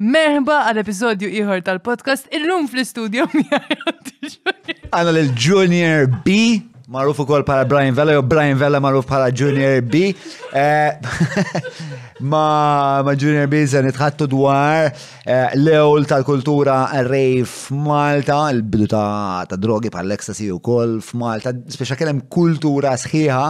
Merħba għal episodju ieħor tal-podcast illum fl-istudju Għana l-Junior B, maruf ukoll bħala Brian Vella, jew Brian Vella maruf bħala Junior B. Eh, ma, ma Junior B se nitħattu dwar eh, l-ewl tal-kultura rej f'Malta, l-bidu ta', ta drogi bħal ecstasy u koll f'Malta, speċa kellem kultura sħiħa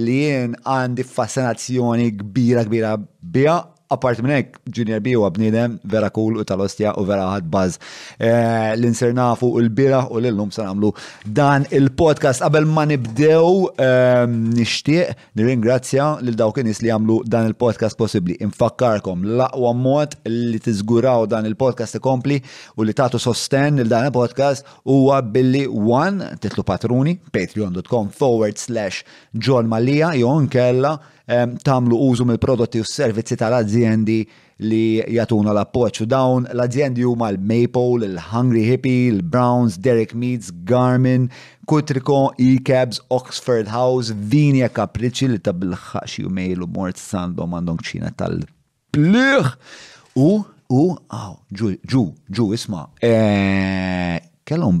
li jien għandi fascinazzjoni kbira kbira bija Apparti minn hekk, Junior B huwa bniedem vera cool u tal-ostja u vera ħadd baż eh, li nsir nafu u l-bieraħ u l-lum se nagħmlu dan il-podcast. Qabel ma nibdew eh, nixtieq nirringrazzja lil dawk in-nies li jagħmlu dan il-podcast possibbli. Infakkarkom l-aqwa mod li tiżguraw dan il-podcast ikompli u li tagħtu sostenn lil dan il-podcast huwa billi one titlu patruni patreon.com forward slash John Mallia jew nkella tagħmlu użu mill-prodotti u s-servizzi tal-azjendi li jatuna l-appoġġ. U dawn l-azjendi huma l-Maple, il-Hungry Hippie, il-Browns, Derek Meats, Garmin, Kutriko, E-Cabs, Oxford House, Vini e Capricci li ta' bil-ħaq xi jumejl u mort sandhom għandhom kċina tal-pliħ. U, u, għaw, ġu, ġu, ġu, isma, eh, kellhom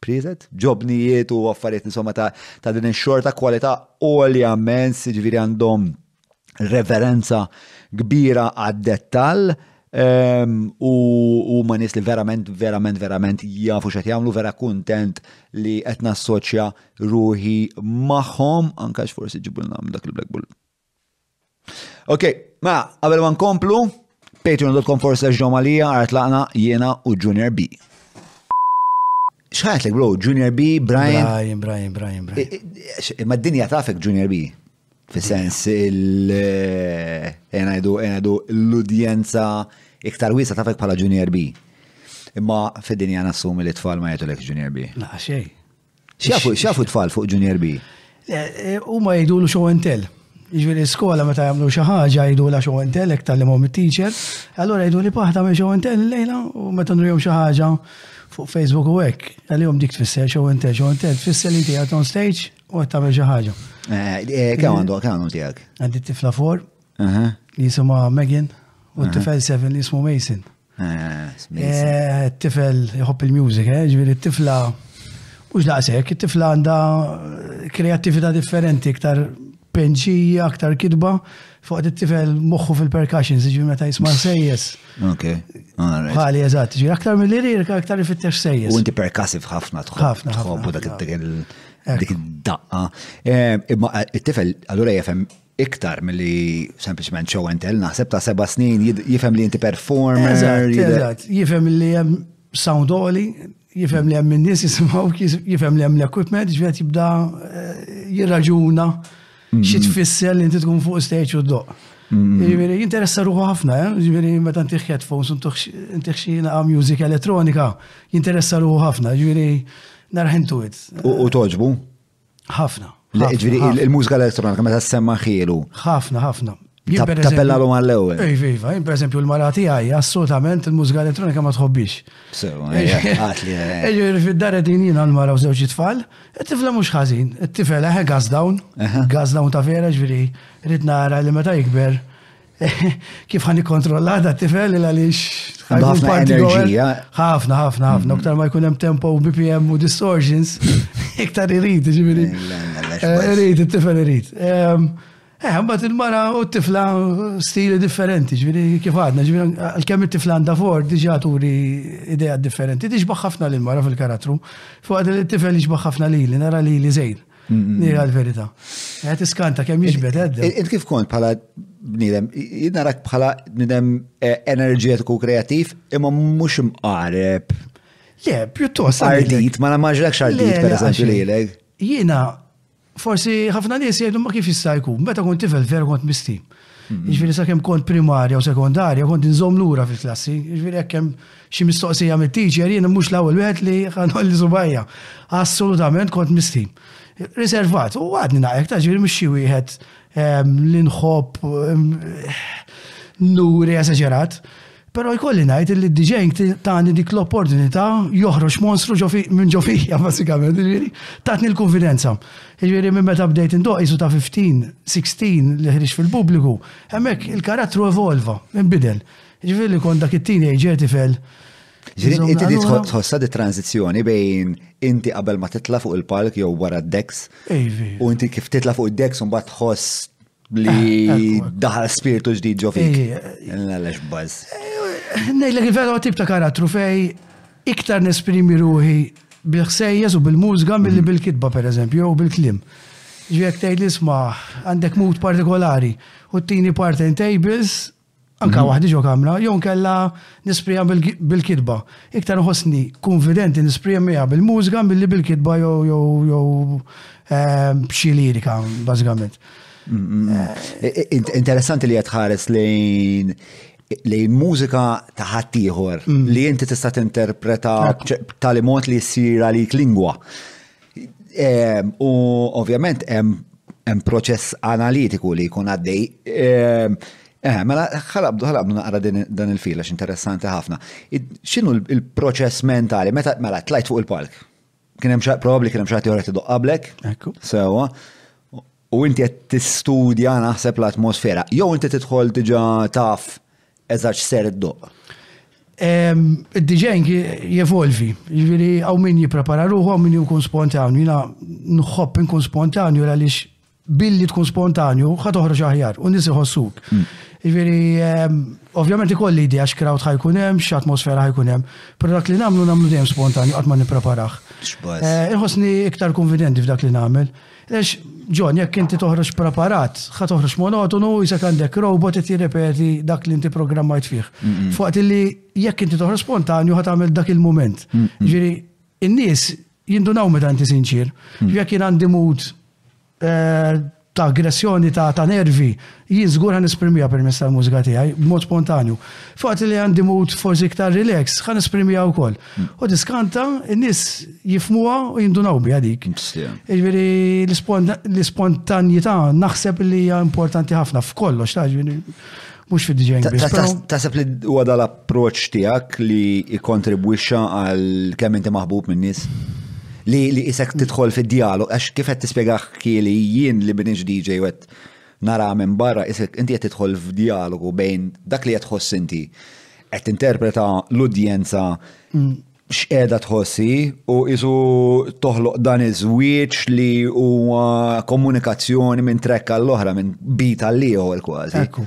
Preset, ġobnijiet u affarijiet insomma ta', ta din ix-xor ta' kwalità għolja mens, jiġifieri għandhom reverenza kbira għad-dettall ehm, u huma nies li verament, verament, verament jafu x'qed jagħmlu vera kuntent li qed nassoċja ruħi magħhom anke forsi ġibulna dak il-Black Bull. Ok, ma, mela, qabel ma nkomplu, patreon.com forse ġomalija għart laqna jiena u Junior B. Xħajt l bro, Junior B, Brian. Brian, Brian, Brian, Brian. Ma d-dinja tafek Junior B. Fis-sens il- eh, enajdu, enajdu l-udjenza iktar wisa tafek bħala Junior B. Imma fid-dinja nassumi li t-tfal ma jgħetulek Junior B. Naqa xej. X'jafu tfal fuq Junior B? Eh, u ma jgħidulu show and tell. Ġviri skola meta jagħmlu xi ħaġa jgħidu la xogħol intel hekk tal-imhom it-teacher, allura jgħidu li paħta minn xogħol intel lejla u meta nrihom xi ħaġa fuq Facebook u hekk, għalihom dik tfisser xogħol intel, xogħol intel tfisser li tiegħek on stage u qed tagħmel xi ħaġa. Eh, eh, kemm għandu kemm għandu tiegħek? Għandi tifla for li jisimha Megan u t-tifel seven li jismu Mason. Eh, tifel jħobb il-music, eh, ġviri tifla mux daqsek, tifla għanda eh, kreativita differenti, iktar penċija, iktar kidba, fuq it-tifel moħħu fil-percussion, ġviri meta jisma sejjes. Ok, Għali, eżat, ġviri aktar mill-lirir, aktar jifittex sejjes. U inti perkassiv ħafna tħobb, tħobb dak dik id-daqqa. Imma it-tifel, għallura jafem iktar milli sempliċement show and tell, naħseb ta' seba' snin jifhem li inti performer. Eżatt, eżatt, jifhem li hemm sound oli, jifhem li hemm in-nies jisimgħu, jifhem li hemm l-equipment, ġifiet jibda eh, jirraġuna mm-hmm. xi tfisser li inti tkun fuq stage u doq. Mm-hmm. Ġifieri jinteressa ruħu ħafna, eh? ġifieri meta ntih headphones ntih xi naqa' music elettronika, jinteressa ruħu ħafna, ġifieri narħintu it. U toġbu? Ħafna. Ġviri, il-mużika elettronika meta semma ħielu. Ħafna, ħafna. Tapella l għal ewwel Iva, iva, per eżempju, l-marati għaj, assolutament il-mużika elettronika ma tħobbix. Għatli. Eġviri, fid-dar din jina l-mara u zewċi tfal, it-tifla mux ħazin, it-tifla ħe gazdawn, gazdawn ta' vera, ġviri, rrit nara li meta jikber, Kif ħan ikkontrolla da tifel il għaliex ħafna enerġija. Ħafna, ħafna, ħafna. Iktar ma jkun hemm tempo u BPM u distortions, iktar irid, ġifieri. Eh, irid, it-tifel irid. Ehm, eh, mbagħad il-mara u t-tifla stili differenti, ġifieri kif għadna, ġifieri għalkemm it-tifla għandha for diġà turi idea differenti, tixbaħ ħafna lil mara fil-karattru. Fuq li t-tifel jixbaħ ħafna lili, nara lili żejr. Nira l-verita. Għet iskanta kem jiġbet għedda. Int kif kont bħala bnidem, jidnarak bħala bnidem eh, enerġetiku kreativ, imma mux mqareb. Le, pjuttost. Ardit, ma namaġlek xardit, per eżempju, li l Jina, forsi ħafna nies jgħidu ma kif jista' jkun, meta kont tifel veru kont misti. Ġviri sa' kem kont primarja u sekondarja, kont nżom lura fil-klassi. Ġviri kem xi mistoqsija mit-teacher, jien mux l-ewwel wieħed li ħanħol li subajja. Assolutament kont mistin. Riservat, u għadni naqek, ta' ġviri mux xi wieħed ehm, li nħobb ehm, nuri esagerat. Però jkolli ngħid li d-DJing tani dik l-opportunità joħroġ monstru minn ġo fija basikament, jiġifieri tatni l-kunfidenza. Jiġifieri minn meta bdejt indoqq qisu ta' 15, 16 li ħriġt fil-pubbliku, hemmhekk il-karattru evolva, inbidel. Jiġifieri li kont dak it-teenager tifel. Ġifieri inti trid tħossha di tranżizzjoni bejn inti qabel ma titla' fuq il-palk jew wara d-deks. U inti kif titla' fuq id-deks u mbagħad tħoss Li daħal spiritu ġdid ġo fik. Għalax buzz. Nejlek il-vera tip ta' karattru fej iktar nesprimi ruħi bil-ħsejjes u bil-mużga mill-li mhm. bil-kitba per eżempju, jew bil-klim. Ġvijek tgħid l-isma għandek mut partikolari u t-tini part tables Anka mhm. waħdi ġo kamra, jew kella nisprija bil-kitba. Iktar nħossni konfidenti nisprija mija bil-mużika billi bil-kitba jew jew jew eh, b'xi lirika, bażikament. Mhm. Eh, eh, interessanti li qed ħares lejn li mużika taħattijħor mm. li jinti tista' tinterpreta tali mod li jissir għalik lingwa. Ehm, u ovvjament hemm proċess analitiku li jkun għaddej. Ehm, eh, mela ħalabdu ħalabdu naqra dan il-fil għax interessanti ħafna. X'inhu l-proċess mentali meta mela tlajt fuq il-palk? Kien hemm xi probabbli kien hemm xi ħadd joħra tidoq qablek. Ekku. Sewwa. u inti qed tistudja naħseb l-atmosfera, jew inti tidħol diġà taf eżatt x'ser iddoqq? Id-DJing jevolvi, jiġifieri hawn min jipprepara ruħu hawn min jkun spontanju. Jiena nħobb inkun spontanju għaliex billi tkun spontanju ħa toħroġ aħjar u nies iħossuk. Mm. Jiġifieri ovvjament ikolli idea x'krawd ħajkun hemm, x'atmosfera ħajkun hemm, però dak li nagħmlu nagħmlu dejjem spontanju qatt ma nippreparah. Eh, Inħossni iktar konfidenti f'dak li nagħmel. Għax, John, jekk inti toħroġ preparat, ħa toħroġ monotonu, jisek għandek robot qed jirrepeti dak li inti programmajt fih. Fuqat li jekk inti toħroġ spontanju ħa tagħmel dak il-mument. Ġiri, in-nies jindunaw meta inti sinċir. Jekk jien għandi mut eh, ta' aggressjoni ta' nervi, Jien żgur ħa nesprimiha permezz tal-mużika tiegħi, b'mod spontanju. F'waqt li għandi mood forsi iktar relax, ħa nesprimiha wkoll. U tiskanta, in-nies jifmuha u jindunaw biha dik. Jiġifieri l-ispontanjità naħseb li hija importanti ħafna f'kollox, ta' jiġifieri mhux fid-DJing biss. Taħseb li huwa dal-approċċ tiegħek li jikkontribwixxa għal kemm inti maħbub min-nies? Li isek tidħol fid-dialog, għax kif qed tispjegaħ kieli jien li minix DJ wet Naraha minn barra qisek inti qed tidħol f'djalogu bejn dak li qed tħoss inti. Qed tinterpreta l-udjenza x'qiegħda tħoss hi u qisu toħloq dan iż-żwieġ li huwa komunikazzjoni minn track għall-oħra, minn beat għall-ieħor kważi. Ekku.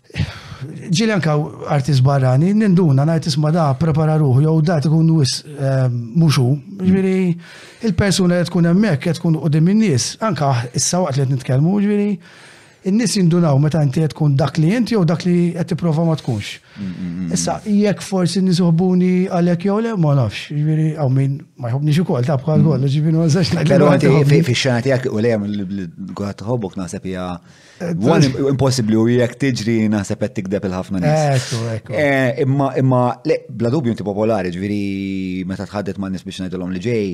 Ġieli anka artist barrani, ninduna ngħid isma' da prepara ruħu jew da tkun wis ehm, mhux hu. Ġifieri il-persuna li tkun hemmhekk qed tkun qudiem in-nies, anka issa waqt li qed nitkellmu, ġifieri in-nies jindunaw meta inti qed tkun dak li inti jew dak li qed tipprova ma tkunx. Issa jekk forsi nies uħbuni għalhekk jew le ma nafx, ġifieri hawn min ma jħobniex ukoll ta' bħal kollu, ġifieri ma nsax ngħid. Però inti fix-xena tiegħek u lejhom li għad tħobbok naħseb hija One impossibbli u jekk tiġri naħseb qed tikdeb il-ħafna nies. Eh, imma imma le bla dubju inti popolari, ġifieri meta tħaddet ma' nies biex ngħidilhom li ġej,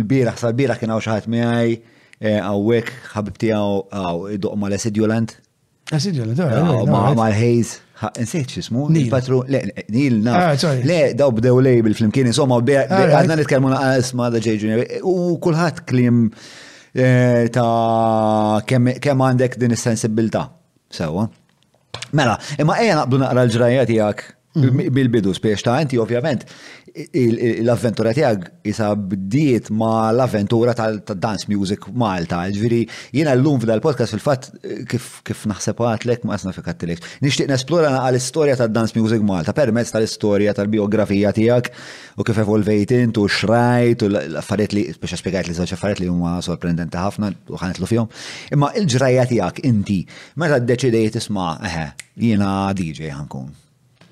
il-bieraħ sal bieraħ kien hawn xi ħadd miegħi eh, hawnhekk ħabib tiegħu hawn idoq mal Esidulant. Esidulant, eh, ah, ma' l-Hayes. Nsejt xismu, il-patru, le, Nil, na. Ah, le, daw bdew label fl-imkien, insomma, ah, għadna nitkellmu naqas ma' da ġej u kulħadd klim Eh, ta' kemm għandek din is-sensibbiltà. Sewa. Mela, imma ejja naqbdu naqra l-ġrajja tiegħek mhm. bil-bidu spiex ta' inti ovvjament l-avventura tiegħek isa bdiet ma' l-avventura tal-dance music Malta. Ġifieri jiena llum f'dal podcast fil-fatt kif naħseb għatlek ma qasna fikattilek. Nixtieq nesplora naqra l-istorja tad-dance music Malta permezz tal-istorja tal-biografija tiegħek u kif evolvejt int u xrajt u l-affarijiet li biex spjegajt li żewġ affarijiet li huma sorprendenti ħafna u ħanitlu fihom. Imma il-ġrajja tiegħek inti meta ddeċidejt isma' eħe jiena DJ ħankun.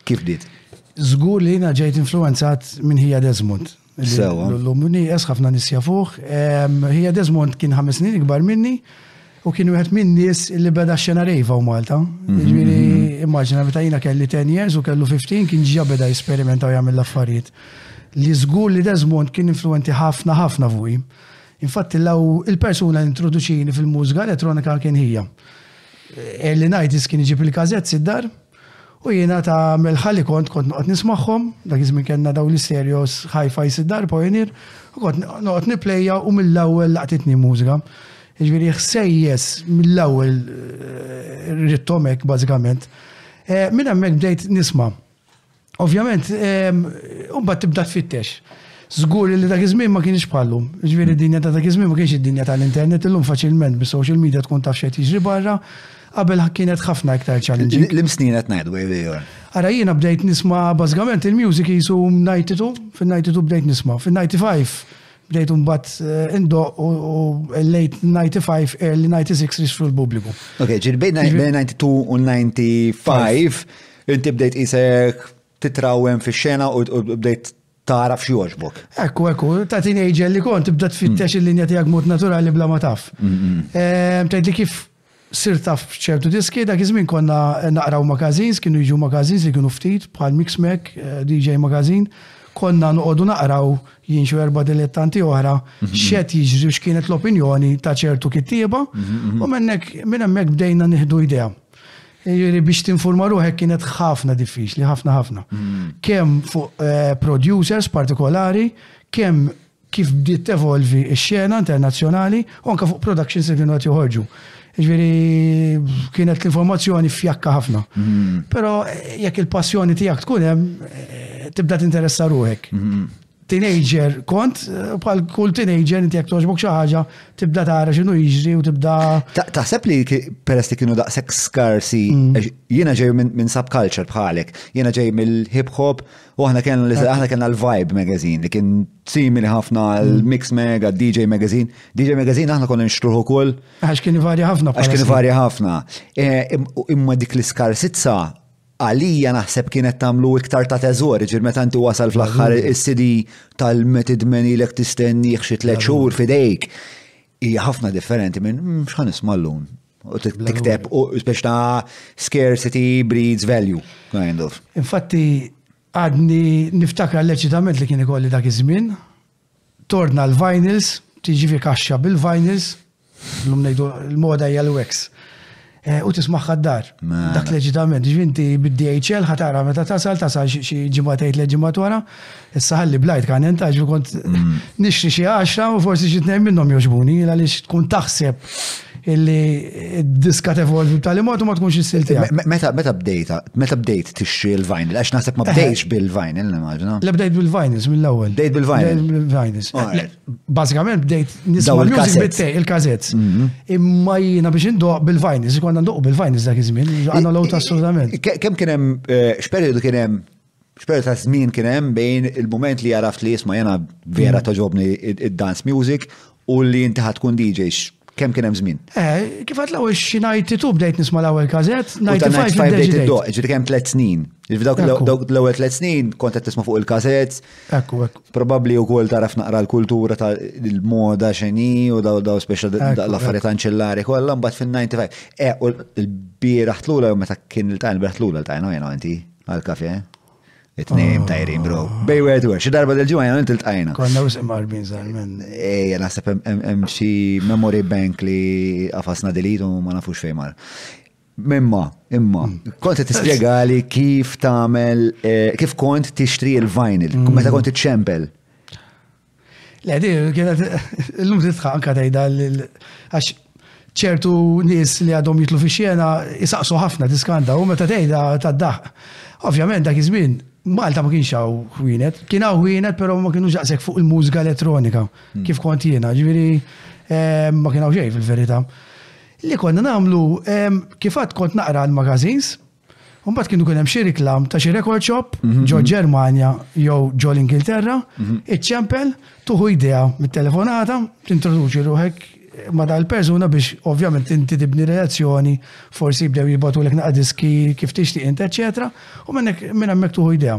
Kif bdiet? Żgur li jiena ġejt influenzat minn ħija Desmond. Sewa. L-lumni ħafna nisja fuq. Ħija Desmond kien ħames snin ikbar minni U kien wieħed minn nies li beda xena rejva u Malta. Ġifieri immaġina meta jiena kelli 10 years u kellu 15 kien ġa beda jesperimenta u jagħmel l-affarijiet. Li żgur li Desmond kien influenti ħafna ħafna fuqi. Infatti law il-persuna li introduċini fil-mużika elettronika kien hija. Early 90s kien iġib il-kazetz id-dar, U jiena ta' melħa li kont kont noqgħod nismagħhom, dak iż-żmien kellna dawn l-istereos hi-fi siddar Pioneer, u kont noqgħod nipplejja u mill-ewwel laqtitni l-mużika. Jiġifieri ħsejjes mill-ewwel eh, rittom hekk bażikament. Eh, minn hemmhekk bdejt nisma'. Ovvjament, umbat tibda tfittex. Zgur li dak iż-żmien ma kienx bħallum. Ġifieri d-dinja ta' dak iż-żmien ma kienx id-dinja tal-internet, illum faċilment bis-social media tkun taf xejn jiġri barra, qabel kienet ħafna iktar challenging. L-im snin qed ngħidu għajri jgħor. Ara jiena bdejt nisma' bażikament il-music jisu mnajtitu, fin-najtitu bdejt nisma'. Fin-95 bdejt umbat eh, indoq u late 95, early 96 rixfru l-pubbliku. Ok, ġirbejt 92 u 95 Inti bdejt qisek titrawwem fix-xena u bdejt tagħraf x'jogħġbok. Ekku, ekku, ta' teenager li kont tibda tfittex mm. il-linja tiegħek mod naturali bla ma taf. Mm, mm, ehm, tgħid li kif sir taf ċertu diski, dak iż-żmien konna naqraw magazines, kienu jiġu magazines li kienu ftit bħal Mix Mac, eh, DJ Magazine konna noqogħdu naqraw jien xi erba' dilettanti oħra mhm, mhm. x'qed jiġri x'kienet l-opinjoni ta' ċertu kittieba mhm, u minnek minn hemmhekk bdejna nieħdu idea. Jiġifieri biex tinfurma ruħek kienet ħafna diffiċli, ħafna ħafna. Mm. Kemm fuq eh, producers partikolari, kemm kif bdiet tevolvi x-xena internazzjonali u anke fuq productions li kienu qed joħorġu. Ġviri, kienet l-informazzjoni fjakka ħafna. Mm. Pero eh, jekk il-passjoni tijak tkun hemm, eh, tibda tinteressa ruħek. Mm. teenager kont, bħal kull teenager inti jekk toġbok xi ħaġa tibda tara x'inhu jiġri u tibda. Taħseb li peress li kienu daqshekk skarsi, mm. jiena ġej minn subculture bħalek, jiena ġej mill-hip hop u aħna kellna li aħna kellna l-Vibe magazine li kien simili ħafna mm. l-Mix Mag, DJ Magazine. DJ Magazine aħna konna nxtruħu kull. Għax kien varja ħafna. Għax kien varja ħafna. E, imma dik l-iskarsizza Għalija naħseb kienet tagħmlu iktar ta' teżor, ġir meta inti wasal fl-aħħar is-CD tal-meti tmenilek tistennih xi tliet xhur fidejk. Hija ħafna differenti minn mm, x'ħan ismallun. U tikteb u biex ta' scarcity breeds value, kind of. Infatti, għadni niftakar l-eċitament li kien ikolli dak iż-żmien, Torna l-vinyls, tiġivi kaxxa bil-vinyls, l-lum nejdu l-moda hija l-wax. Eh, u tismaħħa d-dar. Mela. Dak leġitament, ġvinti bid-DHL ħatara meta tasal, tasal xi ġimatejt le ġimat wara, issa ħalli blajt kan entaġ kont mm. nixri xi għaxra u forsi xi tnejn minnhom joġbuni, għaliex tkun taħseb illi diska tevolvi b'tali mod u ma tkunx is tiegħek. Meta meta bdejta, meta bdejt tixtri l-vinyl, għax naħseb ma bdejx bil-vinyl, nimmaġina. Le bdejt bil-vinyls mill-ewwel. Bdejt bil-vinyl. Bil-vinyls. Bażikament bdejt nisma' l-music bit-tej, il-kazett. Mhm. Imma jiena biex indoq bil-vinyls, konna ndoq bil-vinyls dak iż-żmien, għandna l-għot assolutament. Kemm kien hemm, eh, x'periodu kien hemm X'perjodu ta' żmien kien hemm bejn il-mument li għaraft li isma' jiena vera toġobni id-dance music u li inti ħa tkun DJ? Kemm kien hemm żmien? Eh, kif għad l-ewwel xi 92 bdejt nisma' l-ewwel każett, 95 bdejt bdejt id-doq, ġifieri kemm tliet snin. F'dawk l-ewwel tliet snin kont qed tisma' fuq il-każett. Ekku, ekku. Probabbli wkoll taraf naqra l-kultura tal-moda x'inhi u daw speċa l-affarijiet anċillari kollha mbagħad fin-95. Eh, u l-bieraħ tlula jew meta kien il-tajn, il-bieraħ tlula l-tajn, jew inti? Għal kafe? It-tnejn tajrin, bro. Ah. Bej wieħed u xi darba del-ġimgħa jgħan inti tqajna. Konna wisq marbin żalmen. Ejja, naħseb hemm xi memory bank li qafasna delete u ma nafux fejn mar. Mimma, imma, hmm. kont tispjegali kif tagħmel eh, kif kont tixtri l-vinyl, hmm. meta kont iċċempel. Le, di kienet, l-lum titħa anka tajda, għax ċertu nis li għadhom jitlu fi xena jisaqsu ħafna diskanta u meta tgħidha tad-daħ. Ovvjament dak iż-żmien Malta ma kienx hawn ħwienet, kien hawn ħwienet però ma kienu ġaqsek fuq il-mużika elettronika hmm. kif kont jiena, ġifieri eh, ma kien hawn xejn fil-verità. Li konna nagħmlu eh, kif kont naqra l-magazines, Mbagħad kienu kien hemm xi riklam ta' xi record shop mhm, ġo mhm. Ġermanja jew ġo l-Ingilterra, mhm. iċċempel tuħu idea mit-telefonata, tintroduċi ruħek ma dal persuna biex ovvjament inti tibni relazzjoni, forsi jibdew jibatu l-ek naqdiski kif tixtieq int, eċetera, u minn hemmhekk tuħu idea.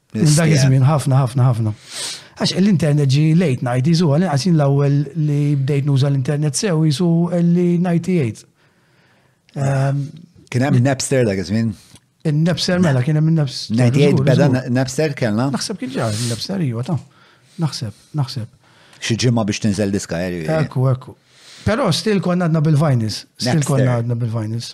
Minn dak iż-żmien, ħafna, ħafna, ħafna. Għax l-internet ġi late 90s u għalin għasin l-ewwel li bdejt nuża l-internet sew jisu li 98. Ehm, kien hemm Napster dak iż-żmien? Il-Napster mela kien hemm il-Napster. 98 beda Napster kellna? Naħseb kien ġar il-Napster iwa ta' naħseb, naħseb. Xi ġimma biex tinżel diska eri. Eh, eh. Ekku, ekku. Però still konna għadna bil-vinyls. Still konna għadna bil-vinyls.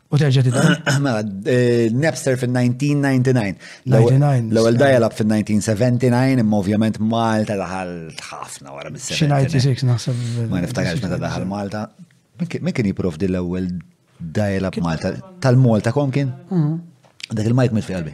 U terġa' tidħol. Mela, eh, Napster fin-1999. 99. L-ewwel dial-up fin-1979, imma ovvjament Malta daħal ħafna wara mis-sena. Xi 96 naħseb. Ma niftakarx meta daħal Malta. Min kien jipprovdi l-ewwel dial-up Malta? Tal-Malta kom kien? Mhm. Dak il-mike mit fi qalbi.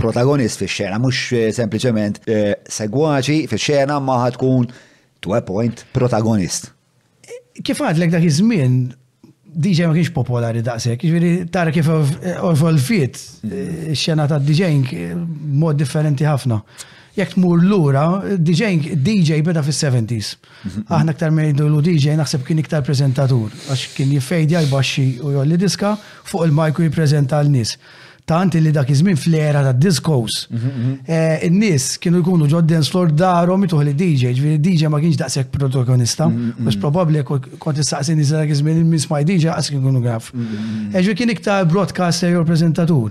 protagonist fix-xena, mhux eh, sempliċement eh, segwaċi fix-xena ma tkun to a point protagonist. Kif għadlek dak iż-żmien DJ ma kienx popolari daqshekk, jiġifieri tara kif evolviet eh, xena ta' DJ mod differenti ħafna. Jekk tmur lura, DJ DJ beda fis-70s. Mhm. Aħna aktar ma jgħidu lu DJ naħseb kien iktar preżentatur għax kien jiffejdja jbaxxi u jolli diska fuq il-majku jippreżenta l-nies. Tant li dak iż-żmien fl-era ta' discos, eh, in-nies kienu jkunu ġod dance floor darhom ituħ li DJ, ġifieri DJ ma kienx daqshekk protagonista, mhux probabbli kont issaqsi nies dak iż-żmien min smaj DJ qas kien ikunu graf. Eh, ġifieri kien iktar broadcaster jew preżentatur.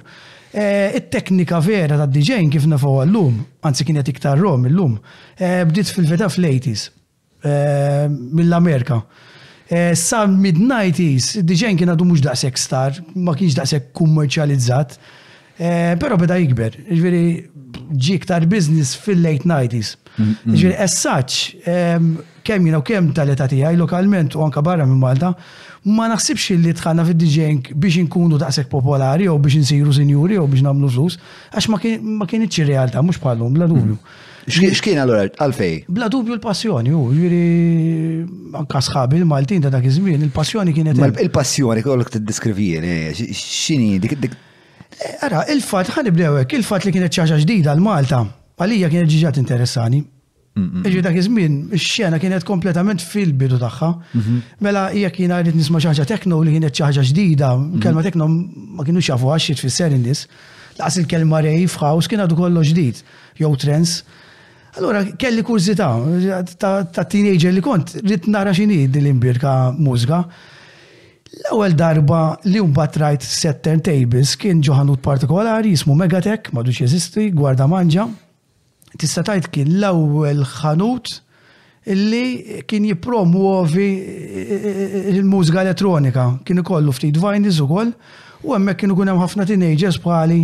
Eh, it-teknika vera tad-DJing kif nafgħu llum, anzi kienet iktar rom illum, bdiet fil-veta fl-80s. mill-Amerika. Sa mid-90s, id-DJing kien għadu mhux daqshekk star, ma kienx daqshekk kummerċjalizzat, però beda jikber. Jiġifieri ġie iktar business fil-late 90s. Jiġifieri as such, kemm jiena u kemm tal-età tiegħi lokalment u anke barra minn Malta, ma naħsibx li dħalna fid-DJing biex inkunu daqshekk popolari jew biex insiru sinjuri jew biex nagħmlu flus, għax ma kinitx ir-realtà, mhux bħal lum, bla dubju. X'kien allura għalfej? Bla dubju l-passjoni, u ġiri anka sħabi l-Maltin ta' dak iż-żmien, il-passjoni kienet. Il-passjoni kollok tiddeskrivieni, x'inhi dik dik. Eh, ara, il-fatt ħanibdew hekk, il-fatt li kienet ċaġa ġdida l-Malta, għalija kienet ġiġat interessani. Iġi dak iż-żmien, ix-xena kienet kompletament fil-bidu tagħha. Mhm. Mela jekk jiena rrid nisma' ċaġa tekno li kienet ċaġa ġdida, mhm. kelma tekno ma kienu xafu għax tfisser in-nies. Laqas il-kelma rave house kien għadu kollox ġdid. jew trens. Allura kelli kurżità ta' teenager li kont rrid nara x'inhi din l-imbirka mużga. L-ewwel darba li mbagħad rajt set turntables kien ġo ħanut partikolari jismu Megatech, m'għadux jeżisti, gwarda manġa. Tista' tgħid kien l-ewwel ħanut li kien jippromwovi l-mużika elettronika. Kien ikollu ftit vinyls ukoll u hemmhekk kienu kun hemm ħafna teenagers bħali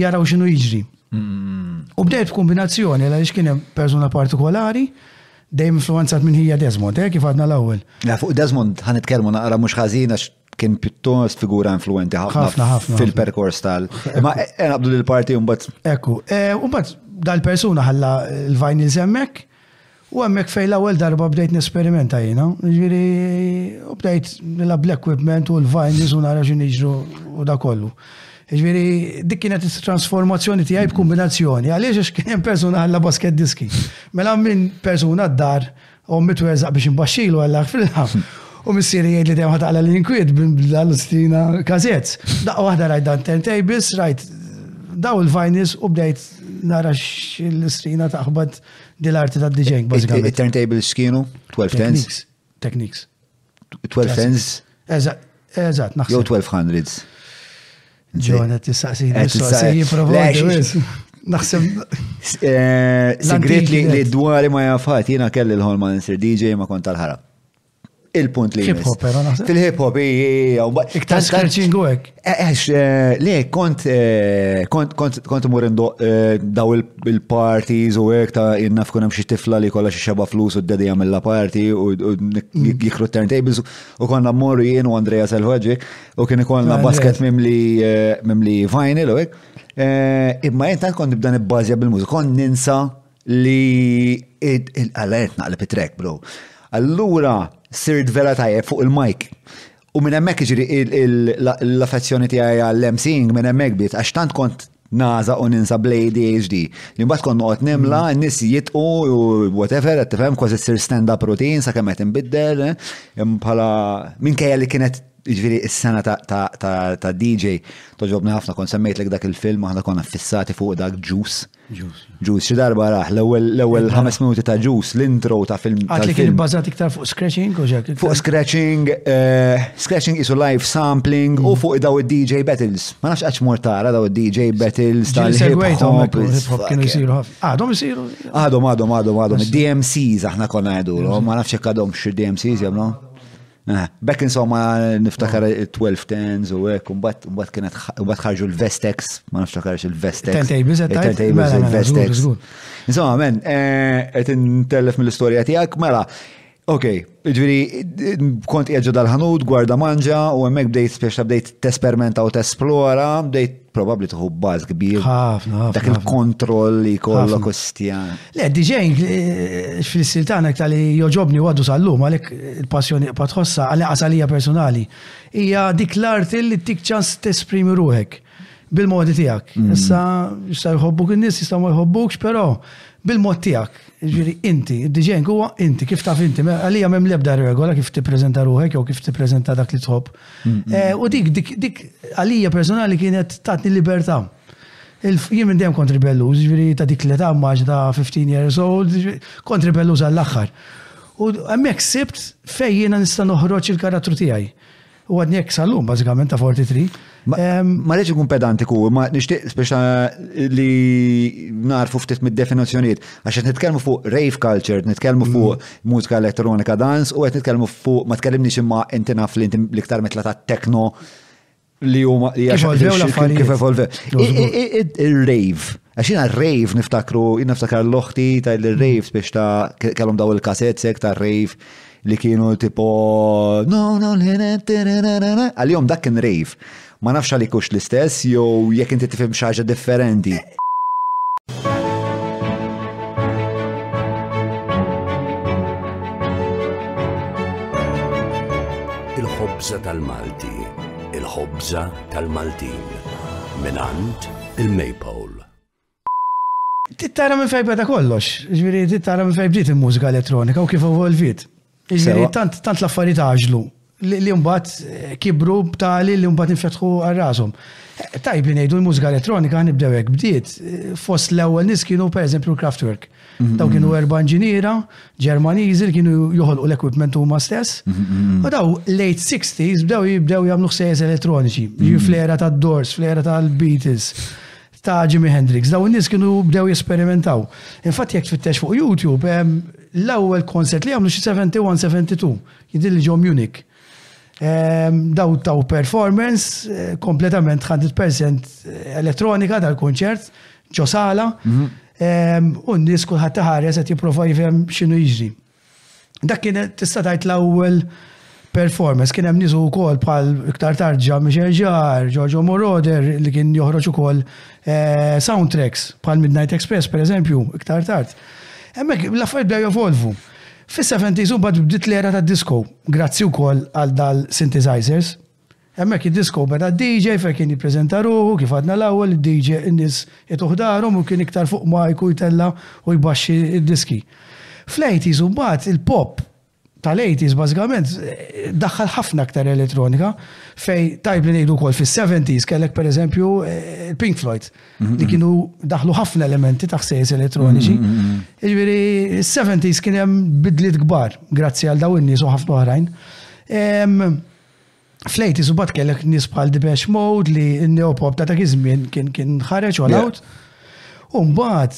jaraw x'inhu jiġri. Mm. U bdejt b'kombinazzjoni għaliex kien hemm persuna partikolari dejjem influenzat minn ħija Desmond, eh, kif għadna l-ewwel. La fuq Desmond ħan nitkellmu naqra mhux ħażin għax Kien pjuttost figura influenti ħafna fil-perkors tal. Ma eh, naqbdu lil parti mbagħad. Ekku, eh, mbagħad dal-persuna ħalla l-vajn hemmhekk u hemmhekk fejn l-ewwel darba bdejt nesperimenta jiena. Ġifieri u bdejt nilab l-equipment u l-vajn jiżu nara xi niġru u da kollu. Ġifieri dik kienet trasformazzjoni tiegħi b'kombinazzjoni għaliex kien hemm persuna ħalla basket diski. Mela minn persuna d-dar Ommi tweżaq biex imbaxxilu għal filha u missieri jgħid li dejjem ħa taqla l-inkwiet bl-Alustina Kazez. Daqqa waħda rajt dan tentej biss rajt daw il-vinyls u bdejt nara l-istrina taħbad dil-arti ta' DJing, bażikament. Il-turntables kienu 12 tens? Techniques. 12 cents? Eżat, naħseb. Jow 1200s. Ġona, tistaqsi, tistaqsi, jiprovoki. Naħseb. Eh, sigrit li dwari ma jafat, jina kelli l-ħolma nisir DJ ma kont tal-ħarab il-punt li jmiss. Fil-hip hop, għaw. Iktar skarċin għek. Għax, le, kont, kont, kont, kont imur indoq daw il-parties u hekk ta' innaf kun hemm xi tifla li kollha xi xeba flus u d-dedi jagħmilha party u jikru turntables u konna mmorru jien u Andrea Selvaġi u kien ikollna basket mimli mimli vinyl u hekk. Imma jien tant kont nibda nibbażja bil-mużika, kont ninsa li Alla qed naqleb it-track, bro. Allura sirt vera tajjeb fuq il-mike. U minn hemmhekk jiġri l-affezzjoni tiegħi għall-emceeing minn hemmhekk biet għax tant kont naża u ninsa bl-ADHD. Li mbagħad kont noqgħod nimla, mm. n-nies jitqu u whatever, qed tifhem kważi ssir stand-up routine sa kemm qed inbiddel eh, bħala minkejja li kienet ġviri s-sena ta' DJ toġobni ħafna kon semmejt l dak il-film aħna konna fissati fuq dak ġus Ġus, xi darba raħ, l-ewwel ħames minuti ta' ġus, l-intro ta' film. Għatli kien bażat iktar fuq scratching u ġek. Fuq scratching, eh, scratching isu live sampling u fuq daw id-DJ battles. Ma nafx għax mor tara daw id-DJ battles ta' hip hop. Kienu jisiru Għadhom jisiru. Għadhom, għadhom, għadhom, għadhom. DMCs aħna konna għedulhom, ma nafx jekk għadhom xi DMCs jemlu. Eh, Bek insomma niftakar oh. il-12 tens u hekk, mbagħad mbagħad kienet mbagħad ħarġu l-Vestex, ma niftakarx il-Vestex. Tentables at times. Tentables mela, mela, il-Vestex. Insomma, men, eh, qed intellef mill-istorja tiegħek, mela, Ok, ġviri, kont iħġu dal-ħanud, gwarda manġa, u għemmek bdejt spiex bdejt tesperimenta u tesplora, bdejt Probabbli tuħu baż kbir. Ħafna, ħafna. Dak il-kontroll li kollha kostja. Le, diġejn, eh, fil-sil tagħna iktar li joġobni għadu sal-lum, għalhekk il-passjoni qbad ħossa, għalhekk għasalija personali. Hija dik l-art li tik ċans tesprimi ruħek bil-modi tiegħek. Mm. Issa jista' jħobbuk in-nies, jista' ma jħobbukx, però bil-mod tiegħek. Ġifieri inti, id-diġejn huwa inti, kif taf inti, għalija m'hemm l-ebda regola kif tippreżenta ruħek jew kif tippreżenta dak li tħobb. Eh, u dik, dik, dik, għalija personali kienet tatni libertà. Jien minn dejjem kontri belluż, ġviri ta' dik l-età maġ ta' 15 years old, kontri belluż għall-aħħar. U għemmek sibt fej jiena nista' noħroġ il-karattru tiegħi. U għadni jek sal-lum, bazzikament ta' 43. Ma reċi kun pedantiku, ma nishtiq speċa li narfu ftit mid-definizzjoniet. Għax qed nitkellmu fuq rave culture, nitkellmu mm. fuq mużika elettronika dans u qed nitkellmu fuq ma tkellimniex imma inti naf li inti l-iktar mitla ta' tekno li huma li kif evolve. Ir-rave. Għax jiena r-rave niftakru, jina niftakar l-oħti ta' l-rave biex ta' kellhom daw il-kasett sek ta' rave li kienu tipo no no għal-jom dak kien rave. Ma nafx għalik ux l-istess jew jekk inti tifhem xaġa differenti. Il-ħobza tal-Malti, il-ħobza tal-Maltin, minant il-Maypole. Tittara minn fejn beda kollox, ġviri tittara minn fejn bdiet il-mużika elettronika u kif evolvit. Ġviri tant tant l-affarijiet għaġlu li mbagħad eh, kibru b'tali li mbagħad infetħu għal rashom. Eh, tajb li ngħidu l-mużika elettronika nibdew hekk bdiet eh, fost l-ewwel nies kienu pereżempju l-Kraftwerk. Mhm, daw kienu mhm. erba' inġiniera Ġermaniżi li kienu joħolqu l-ekwipment huma stess. Mhm, u daw late 60s bdew jibdew jagħmlu ħsejjes elettroniċi, flera tad-Doors, flera tal-Beatles ta' Jimi Hendrix. Dawn in-nies kienu bdew jesperimentaw. Infatti jekk tfittex fuq YouTube hemm l-ewwel concert li għamlu xi 71-72, jidhirli ġo Munich. Ehm, daw taw performance eh, kompletament 100% eh, elettronika tal-konċert ġo sala mhm. ehm, u n-nies kulħadd taħares qed jipprova jifhem x'inhu jiġri. Dak kien tista' tgħid l-ewwel performance kien hemm niżu wkoll bħal iktar tarġa mhux erġar, Giorgio Moroder li kien joħroġ ukoll eh, soundtracks bħal Midnight Express pereżempju iktar tard. Hemmhekk l-affarijiet bdew jevolvu. Fis-70s u bad bdiet l-era tad-disco, grazzi wkoll għal dal-synthesizers Hemmhekk iddiskopera d-DJ fejn kien jippreżenta ruħu, kif għadna l-ewwel id-DJ in-nies ituh darhom u kien iktar fuq mike u jtella' u jbaxxi d-diski. Fl-eighties u mbagħad il-pop tal-eighties bażikament daħħal ħafna aktar elettronika fejn tajjeb li ngħidu wkoll fis-seventies kellek pereżempju il-Pink Floyd li kienu daħlu ħafna elementi ta' ħsejjes elettroniċi. Jiġifieri is-seventies kien hemm bidliet kbar grazzi għal dawn in-nies u ħafna oħrajn. Fl-80s u bat kellek nis bħal Depeche Mode li n-neopop ta' dak iż-żmien kien kien ħareġ u out. U mbagħad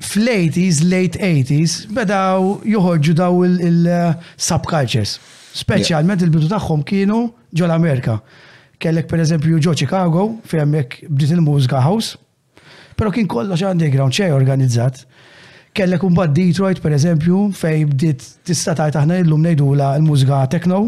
fl-80s, late 80s, bedaw joħorġu daw il-subcultures. Speċjalment il-bidu tagħhom kienu ġol Amerika. Kellek per eżempju ġo Chicago, fejn hemmhekk bdiet il-mużika house, Però kien kollox underground, xejn organizzat. Kellek imbagħad Detroit pereżempju fej bdiet tista' tgħid aħna illum ngħidula l-mużika techno.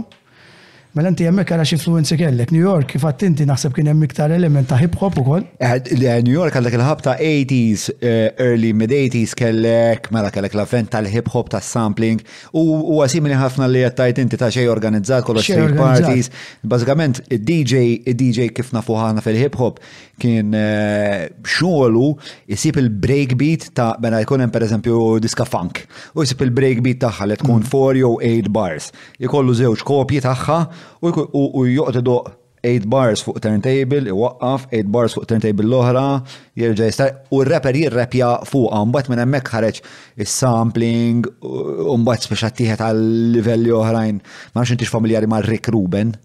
Mela inti hemmhekk ara x'influenzi kellek. New York kif għadt inti naħseb kien hemm iktar element ta' hip hop ukoll. Eh, eh, New York għandek il-ħab ta' 80s, eh, early mid 80s kellek, mela kellek l-avvent tal-hip hop ta' sampling u huwa simili ħafna li qed tgħid inti ta' xejn organizzat kollox street parties. Bażikament id-DJ, id-DJ kif nafu ħana fil-hip hop kien eh, xogħlu jisib il-breakbeat ta' mela jkun hemm pereżempju diska funk u jisib il-breakbeat tagħha li tkun 4 mm. jew 8 bars. Ikollu żewġ kopji tagħha u joqgħod idoq 8 bars fuq turntable, iwaqqaf, 8 bars fuq turntable l-oħra, jirġa jistar, u r-rapper jirrepja fuq, mbagħad minn hemmhekk ħareġ is-sampling, u mbagħad speċa tieħed għal livelli oħrajn. Ma nafx intix familjari ma' Rick Ruben.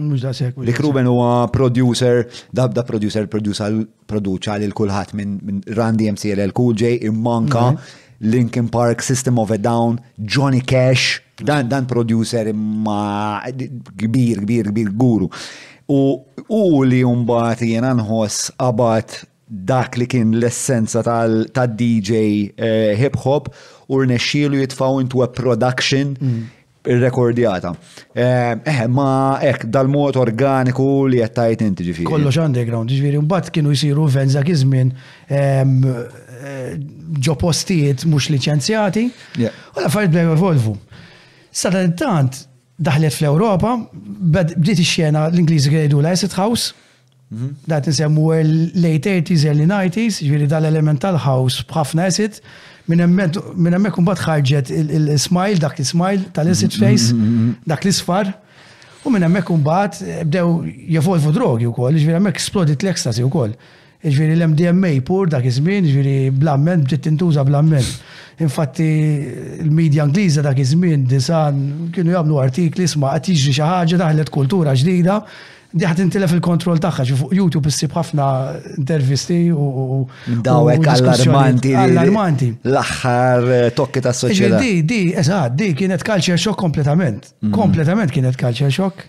Mhux da sekk. Rick Ruben huwa producer, dabda producer produċa lil kulħadd minn Randy MCLL Cool J, Immanka, Linkin Park, System of a Down, Johnny Cash, dan dan producer imma kbir, kbir, kbir guru. U u li mbagħad jiena nħoss qabad dak li kien l-essenza tal-DJ eh, hip hop u rnexxielu jitfaw into a production mm. irrekordjata. Eħe, ma hekk dal-mod organiku li qed tgħid inti ġifieri. Kollox underground, ġifieri mbagħad kienu jsiru events dak iż-żmien ġo postijiet mhux liċenzjati. U l-affarijiet bdew evolvu. Sadanittant daħlet fl-Ewropa, bdiet ix-xena l-Ingliżi kienu jgħidulha acid house. Dak insemmu late 80s, early 90s, ġifieri dal-element tal-house b'ħafna acid, minn hemmhekk imbagħad ħarġet il-smile, dak l-ismile tal-acid face, dak l-isfar. U minn hemmhekk imbagħad bdew jevolvu drogi wkoll, ġifieri hemmhekk splodit l-ecstasy wkoll. Ġifieri l-MDMA pur dak iż-żmien, ġifieri bl-amment, bdiet tintuża bl-amment. Infatti l-media Ingliża dak iż-żmien, The Sun, kienu jagħmlu artikli, isma' qed jiġri xi ħaġa, daħlet kultura ġdida, Di ħa tintilef il-kontroll tagħha, xi fuq YouTube issib ħafna intervisti u. Dawek allarmanti. Allarmanti. L-aħħar eh, tokki ta' soċjetà. Di, di, eżatt, di kienet culture shock kompletament. Mhm. Kompletament kienet culture shock.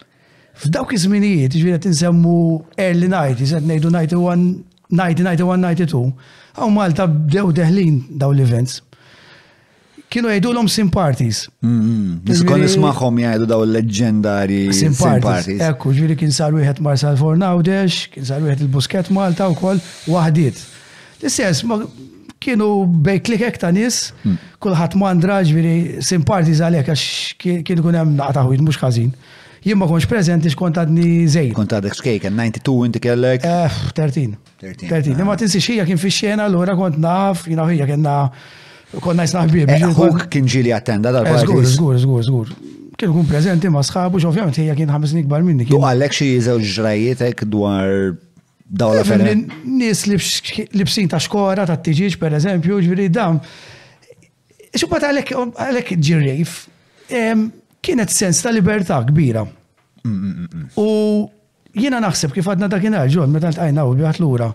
F'dawk iż-żminijiet, ġifieri qed insemmu early 90s, qed ngħidu 91, 90, 91, 92, hawn Malta bdew deħlin daw l-events. Kienu jgħidulhom sim parties. Niskon nismagħhom jgħidu daw il-leġġendari sim parties. Ekku, ġifieri kien sar wieħed Marsal Fornawdex, kien sar wieħed il-Busket Malta wkoll waħdiet. L-istess kienu bej klikek ta' nies, hmm. kulħadd mandra ġifieri sim parties għalhekk għax kien ikun hemm naqta' ħwid mhux ħażin. Jien ma konx preżenti x'kont għadni żejn. Kont għadek xkejken, 92 inti kellek? Eh, 30. 30. Ma tinsiex hija kien fix-xena allura kont naf, jiena hija kienna konna jisna ħbieb. Eh, Ħuk kien ġili attenda eh, dal-parti. Żgur, żgur, żgur, żgur. Kien ikun preżenti ma' sħabu, x'ovvjament hija kien ħames snin kbar minni. Du għalhekk xi żewġ ġrajietek dwar dawn l-affarijiet. Eh, nies libsin ta' xkora, ta' tiġiġ, per eżempju, ġviri dam. Xubbat għalhekk ġirrejf, kienet sens ta' libertà kbira. Mm, mm, mm, U Jiena naħseb kif għadna dakinhar, John, meta ltqajna hawn bigħat lura,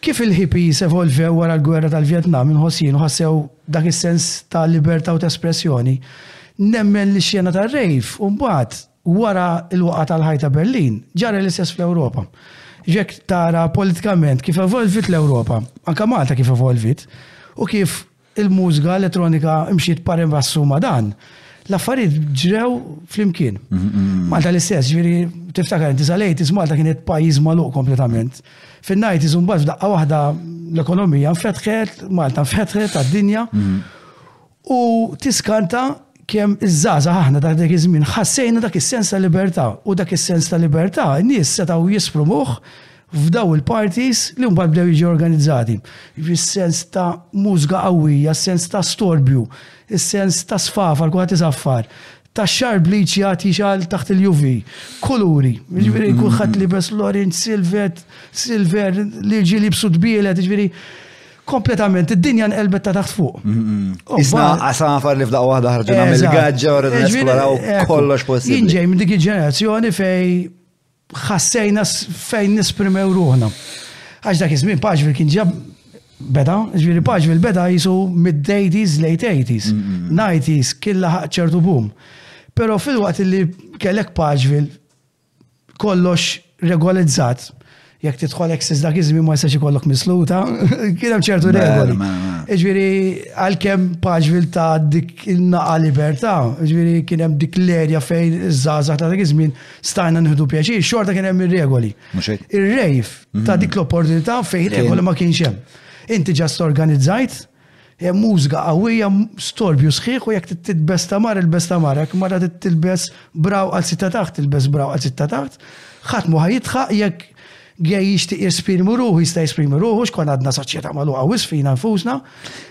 kif il-hippies evolvew wara l-gwerra tal-Vjetnam, inħoss jien, u ħassew dak is-sens ta' libertà u ta' espressjoni. Nemmen li x-xena tar-rave, u mbagħad, wara l-waqgħa tal-ħajt ta' Berlin, ġara l-istess fl-Ewropa. Jekk tara politikament kif evolviet l-Ewropa, anke Malta kif evolviet, u kif Il-mużga elettronika mxiet pari passu ma' dan. L-affarijiet ġrew flimkien. Malta l-istess, ġifieri tiftakar inti sal-80s Malta kienet pajjiż magħluq kompletament. Fin-90s imbagħad f'daqqa waħda l-ekonomija nfetħet, Malta nfetħet għad-dinja. U tiskanta kemm iż-żgħażagħ aħna ta' dak iż-żmien ħassejna dak is-sens ta' libertà u dak is-sens ta' libertà n-nies setgħu jisprumuh f'daw il-parties li mbagħad bdew jiġu organizzati. Jiġifieri s-sens ta' mużga qawwija, s-sens ta' storbju, is-sens ta' sfafar, kulħadd isaffar, ta' xar bleach jgħad jixgħal taħt il-UV, kuluri, jiġifieri kulħadd libes l-orange, silvet, silver, li ġieli jibsu tbielet, jiġifieri kompletament id-dinja nqelbet ta' taħt fuq. Isna għasafar li f'daqqa waħda ħarġuna mill-gaġġa u rrid nesploraw kollox possibbli. Jinġej minn dik il-ġenerazzjoni fej ħassejna fejn nisprimew ruħna. Għax dak iż-żmien Paġvil kien ġab beda, ġviri Paġvil beda jisu mid-80s, late 80s, 90s, kien laħaq ċertu boom. Pero fil-waqt li kellek Paġvil kollox regolizzat, jekk tidħol eksis dak iżmi ma jistax ikollok misluta, kien hemm ċertu regoli. Ġifieri għalkemm paġvil ta' dik il-naqa libertà, ġifieri kien hemm dik l-erja fejn iż-żgħażagħ ta' dak iż-żmien stajna nħidu pjaċir, xorta kien hemm ir-regoli. Ir-rejf mhm. ta' dik l-opportunità fejn regoli ma kienx hemm. Inti ġast organizzajt, hemm mużika qawwija storbju sħiħ u jekk titbes tamar il-bes tamar, jekk mara tilbes braw għal sitta taħt, tilbes braw għal sitta taħt, ħadd mu ħajitħaq jekk għaj jishtiq jesprimu ruħu, jista jesprimu ruħu, xkon għadna saċċieta malu għawis fina nfusna.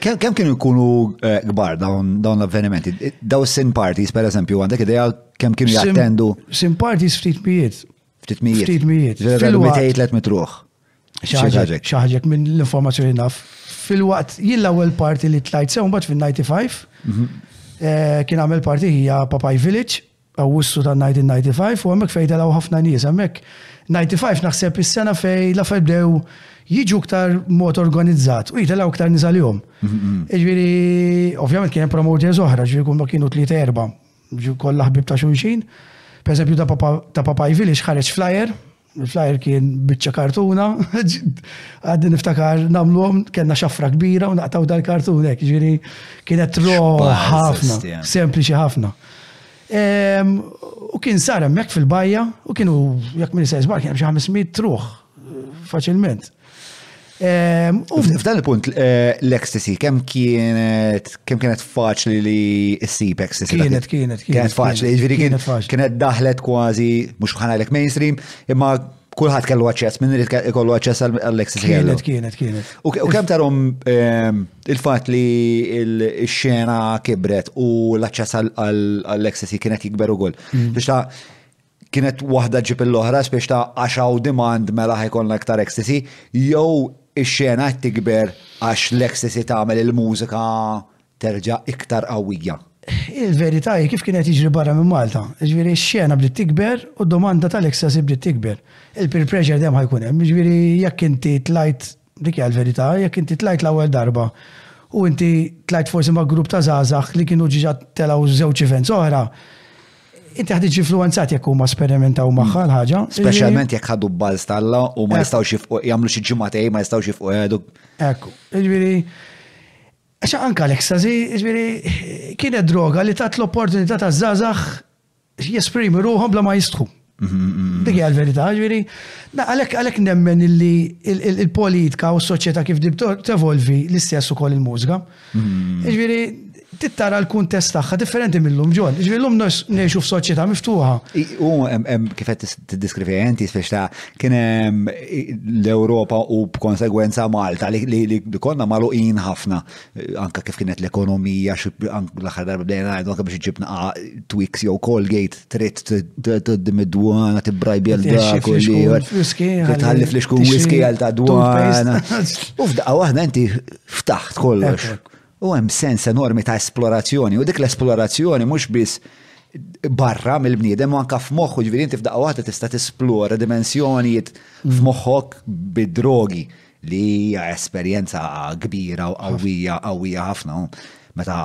Kem kienu jkunu eh, gbar dawn l-avvenimenti? Daw sin parties, per eżempju, għandek ideja Kemm kienu jattendu? Sim parties ftit mijiet. Ftit mijiet. Ftit mijiet. Fil-mitejt let mitruħ. Xaħġek. Xaħġek minn l-informazzjoni naf. Fil-waqt, jilla l-ewwel parti li tlajt sew mbagħad fil-95. Mhm. Eh, kien għamel parti hija Papaj Village, għawussu ta' 1995, u għamek fejda law ħafna nies, għamek 95 naħseb is-sena fej la bdew jiġu ktar mod organizzat u jitelaw ktar nizal jom. Mhm, mhm. Ġviri, ovvjament kien promoters oħra, ġviri kumma kienu tlieta erba, ġu kollha ħbib ta' xulxin. Per eżempju ta' Papa Ivili xħareġ flyer, il-flyer kien biċċa kartuna, għaddi niftakar namluhom kellna xafra kbira u naqtaw dal-kartun hekk, ġifieri kienet ro ħafna, sempliċi ħafna. Ehm, u kien sar hemmhekk fil-bajja u kienu jekk minn se kien hemm xi 500 truħ faċilment. Ehm, f'dan il-punt, eh, l-ecstasy, kem kienet, kem kienet faċli li s-sib ecstasy? Kienet, kienet, kienet. faċli, ġviri kienet faċli. Kienet daħlet kważi, mux ħana l mainstream, imma kullħat kellu għacċess, minn rrit kellu għacċess għall-ecstasy. Kienet, kienet, kienet. U kem tarom ehm, il-fat li il-xena kibret u l-għacċess għall-ecstasy kienet jikberu għol. Mm. Biex ta' kienet waħda ġġib il-oħra spiex ta' għax hawn demand mela ħa jkollna iktar ecstasy, jew ix-xena qed tikber għax l-ecstasy tagħmel il-mużika terġa' iktar qawwija? Il-verità hi kif kien qed jiġri barra minn Malta. Jiġifieri x-xena bdiet tikber u d-domanda tal-ecstasy bdiet tikber. Il-peer pressure dejjem ħa jkun hemm, jiġifieri jekk inti tlajt Dik hija l-verità. Jekk inti tlajt l-ewwel darba u inti tlajt forsi ma' grupp ta' żgħażagħ li kienu ġiġa telgħu żewġ events oħra, inti ħad tiġi influenzat jekk huma sperimentaw magħha l-ħaġa. Speċjalment jekk ħadu bals talla u ma jistgħux jifqu jagħmlu xi ġimagħtej ma jistgħux jifqu għedu. Ekku, jiġifieri għax anke l-ekstażi, jiġifieri kienet droga li tat l-opportunità ta' żgħażagħ Jesprimi ruħhom bla ma jistħu. Dik hija l-verità, ġifieri. Għalhekk għalhekk nemmen illi il-politika u s-soċjetà kif dib tevolvi l-istess ukoll il-mużika. Ġifieri tittara l-kuntest tagħha differenti mill-lum ġol. Ġifieri llum ngħixu f'soċjetà miftuħa. U kif qed tiddiskrivi inti spiex ta' kien hemm l-Ewropa u b'konsegwenza Malta li konna magħluqin ħafna anka kif kienet l-ekonomija, l-aħħar darba bdejna ngħidu anka biex iġib naqa' Twix jew Colgate trid tqoddim id-dwana tibbrajbi għal dak u tħalli flix kun whisky għal ta' dwana. U f'daqqa waħda inti ftaħt kollox. U hemm sens enormi ta' esplorazzjoni u dik l-esplorazzjoni mhux biss barra mill-bniedem u anka f'moħħu ġifieri inti f'daqqa waħda tista' tisplora dimensjonijiet f'moħħok bid-drogi li hija esperjenza kbira u qawwija, qawwija ħafna, meta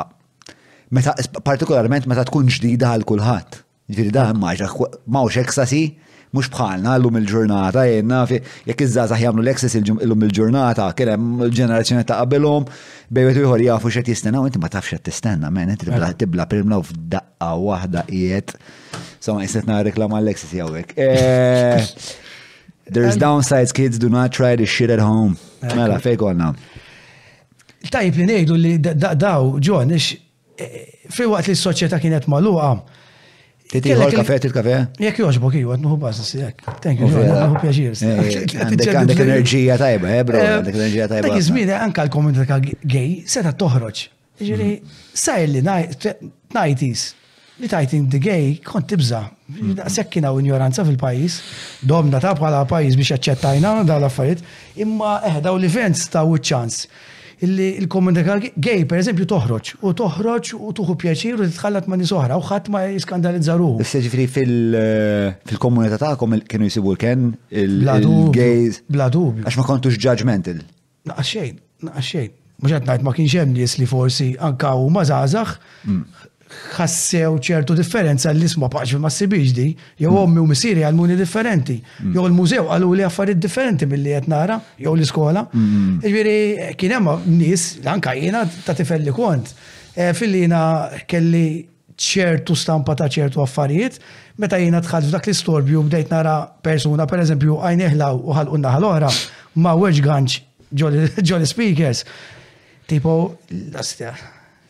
meta partikolarment meta tkun ġdida għal kulħadd. Ġifieri da immaġna m'hawnx ecstasy mhux bħalna llum il-ġurnata jenna jekk iż-żgħażagħ jagħmlu l-ecstasy llum il-ġurnata kien hemm il-ġenerazzjoni ta' qabilhom bejn wieħed ieħor jafu x'qed jistenna inti ma tafx qed tistenna men inti tibla tibla pilmna f'daqqa waħda qiegħed. Somma jisnet nagħmel reklama l-ecstasy hawnhekk. Eh, There's downsides, kids, do not try this shit at home. Mela, fej konna. Tajb li nejdu li daw, ġon, ix eh, fi waqt li s-soċieta kienet maluqa. Titi għol kafe, tit kafe? Jek joġbok, iju, għadnuħu bazz, jek. Thank you, għadnuħu pjaġir. Għandek enerġija tajba, ebro, eh, għandek enerġija tajba. Dak iż-żmien, anka l-komunità gay, seta toħroġ. Ġiri, sajr li najtis, li tajt in the gay, kont tibza. Sekk kiena u ignoranza fil-pajis, domna ta' bħala pajis biex jaċċettajna daw l-affarijiet, imma eħda u l-events ta' u ċans. Illi il-komunità gay, per eżempju, toħroġ, u toħroġ u tuħu pjaċir u titħallat ma' nisoħra, u ħadd ma jiskandalizza ruħu. Issa ġifri fil-komunità tagħkom kienu jisibu l-ken, il-gays. Bla dubju. Għax ma kontux judgmental. Naqas xejn, naqas xejn. Mhux qed ngħid ma kienx hemm nies li forsi anka huma żgħażagħ ħassew ċertu differenza li isma' paċ ma ssibix di, jew mm. ommi u missieri għalmuni differenti, mm. jew il-mużew qalu li affarijiet differenti milli qed nara, jew l-iskola. Mm. Ġifieri kien hemm nies anka jiena ta' tifel li kont eh, fil-lina kelli ċertu stampa ta' ċertu affarijiet, meta jiena dħalt f'dak l-istorbju bdejt nara persuna pereżempju għajnejh law u ħalqu n-naħa l-oħra ma' weġ ganċ ġol speakers. Tipo, l-astja,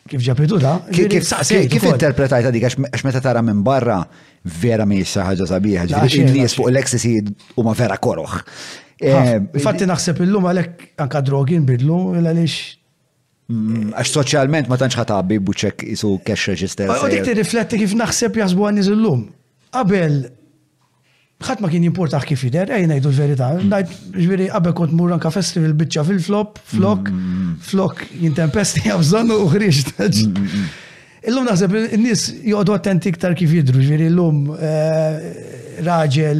kif ġabidu da? Kif interpretajta dik għax meta tara minn barra vera mi xi ħaġa sabiħa, ġifieri nies fuq l-ecstasy huma vera koroħ. Eh, Fatti naħseb illum għalhekk anka drogi nbidlu għaliex Mm, għax soċjalment ma tantx ħatabi buċek isu cash register. U dik tirrifletti kif naħseb jaħsbu għan niżillum. Qabel, ħadd ma kien jimportaħ kif jidher, ej ngħidu l-verità. Mm. Ngħid, ġifieri qabel kont mur anka festival biċċa fil-flop, flok, mm, flok jintempesti għabżonnu u ħriġt. Illum naħseb in-nies joqogħdu attenti iktar kif jidru, ġifieri llum eh, raġel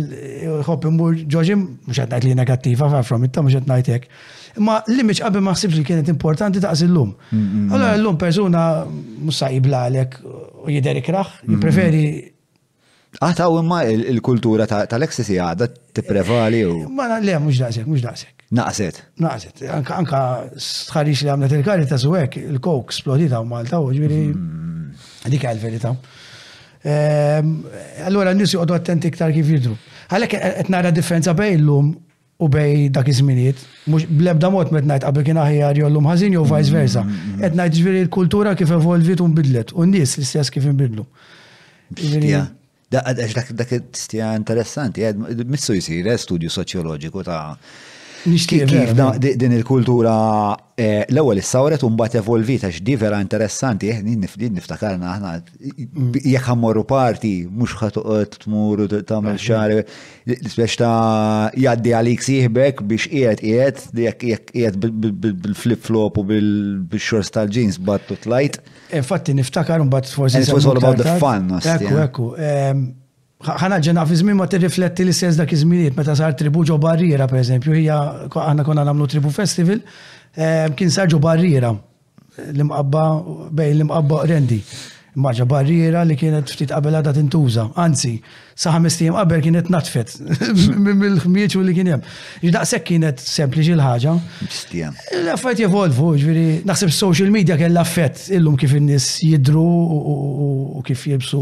jħobb imur ġoġim, mhux qed ngħid li negattiva far from it, mhux qed ngħid hekk. Imma l-image qabel ma ħsibx li kienet importanti taqs illum. Allora llum persuna mhux sa jibla għalek u jidher ikraħ, jippreferi Għad hawn imma il-kultura tal-ecstasy għadha tipprevali u. Ma le, mhux daqshekk, mhux daqshekk. Naqset. Naqset. Anka stħarix li għamlet il-kari ta' suwek, il-kok splodita u Malta u ġviri. Hmm. Dik għal verita. Ehm, allora n-nis juqdu attenti iktar kif jidru. Għalek qed nara differenza bejn l-lum u bej dak iż-żminijiet. Mhux bl-ebda mod qed ngħid qabel kien aħjar jew llum ħażin jew vice versa. Mm, mm, mm. Qed ngħid ġifieri l-kultura kif evolvit u nbidlet u n-nies l-istess kif inbidlu. Dak dak stja interessanti, eh, missu jisir eh, studju soċjoloġiku ta' kif din il-kultura L-ewwel issawret u mbagħad evolviet għax di vera interessanti, eh, din niftakarna aħna. Jekk ħammorru parti, mhux ħatoqgħod tmur u tagħmel xar, l-ispex ta' jgħaddi għalik sieħbek biex qiegħed qiegħed jekk qiegħed bil-flip flop u bil-shorts tal-jeans battu tlajt. Infatti niftakar mbagħad forsi. It's all about the fun. Ekku, ekku. Ħa naġġel naqaf iż-żmien ma tirrifletti l-istess dak iż-żminijiet meta sar tribu ġo barriera pereżempju, hija aħna konna nagħmlu tribu festival, eh, kien sar ġo barriera l-imqabba bejn l-imqabba rendi. Marġa barriera li kienet ftit qabel għadha tintuża. Anzi, sa ħames tiem qabel kienet natfet mill-ħmieġ u li kien hemm. Daqshekk kienet sempliċi l-ħaġa. L-affarijiet jevolvu, ġifieri naħseb social media kellha affett illum kif in-nies jidru u kif jibsu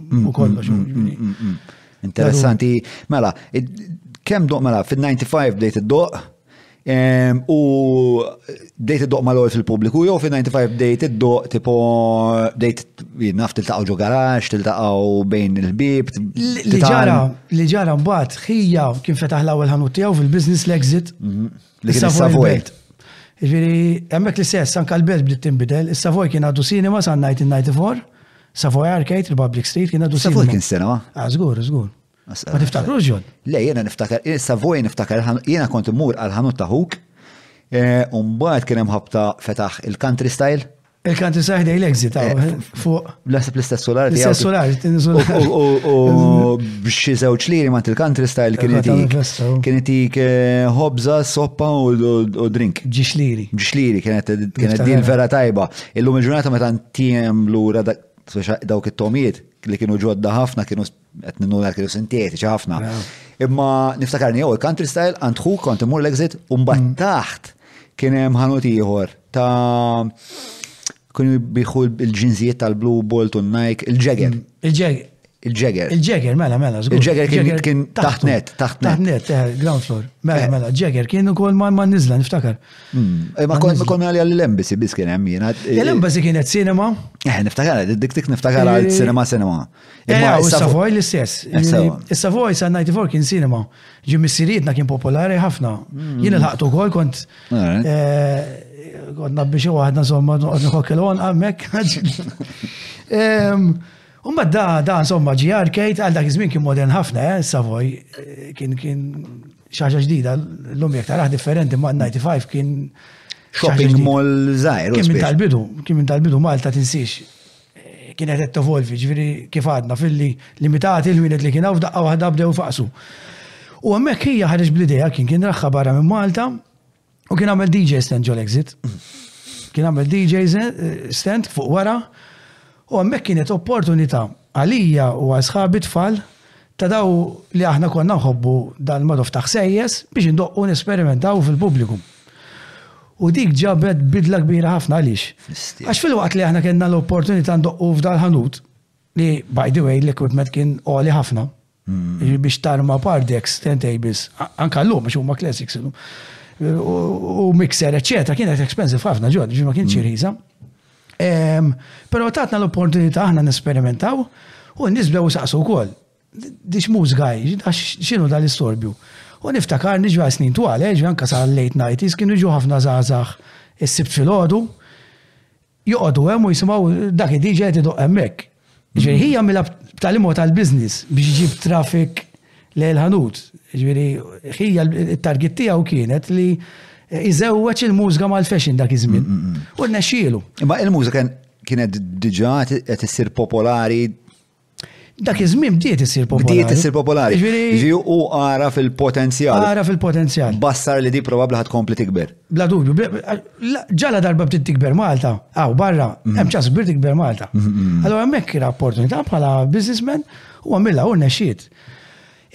mm, u kollox. Mm, Interessanti, mela, kem doq mela, fil-95 bdejt id-doq, u bdejt id-doq mal fil-publiku, jew fil-95 bdejt id-doq, tipo, bdejt naf tiltaqaw ġo garax, tiltaqaw bejn il-bib. Li ġara, li ġara mbagħad ħija kien fetaħ l-ewwel ħanut tiegħu fil-business l-exit. Mhm. Li kien Savoy. Ġifieri, hemmhekk li sess anke l-belt bdiet tinbidel, is-Savoy kien għadu sinema sa night in 94, Savoy Arcade, il-Public Street kien għadu sinema. Savoy kien sinema? Ah, żgur, żgur. Ma tiftakru ġon? Le, jiena niftakar, Savoy niftakar, jiena kont immur għal ħanut ta' huk, eh, u mbagħad kien hemm ħabta fetaħ il-country style. Il-kanti saħ dej l-egzi ta' eh, fuq. Nasib l-istess solar. L-istess solar. U b'xi żewġ liri ma' il-country style kien itik. Kien itik eh, hobza, soppa u drink. Ġiex liri. Ġiex liri kienet din vera tajba. Illum il-ġurnata meta ntiem lura dawk it-tomijiet li kienu ġodda ħafna kienu Qed ninnuna kienu sintetiċi ħafna. Imma niftakarni jew il-country style għand ħu kont imur l-exit u mbagħad mm. taħt kien hemm ħanut ieħor ta' kienu biħu il-ġinżijiet tal-Blue Bolt u Nike, il-ġeger. Mm. Il-ġeger. Il-ġeger. Il-ġeger, mela, mela. Il-ġeger kien taħt net, taħt net. Taħt net, eh, ground floor. Mela, eh. mela, ġeger kien ukoll ma ma nizla, niftakar. Mm. Eh, ma kont konna għalja l-embasi bis kien hemm jiena. L-embasi kienet sinema. Eh, niftakar, dik dik niftakar għal sinema sinema. Imma eh, is-Savoy l-istess. Is-Savoy sa' 94 kien sinema. Ġim missirietna kien popolari ħafna. Hmm. Jien il-ħaqtu kol kont. Eh, kont nabbi xi waħda somma noqgħod nħokkel on għammek. U ma da, da, insomma, ġi arcade, għal dak iż-żmien kien modern ħafna, eh, Savoy, eh, kien kien xaġa ġdida, l-lum jek taraħ differenti ma' 95 kien. Shopping mall zaħir. Kien minn tal-bidu, kien minn tal-bidu Malta tinsiex. kienet qed tevolvi, ġifieri kif għadna filli limitati l-ħwienet li kienaw f'daqqa waħda bdew faqsu. U hemmhekk hija ħareġ bl-idea kien kien raħħa barra minn Malta u kien għamel DJ stand ġol exit. Kien għamel DJ stand fuq wara u hemmhekk kienet opportunità għalija u għal sħabi tfal Ta' daw li aħna konna nħobbu dan magħruf ta' ħsejjes biex indoqqu nesperimentaw fil-pubbliku. U dik ġabet bidla kbira ħafna għaliex. Għax fil-waqt li aħna kellna l-opportunità ndoqqu f'dal ħanut li by the way l-equipment kien għoli ħafna mm. biex tarma pardex, ten tables, anka l-lum biex huma classics u mixer, eccetera, kienet expensive ħafna ġod, ma kienx mm. irħiża. Pero tatna l-opportunità aħna nesperimentaw u nisbdew u saqsu kol. Dix muż għaj, xinu dal-istorbju. U niftakar nġu għal snin twal, eh, ġu anka sa' late night, kienu ġu ħafna zazax is-sibt fil-ħodu, joqodu hemm u jisimaw dak id-DJ qed idoq hemmhekk. Ġifieri ħi jagħmilha b'tali mod għall-business biex iġib traffic lejn il-ħanut. Ġifieri ħi it-target tiegħu kienet li iżewweġ il-mużika mal-fashion dak iż-żmien. Mm, mm, mm. U rnexxielu. Imma il-mużika kienet diġà qed issir popolari dak iż-żmien bdiet issir popolari. Bdiet issir popolari. Ġifieri u ara fil-potenzjal. Ara fil-potenzjal. Bassar li di probabbli ħad kompli tikber. Bla dubju, ġala darba bdiet tikber Malta, għaw barra, mhm. hemm ċas kbir tikber Malta. Mhm, mhm, allora hemmhekk kien opportunità bħala businessman u għamilha u nexxiet.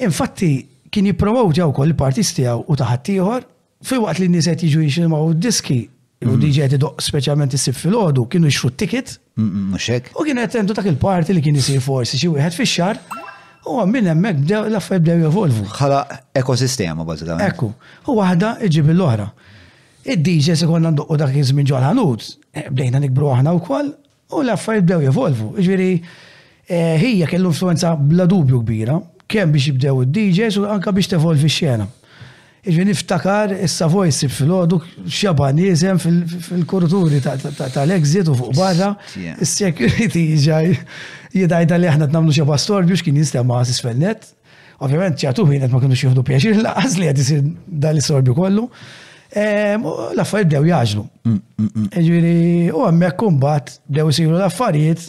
Infatti kien jippromow tiegħu wkoll il-partis tiegħu u taħat ieħor fil-waqt li n-nies qed jiġu jisimgħu diski u diġi qed idoq speċjalment isib fil-ħodu kienu jixru ticket Mhux hekk? U kien qed tentu dak il-party li kien isir forsi xi wieħed fix-xahar u minn hemmhekk bdew l-affarijiet bdew jevolvu. Ħala ekosistema bażikament. Ekku. U waħda iġib l-oħra. Id-DJs ikollna ndoqqu dak iż-żmien ġol-ħanut, bdejna nikbru aħna wkoll u l-affarijiet bdew jevolvu. Jiġifieri Hija kellu influwenza bla dubju kbira, kemm biex jibdew id-DJs u anke biex tevolvi x-xena. Jiġifieri niftakar is-Savoy ssib filgħodu x'jaba' nies hemm fil-kuruturi tal-exit u fuq barra, is-security ġej jidgħidha li aħna qed nagħmlu xaba' storbju x'kien jinstema' s'isfel nett. Ovvjament ċertu ħwienet qed ma kinux jieħdu pjaċir lanqas li qed isir dan l-istorbju kollu. L-affarijiet bdew jagħġlu. Jiġifieri u hemmhekk imbagħad bdew isiru l-affarijiet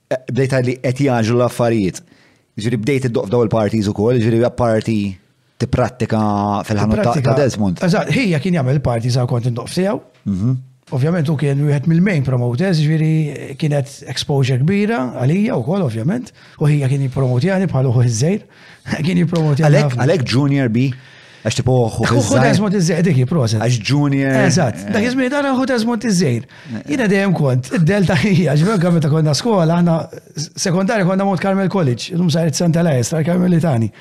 Bdejt tgħid li qed jagħġlu l-affarijiet. Ġiri bdejt iddoq f'daw il-parties ukoll, ġiri apparti tipprattika fil-ħanut ta' Desmond. Eżatt, ħija kien jagħmel il-parties għal kont indoq f'tiegħu. Mhm. Ovvjament u kien wieħed mill-main promoters, ġiri kienet exposure kbira għalija wkoll ovvjament, u ħija kien jippromotjani bħal uħu iż-żejr. Kien jippromotjani. Għalhekk Junior B Għax tipo uħu. Uħu Desmond iż-żejr, dik proset. Għax Junior. Eżatt, dak iż-żmien għana uħu Desmond iż-żejr. Jina dejjem kont, id-delta hija, ġivir għamil ta' konna skola, għana sekondari konna Mont Carmel College, l-lum sajret Santa Lajes, tal Carmelitani.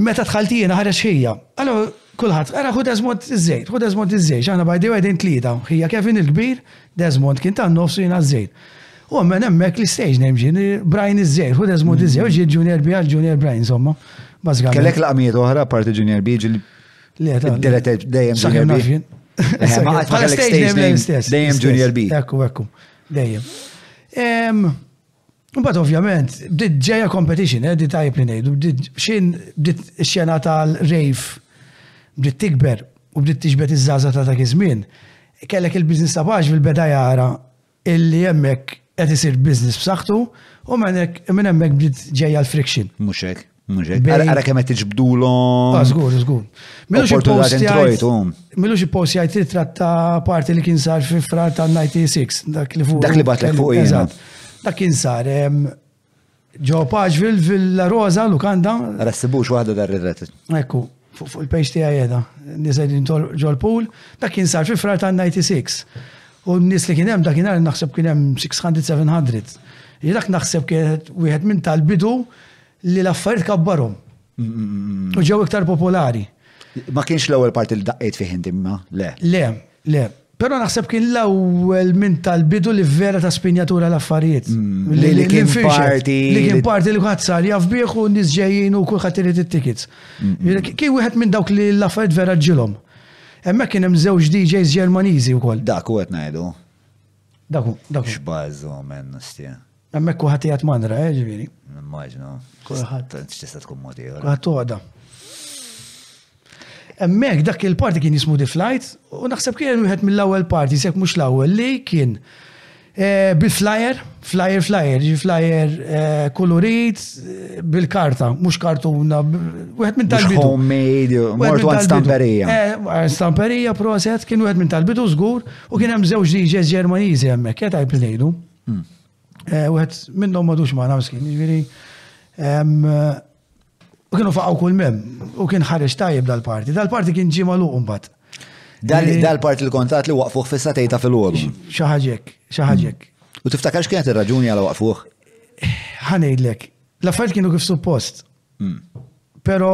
Meta tħaltijina ħarġ xija. Għallu, kullħat, għara hu Desmond iż-żejr, hu Desmond iż-żejr, għana bajdi għedin tlida, hija Kevin il-kbir, Desmond kien ta' nofsu jina iż-żejr. U għammen emmek li stage name ġin, Brian Iżżejr, hu Desmond mm. Iżżejr, ġi Junior B għal Junior Brian, insomma. Bażgħan. Kellek laqmijiet oħra parti Junior B ġil. Le, ta' deletet dejjem Junior B. Eh, ma għatma kellek stage name dejjem Junior B. Ekku, ekku, dejjem. Mbagħad ovvjament, bdiet ġejja competition, eh, di tajb li ngħidu, bdiet xejn bdiet xena tal-rejf bdiet tikber u bdiet tiġbed iż-żaża ta' dak iż-żmien. Kellek il-business ta' paġ fil-beda jara Illi hemmhekk qed isir business b'saħħtu u minn hemmhekk bdiet ġejja l-friction. Mhux hekk, mhux hekk. Ara kemm qed tiġbdulhom. Ah, żgur, żgur. Milux il-post jgħid titrat ta' parti li kien sar fi frar ta' 96, dak li fuq. Dak li batlek fuq Dak kien sar Ġo Paġvil Villa Rosa, Lukanda. Ara s-sibux waħda dar rirret. Ekku, fuq il-pejx tijaj jeda, nizaj ġol pool, da kien sar fi frar ta' 96. U n-nis li kienem, da kienem naħseb kienem 600-700. Jidak naħseb kienet wieħed minn tal-bidu li l-affarijiet kabbarom. U ġew iktar popolari. Ma kienx l-ewwel parti li daqqejt fih inti imma, le. Le, Le, Pero naħseb kien l-ewwel minn tal-bidu li vera ta' spinjatura l-affarijiet. Mm. Li kien parti. Li kien parti li kuħat sar jaf bieħ u nis ġejjin u kuħat irid it-tickets. Kien wieħed minn dawk li l-affarijiet vera ġilhom. Hemmhekk kien hemm żewġ DJs Ġermaniżi wkoll. Dak u qed ngħidu. Daku, daku. Xbaz u men, stja. Għammek kuħat jgħat mandra, eh, ġviri. Immaġna. Kuħat. Tista tkun modi. Kuħat toħda. Għammek dak il-parti kien jismu The Flight, u naħseb kien wieħed mill-ewwel parti, sekk mhux l-ewwel li kien eh, bil-flyer, flyer, flyer, ġi flyer eh, kolorit eh, bil-karta, mhux kartuna, wieħed minn tal-bidu. Homemade, mortu għan stamperija. Stamperija, proset, kien wieħed minn tal-bidu żgur, U kien hemm żewġ DJs Ġermaniżi hemmhekk, qed għajb li ngħidu. Hmm. Eh, wieħed minnhom madux ma' namskin, jiġifieri. U kienu faqgħu kull mem, u kien ħareġ tajjeb dal-parti. Dal-parti kien ġie magħluq imbagħad. Dal-parti li kontat li waqfuh fissa tejta fil-għodu. Xi ħaġek, xi ħaġek. Hmm. U tiftakarx kienet ir-raġuni għal waqfuh? Ħanejdlek, l-affarijiet kienu kif suppost. Pero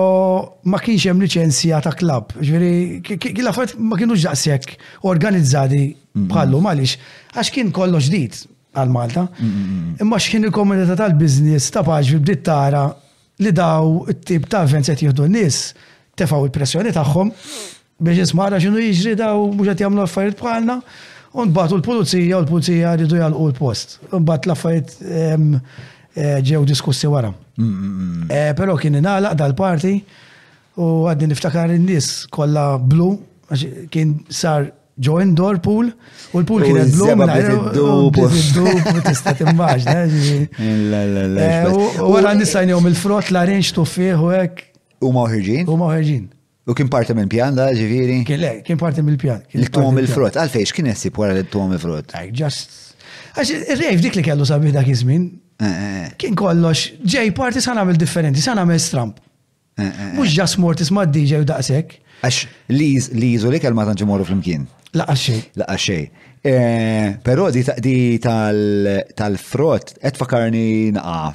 ma kienx hemm liċenzja ta' klabb. Ġifieri l-affarijiet ma kienux daqshekk organizzati bħallu għaliex għax kien kollox ġdid għal Malta. Imma x'kien il-komunità tal-biżnies ta' paġi bdiet tara li daw it-tip ta' events qed jieħdu n-nies tefgħu l-pressjoni tagħhom Biex isma' ara x'inhu jiġri daw mhux qed jagħmlu affarijiet bħalna, u ntbagħtu l-pulizija u l-pulizija rridu jagħlqu l-post. Imbagħad l-affarijiet ehm, eh, ġew diskussi wara. Eh, Però kien ingħalaq dal-party u għadni niftakar in-nies kollha blu għax kien sar ġo indoor pool u l-pool U kienet blu z-zeba mingħajr- bdiet iddub u- bdiet iddub u tista' timmaġna. ġifieri. La, la, la, Eh, xbet. U u wara nisajnjom il-frott, larinx, tuffieħ u hekk Huma uħirġin? u maħħeġin. U kien parti mill pjan da, ġiviri? Kien le, kien parti mill pjan. Li tuħom il-frott, għalfejx kien jessi wara li tuħom il-frott. Just. Għax il-rejf dik li kellu sabi dak iż-żmien. Eh, eh, eh. Kien kollox, ġej parti sa nagħmel differenti, sa nagħmel stramp. Mhux ġas mort isma' DJ u daqshekk. Għax li jiżu li kelma tanġi morru flimkien. Laqax xej. Laqax xej. Però di tal-frott qed fakarni naqa'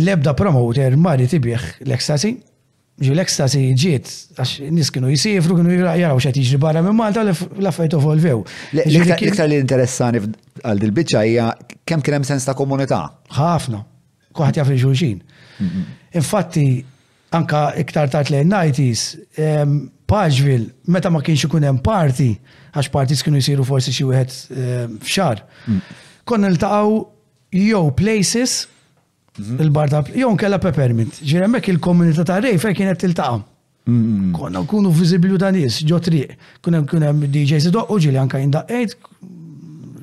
L-ebda promoter ma ried ibigħ l-ecstasy. Ġifieri l-ecstasy ġiet għax nies kienu jsiefru, kienu jaraw x'qed jiġri barra minn Malta u l-affarijiet evolvew. L-iktar li interessani għal dil-biċċa hija kemm kien hemm sens ta' komunità. Ħafna. Kuħat jaf il-xulxin. Infatti, anka iktar tard lejn 90s, ehm, Paġvil, meta ma kienx ikun hemm parti, għax partis kienu jsiru forsi xi wieħed ehm, f'xar, mm. konna niltaqgħu jew places, il-bar ta' jew nkella peppermint. Ġifieri hemmhekk il-komunità ta' rejfer kienet tiltaqa'. Konna nkunu viżibbli ta' nies ġo triq. Kun hemm kien hemm DJs idoqqu ġieli anke jindaqqejt,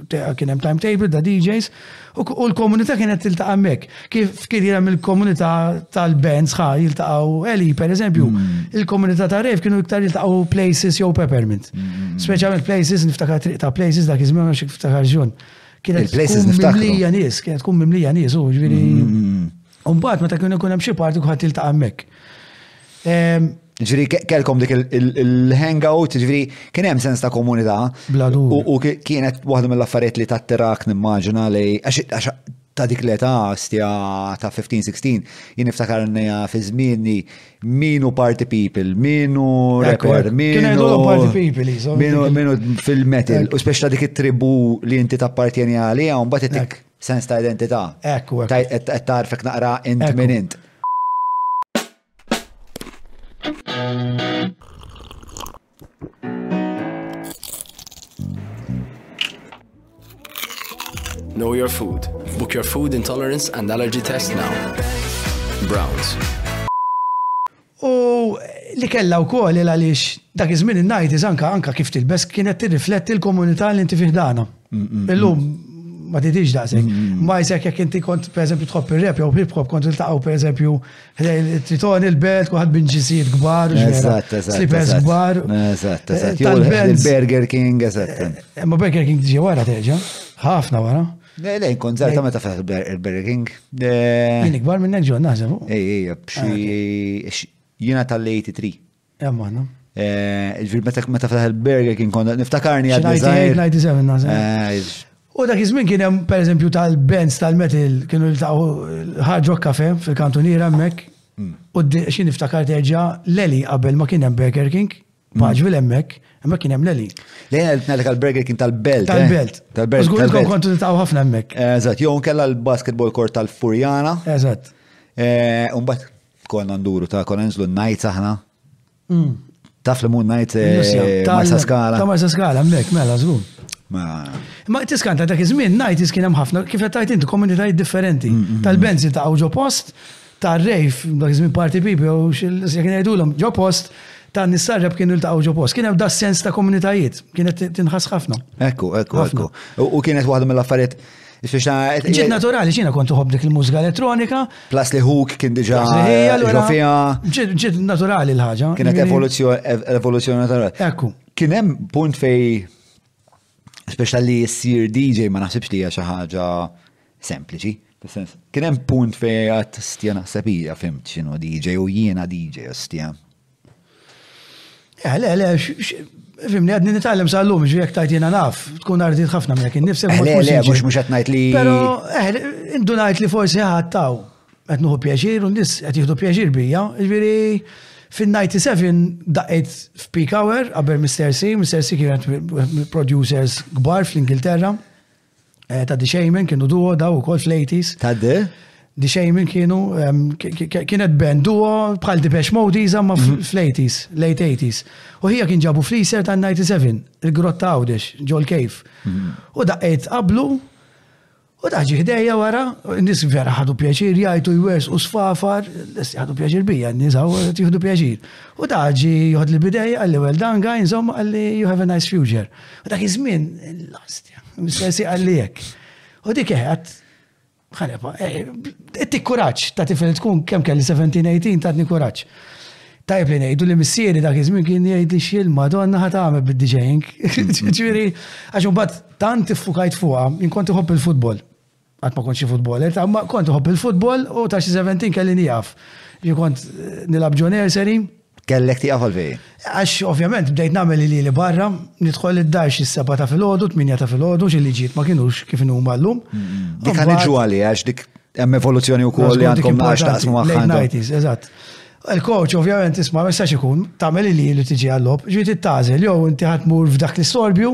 kien hemm timetable da' DJs u l-komunità kienet tiltaqa' hemmhekk. Kif kien hemm il-komunità tal-bands ħa jiltaqgħu Eli pereżempju, il-komunità ta' rejf kienu iktar jiltaqgħu places jew peppermint. Speċjalment places niftakar triq ta' places dak iż-żmien ma nafx jekk tiftakarx John. Kienet tkun mimlija nies, kienet tkun mimlija nies, u ġviri. Mm-hmm. Umbat, meta kien ikun hemm xi parti kuħat tiltaqa' hemmhekk. Ehm, ġviri, kelkom dik il-hangout, ġviri, kien hemm sens ta' komunità. U kienet waħda mill-affarijiet li tattirak nimmaġina li għax ta' dik l-età stja ta' 15-16, jien niftakar n-neja fi zmienni Minu party people, minu rapper, minu. party people, jisom. Minu, minu fil-metal, u speċta dik it-tribu li inti tappartjeni għalija, un bat it-tik sens ta' identità. Ekku, ekku. Tarfek naqra int minn int. Know your food. Book your food intolerance and allergy test now. Browns. U li kella u kol il għalix dak iż-żmien il-najt anka anka kif tilbes kienet tirrifletti l-komunità li inti fiħdana. Illum ma tidix daqsek. Ma jisek jek inti kont per eżempju tħobb il-rap jew hip hop kont il-taqaw per eżempju Triton il-belt, kuħad minn ġisijiet gbar, eżatt, eżatt. Slipers gbar. Eżatt, eżatt. Eh, Il-Burger King, eżatt. Eh, eh, ma Burger King tiġi wara teġa, ħafna wara. Lejn, kon zar ta' meta fetħ il-Burger King. Jien gbar minn ġon, naħseb. Ej, ej, bxi, jina tal-83. Emmana. Eh, ġviri meta meta fetaħ il-burger kien konna niftakarni għad design. 97 eh, U dak iż-żmien kien hemm pereżempju tal-bands tal-metal kienu jiltaqgħu l-Hard Rock Cafe fil-kantuniera hemmhekk. Hmm. U xi niftakar terġa' Leli qabel ma kien hemm Burger King, hmm. paġwil hemmhekk, hemmhekk kien hemm Leli. Lejn qed ngħidlek għall-Burger King tal-Belt. Eh? Tal-Belt. Tal-Belt. Żgur tkun kontu titgħu ħafna hemmhekk. Eżatt, jew kellha l-basketball court tal-Furjana. Eżatt. Umbagħad Konna nduru ta' konna nżlu n-najt aħna. Mm. Taf li mun najt eh, ma' saskala. Ta' ma' saskala, mek, mela, zgur. Ma tiskanta dak iż-żmien najt iskien hemm ħafna kif qed tajt inti komunitajiet differenti mm, mm, tal-benzi ta' ġo post ta' rejf dak iż-żmien party people jew xi kien jgħidulhom ġo post ta' nisarreb kienu l-taqaw ġo post. Kien hemm da' sens ta' komunitajiet, kienet tinħas ħafna. Ekku, ekku, ekku. U kienet waħda mill-affarijiet Ġiet naturali, xina kont uħob dik il-mużika elettronika. Plus li huk kien diġa ġofija. Ġiet naturali l-ħagġa. Kienet evoluzzjoni naturali. Ekku. Kien hemm punt fej speċa li jessir DJ ma naħsibx li hija xi ħaġa sempliċi. Kien hemm punt fej għat stja naħseb hija fimt x'inhu DJ u jiena DJ stja. Eh, le, le, Fimni, għadni nitgħallem sal-lum, ġi jek tajt jena naf, tkun ardiet ħafna minn kien nifsek. Eh, le, le, mux mux għatnajt li. Pero, eh, indunajt li forsi ħattaw, għatnuħu pjaċir, un nis għatjuħdu pjaċir bija, ġviri, fin-97 daqqet f'peak hour, għabber Mr. C, Mr. C kienet producers gbar fl-Ingilterra, Eh, ta' Dishamen kienu duo daw u kol fl-80s. Ta' de? Dishamen kienu, kienet band duo bħal Depeche Mode iżam ma mhm. fl-80s, late 80s. U hija kien ġabu freezer ta' 97, il-grotta għawdex, ġol kejf. Mhm. U daqqet qablu, u daġi ħdejja wara, nis vera ħadu pjaċir, jajtu jwers u sfafar, nis ħadu pjaċir bija, nis għaw jħadu pjaċir. U daġi jħod li bidejja, għalli well done guy, insomma, għalli you have a nice future. U dak iż-żmien, last Sessi għalli jek. U dik għat, ħanepa, ti kuraċ ta' tifel tkun kem kelli 17-18 ta' kuraċ. Tajb li nejdu li missieri dak iż-żmien kien jgħid li xil madonna ħat għamel bid-DJing. Ġifieri, għax imbagħad tant iffukajt fuqha, inkont iħobb il-futbol. Qatt ma kont xi futboler, ta' ma kont uħobb il-futbol u ta' xi 17 kelli nieqaf. Ġi kont eh, nilab ġo nursery. Kellek tieqaf għalfej? Għax ovvjament bdejt nagħmel li li barra, nidħol id-dar xi seba ta' filgħodu, tminja ta' filgħodu, xi liġijiet ma kinux kif inhu mallum. Dik għan iġu għalli, għax dik hemm evoluzzjoni u koll li għandkom għax taqsmu maħħandu. Eżatt. Il-coach ovvjament isma' ma jistax ikun tagħmel li li tiġi għall-lob, ġiet it-tażel jew inti ħatmur f'dak l-istorbju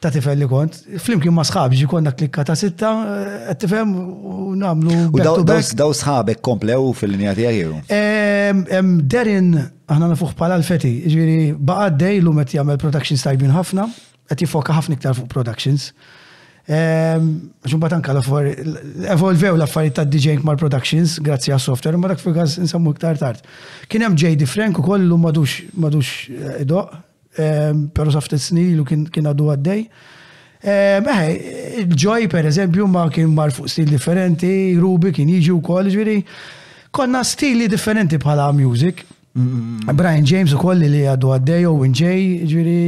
ta' tifel li kont, flimkien ma' sħab ġi konna klikka ta' sitta, eh, tifem u namlu. U daw sħabek komplew fil-linja tiegħu. Derin, aħna nafuħ pala l-feti, ġiri baqa' dej l qed jagħmel productions tajbin ħafna, qed jifoka ħafna iktar fuq productions. Xumbat anka l-evolvew l-affarijiet ta' DJ Kmar Productions, grazzi għas software ma dak fil-gaz nsemmu iktar tard. Kien hemm J.D. Frank u kollu madux madux eh, doq, Pero sa ftit snin ilu kien għadu għaddej. Il-ġoj, per eżempju, ma kien mar fuq stil differenti, Rubi kien jiġi u koll, ġviri. Konna stili differenti bħala music. Brian James u koll li għadu għaddej, u J, ġviri,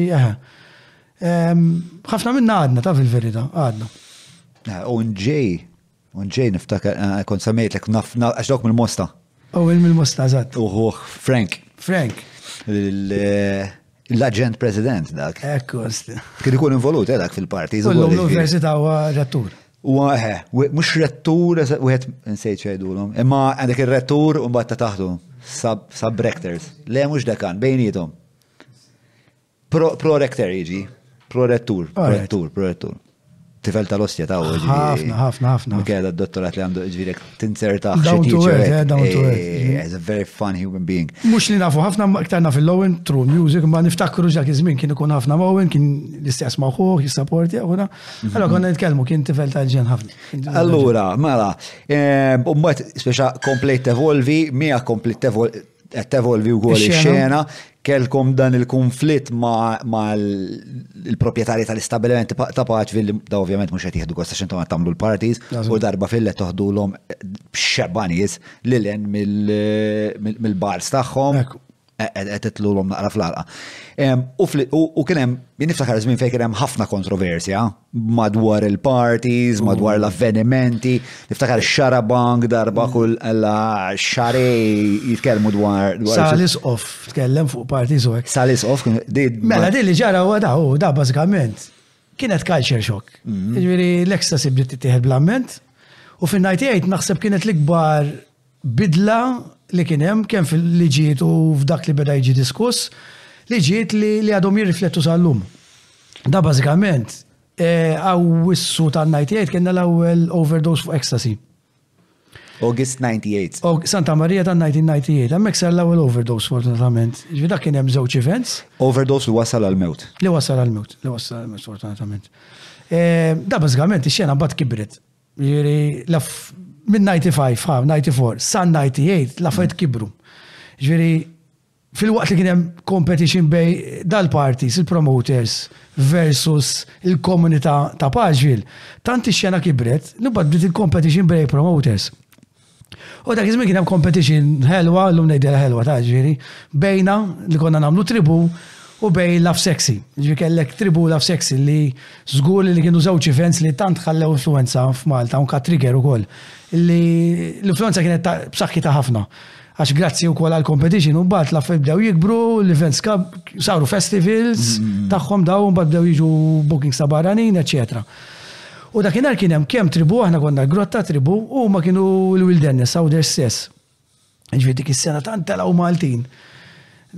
ħafna minna għadna, ta' fil-verita, għadna. Owen J, Kont ġej niftakar, kont semmejtlek naf, għax dawk mill-Mosta. U il mill-Mosta, eżatt. U ħuħ Frank. Frank. L-aġent president dak. Ekku. Kien ikun involut eh, dak fil-parti. U l-Università huwa rettur. U għahe, eh, mux rettur, u għet nsejt ċajdulom, imma għandek il-rettur un batta taħdu, sub-rectors. Le mux dekan, bejnietom. Prorekter jiġi. Prorettur, prorettur, prorettur. Tifel tal-ostja ta' uġi. Ħafna, ħafna, ħafna. Keda d-dottorat li għandu ġvirek tinzerta xie teacher. Eh, down to earth. Eh, eh, he's a very fun human being. Mux li nafu ħafna, ktarna fil-Lowen, true music, ma niftakru ġak iż-żmien kien ikun ħafna Lowen, kien l-istess maħu, jissaporti, għuna. Mhm. Allora konna nitkellmu, kien tifel tal-ġen ħafna. Allura, mela, umbat, speċa komplejt evolvi, mija komplejt evolvi, qed tevolvi wkoll ix-xena, kelkom dan il-konflitt ma' l-proprjetarji tal-istabbiliment ta' paċvi li da ovvjament mhux qed jieħdu kosta x'intom qed tagħmlu l-parties u darba fil qed toħdulhom xeba' nies lil hemm mill-bars tagħhom qed titlulhom naqra fl-għalqa. U kien hemm, niftakar żmien fejn kien hemm ħafna kontroversja madwar il-parties, madwar l-avvenimenti, niftakar xarabank darba kull ella xarej jitkellmu dwar. Salis off, tkellem fuq parties u għek. Salis off, Mela, din li ġara u da, u da, bazzikament, kienet culture shock. Mhm. Ġviri, l-ekstasi bdiet tittieħed bl-amment, u fin-98 naħseb kienet l-ikbar bidla li kien hemm kemm fil-liġijiet u f'dak li beda jiġi diskuss, liġijiet li għadhom jirriflettu sal-lum. Da bażikament għaw wissu ta' 98 kienna l-ewwel overdose fuq ecstasy. August 98. Santa Maria ta' 1998. Hemmhekk sar l-ewwel overdose fortunatament. Ġifi dak kien hemm żewġ events. Overdose li wasal għal-mewt. Li wasal għal-mewt, li wasal għal-mewt fortunatament. Da bażikament ix-xena mbagħad kibret. Jiġifieri minn 95 ħa 94 sa 98 l-affarijiet kibru. Jiġifieri fil-waqt li kien hemm competition bej dal-parties, il-promoters versus il-komunità ta' Paġwil, tant ix-xena kibret li mbagħad bdiet il-competition bej promoters. U dak iż-żmien kien hemm competition ħelwa, llum ngħidilha ħelwa ta' ġifieri, bejna li konna nagħmlu tribu u bej Love Sexy. Ġifieri kellek tribu Love Sexy li żgur li kienu żewġ events li tant ħallew influenza f'Malta u ka trigger ukoll. Li l-influenza kienet b'saħħitha ħafna. Għax grazzi wkoll għal competition u mbagħad l-affarijiet bdew jikbru, l-events saru festivals tagħhom daw mbagħad bdew jiġu bookings ta' barranin, eċċetera. U dakinhar kien hemm kemm tribù, aħna konna l-grotta tribù, u huma kienu l-wildennis, għawdex stess. Ġifieri dik is-sena tant telgħu Maltin.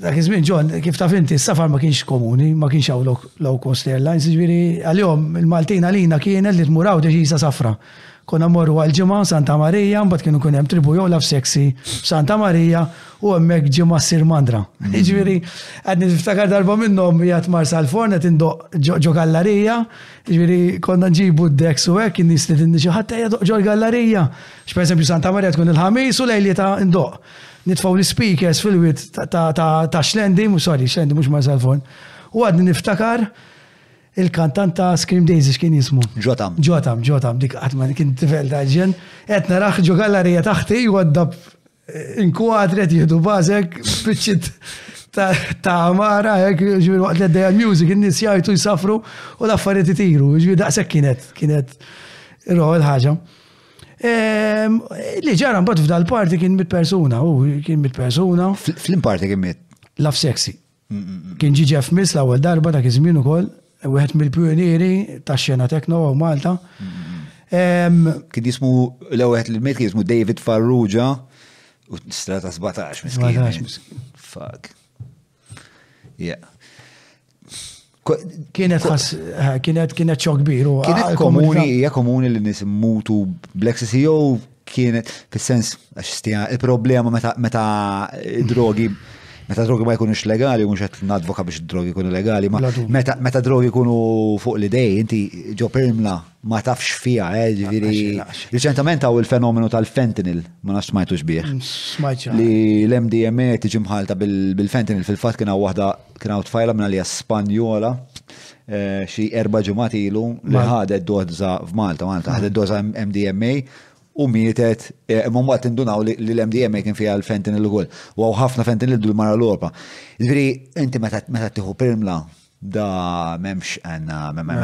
Dak iż-żmien ġon, kif taf inti, s-safar ma kienx komuni, ma kienx hawn low cost airlines, ġifieri għalihom il-Maltin għalina kienet li tmur għawdex jisa safra. Konna morru għal-ġimgħa Santa Marija, mbagħad kienu kun hemm tribù jew laf sexy Santa Marija u hemmhekk ġimgħa ssir mandra. Mm. Ġifieri qed niftakar darba minnhom jgħat mar sal-forn qed indoq ġo gallarija Ġifieri konna nġibu d-deks u hekk in-nies tidinni xi ħadd ejja doqq ġol-gallarija. Għax pereżempju Santa Marija tkun il-Ħamis u lejlietha ndoqq. Nitfgħu l-ispeakers fil-wied ta' Xlendi, sorry, Xlendi mhux Marsalforn. U għadni niftakar il-kantant ta' Scream Daisy x'kien jismu. Ġotam. Ġotam, ġotam, dik qatt ma kien tifel ta' ġen. Qed naraħ ġo gallarija taħti u għaddab Inkwadri qed jieħdu bażek biċċit ta' amara, hekk ġifieri waqt li dejja music in-nies jgħajtu jsafru u l-affarijiet itiru, ġifieri daqshekk kienet kienet roħ il-ħaġa. Ehm, li ġara mbagħad f'dal-parti kien mit persuna, u kien mit persuna. Flim parti kien mit? Love sexy. Kien ġi Jeff Miss l-ewwel darba dak iż-żmien ukoll, wieħed mill-pjunieri tax-xena tekno u Malta. Kien jismu l-ewwel li miet kien jismu David Farrugia u strata 17 miskin. Fuck. Yeah. Kienet ħas, eh, kienet kienet xok kbir. Kienet ah, komuni, hija komuni li nis mutu Black CCO e kienet fis-sens għax stija il-problema meta meta drogi meta drogi ma jkunux legali, mhux qed nadvoka biex drogi jkunu legali, ma meta drogi jkunu fuq l-idej, inti ġo permla ma tafx fija, eh, ġviri. Riċentament għaw il-fenomenu tal-fentanyl, ma nafx smajtux bieħ. Mm, li l-MDMA e tiġi mħalta bil-fentanyl fil-fat kien għaw wahda Kien hawn tfajla minn għalija Spanjola xi erba' ġimgħat ilu li ħadet doża f'Malta, Malta ħadet doża MDMA u mietet imma mbagħad indunaw li l-MDMA kien fiha l-fentanyl ukoll. U ħafna fentanyl dul mara l-Ewropa. Ġifieri inti meta tieħu pirmla da memx għanna,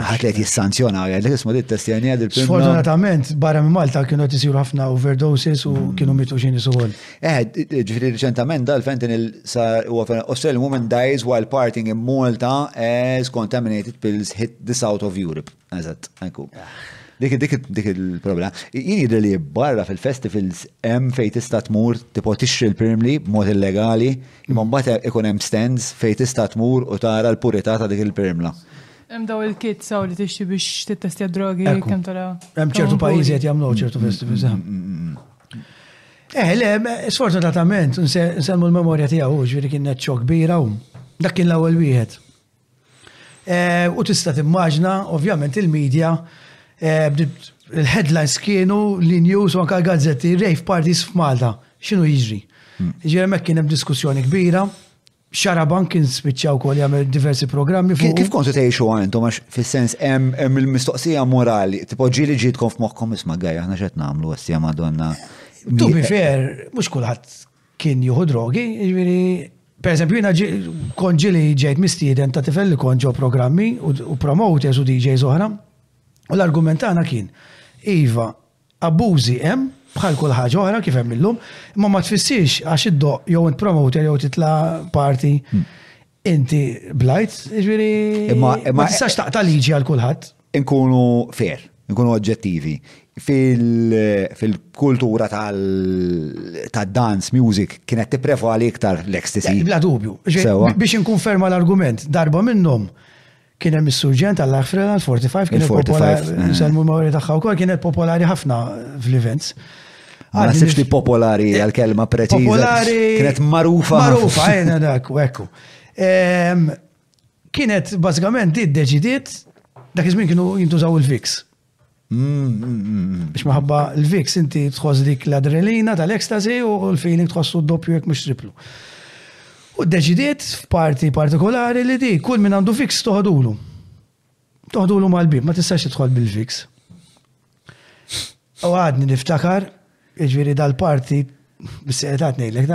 ħat li jissanzjona għed, li jismu dit testjani għed il-pirmla. Sfortunatament, barra minn Malta kienu għed jisiru ħafna overdoses u kienu mitu xini suħol. Eh, ġifiri reċentament dal-fentanyl sa huwa fenil. Australian woman dies while partying in Malta as contaminated pills hit the south of Europe. Eżatt, ekku. Dik dik dik il-problema. Jien jidri li barra fil-festivals hemm fejn tista' tmur tipo tixri l-primli b'mod illegali, imma mbagħad ikun hemm stands fejn tista' tmur u tara l-purità ta' dik il-primla. Hemm daw il-kit saw li tixti biex tittestja drogi kemm tara. Hemm ċertu pajjiżi qed jagħmlu ċertu festivals. Mm, mm, mm, Eh, le, sfortunatament, nsemmu l-memorja tiegħu, ġifieri kien neċċo kbira u dak kien l-ewwel wieħed. Eh, u tista' timmaġna, ovvjament il-medja eh, il-headlines kienu li news u anka l-gazzetti rave parties f'Malta, x'inhu jiġri. Hmm. Ġifieri hemmhekk kien hemm diskussjoni kbira, Xarabank kien spiċċa wkoll jagħmel diversi programmi fuq. Kif kontu tgħixu għandhom għax fis-sens hemm il-mistoqsija morali, tipo ġieli ġidkom f'moħħkom isma' gaj aħna x'qed nagħmlu għassija Madonna. To be fair, mhux kulħadd kien jieħu drogi, jiġifieri per eżempju jiena kont ġieli ġejt mistieden ta' tifel li kont ġew programmi u promoters u DJs oħra. U l-argument tagħna kien, iva, Abbużi hemm, bħal kull ħaġa oħra kif hemm illum, imma ma tfissirx għax iddoqq jew int promoter jew titla' party inti blajt, jiġifieri ma tistax taqta' liġi għal kulħadd. Inkunu fair, inkunu oġġettivi. Fil-kultura tad-dance music kienet tipprevali iktar l-ecstasy. Bla dubju. Biex inkunferma l-argument, darba minnhom Kien hemm is-Surġent għall ħfrela l-45 kienet popolari, eh. nsemmu l-mawri tagħha wkoll kienet popolari ħafna fl-events. Ma nasibx li popolari eh, għal-kelma preċiża. Popolari. Kienet marufa. Marufa, għajna eh, dak, ekku. Ehm, kienet bażikament id deċidiet dak iż-żmien kienu jintużaw il-fix. Biex maħabba l-Vix inti tħoss dik l-adrenalina tal-ekstasi u l-feeling tħossu doppju jek mux triplu. U deċidiet f'parti partikolari li di kull min għandu Vix toħdulu. Toħdulu mal-bib, ma tistax tidħol bil-Vix. U għadni niftakar, ġviri dal-parti, bis-seqetat nejlek,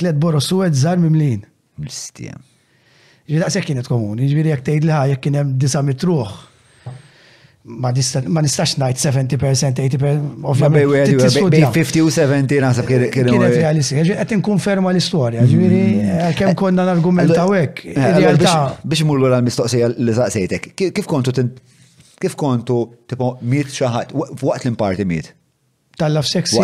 tlet boros suwed zar mimlin. Mistiem. Ġi daqshekk kienet komuni, ġifieri jekk tgħid li jekk kien hemm disa' mitruħ ma nistax najt 70%, 80%, ovvjament. Bej 50 u 70 nasab kienet. Kienet realistika, ġi għet nkunferma l-istoria, mm. ġviri, eh, kem konna n-argumenta u għek. Biex mullu l-mistoqsija li zaqsejtek, kif kontu kif kontu, tipo, miet xaħat, waqt l-imparti miet? Tal-Love Sexy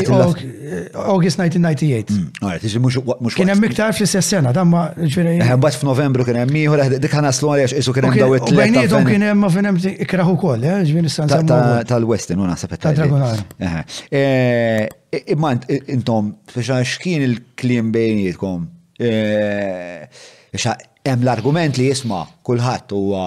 August 1998. Mm, Għaret, iġi mux mux. Kien hemm iktar fl-istess sena, damma ġveri. Eh, Bat f'Novembru kien hemm ieħor, eh, dik ħana slu għaliex isu kien hemm daw it-tlet. Bejnietom kien hemm ma finem ikraħu koll, eh, ġveri s-san. Tal-Western, u naħseb ta' Dragonar. Eh, imma intom, biex kien il-klim bejnietkom? Hemm l-argument li isma' kulħadd huwa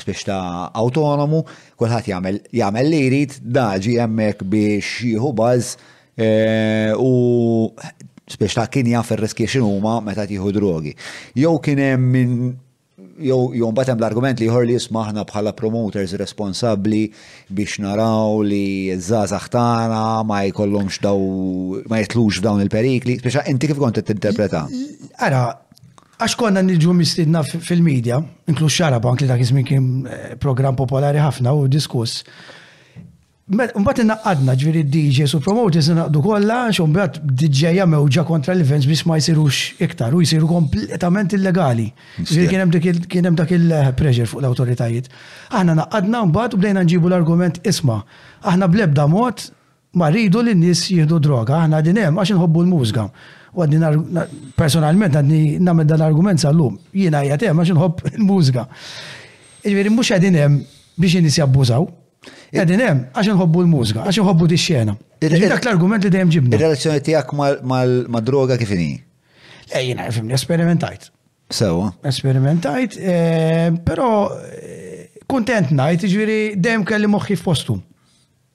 spiex ta' awtonomu, kulħadd jagħmel jagħmel li jrid, da ġie hemmhekk biex jieħu buzz eh, u spiex ta' kien jaf ir-riskji x'inhuma meta qed jieħu drogi. Jew kien hemm min jew jew mbagħad hemm l-argument li ieħor li jisma' aħna bħala promoters responsabbli biex naraw li ż-żgħażagħ tagħna ma jkollhomx daw ma jitlux dawn il-perikli. Speċa inti kif kont qed tinterpreta? Ara, Għax konna nġu mistidna fil-medja, inklu xarab bank li dak iż kien eh, program popolari ħafna u diskuss. Mbagħad inaqadna ġviri d-DJs u promoters inaqdu kollha għax imbagħad DJ mewġa kontra l-events biex ma jsirux iktar u jsiru kompletament illegali. Ġifieri kien hemm dak il-pressure fuq l-awtoritajiet. Aħna naqadna mbagħad u bdejna nġibu l-argument isma' aħna bl-ebda mod Ma rridu li n-nies jieħdu droga, aħna qegħdin hemm għax inħobbu l-mużga. U għadni personalment għadni nagħmel dan l-argument sal-lum. Jiena qiegħed hemm għax inħobb il-mużga. Ġifieri mhux qegħdin hemm biex in-nies jabbużaw. Qegħdin hemm għax inħobbu l-mużga, għax inħobbu dix-xena. Dak l-argument li dejjem ġibna. Ir-relazzjoni tiegħek mal-droga kif inhi? Le jiena fimni esperimentajt. Sewa. Esperimentajt, eh, però eh, kuntent ngħid, ġifieri dejjem kelli moħħi f'postu.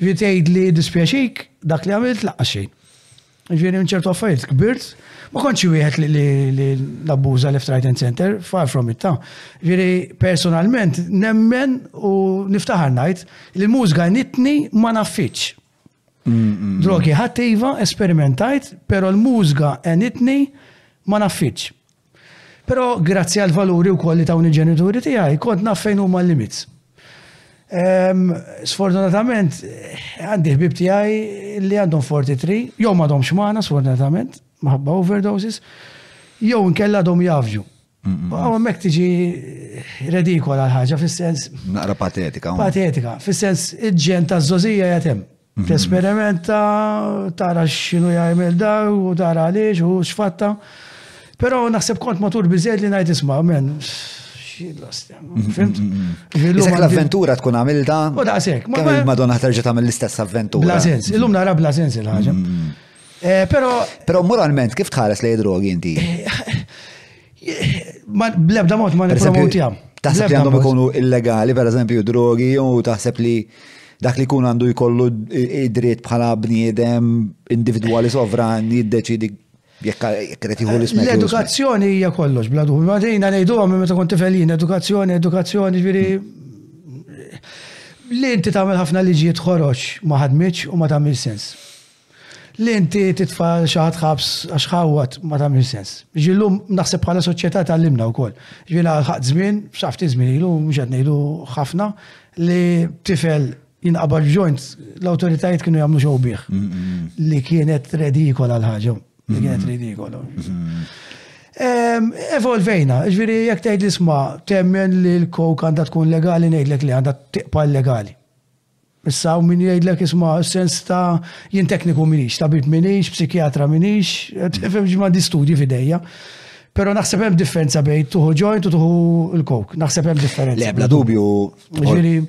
Ġi tgħid li dispjaċik dak li għamilt laqqa xejn. Ġifieri minn ċertu affarijiet kbirt, ma kontx wieħed li nabbuża left right and center, far from it ta. Ġifieri personalment nemmen u niftaħar ngħid li l-mużika nitni ma naffiċ. Drogi ħadd iva, esperimentajt, però l-mużika enitni ma naffiċ. Però grazzi għall-valuri wkoll li tawni l-ġenituri tiegħi, kont naf fejn huma l-limits. Ehm, sfortunatament, għandi ħbib tiegħi li għandhom 43, jew m'għadhomx magħna sfortunatament, maħabba overdoses, jew nkella għadhom javġu. Għaw mek tiġi redikola l-ħagġa, fil-sens. Naqra patetika. Patetika, fil-sens il-ġen ta' zozija jatem. Tesperimenta, tara x'inhu jagħmel da u tara għaliex u x'fatta. Però naħseb kont matur biżejjed li ngħid isma' men. Fimt? Isek l-avventura tkun għamilta. U daqshekk. Kemm il-Madonna terġa' tagħmel l-istess avventura. Bla sens, illum nara bla sens il-ħaġa. Però. Però moralment kif tħares lejn drogi inti? Bl-ebda mod ma nippromotija. Taħseb li għandhom ikunu illegali, per eżempju, drogi, u taħseb li dak li kun għandu jkollu id-dritt bħala bniedem individwali sovran jiddeċidi jekk qed jieħu l-ismek. L-edukazzjoni hija kollox bla duħu. Ma dejna ngħiduhom meta kont tifelin, edukazzjoni, edukazzjoni, ġifieri li inti tagħmel ħafna liġijiet ħoroġ ma ħadmitx u ma tagħmel sens. Li inti titfa' lil xi ħadd ħabs għax ħawwad ma tagħmilx sens. Jiġifieri llum naħseb bħala soċjetà tgħallimna wkoll. Jiġifieri laħaq żmien, sa ftit żmien ilu, mhux qed ngħidu ħafna, li tifel jinqabad f'joint l-awtoritajiet kienu jagħmlu xogħol bih. Li kienet redikola l-ħaġa. Li kienet redikola. Evolvejna, ġviri jek tgħid isma' temmen li l-kok għandha tkun legali ngħidlek li għandha tiqpa' legali. Issa hawn min jgħidlek isma' sens ta' jien tekniku minix, tabib minix, psikjatra minix, tifhem ġimgħa di studji f'idejja. Pero naħseb hemm differenza bejn tuħu joint u tuħu l-kok. Naħseb hemm differenza. Le, bla dubju.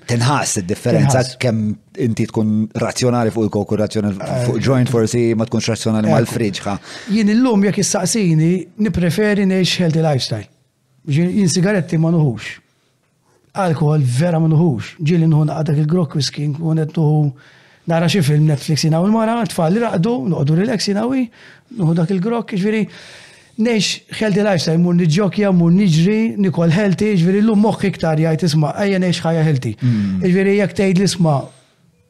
Tinħass id-differenza kemm inti tkun razzjonali fuq il-kok u razzjonali eh, fuq joint forsi ma tkunx razzjonali mal-friġħa. Jien illum jekk issaqsini nippreferi ngħix healthy lifestyle. Jien sigaretti ma nuħux. Alkoħol vera ma nuħux. Ġieli nħu naqgħa dak il-grokk whisky nkun qed nuħu nara xi film Netflix jiena u l-mara, tfal li raqdu, noqogħdu relax jiena wi, nuħu dak il-grokk, jiġifieri ngħix healthy lifestyle, mmur niġġokja, mmur niġri, nikol healthy, jiġifieri llum moħħ iktar jgħid isma' ejja ngħix ħajja healthy. Jiġifieri jekk tgħid l-isma'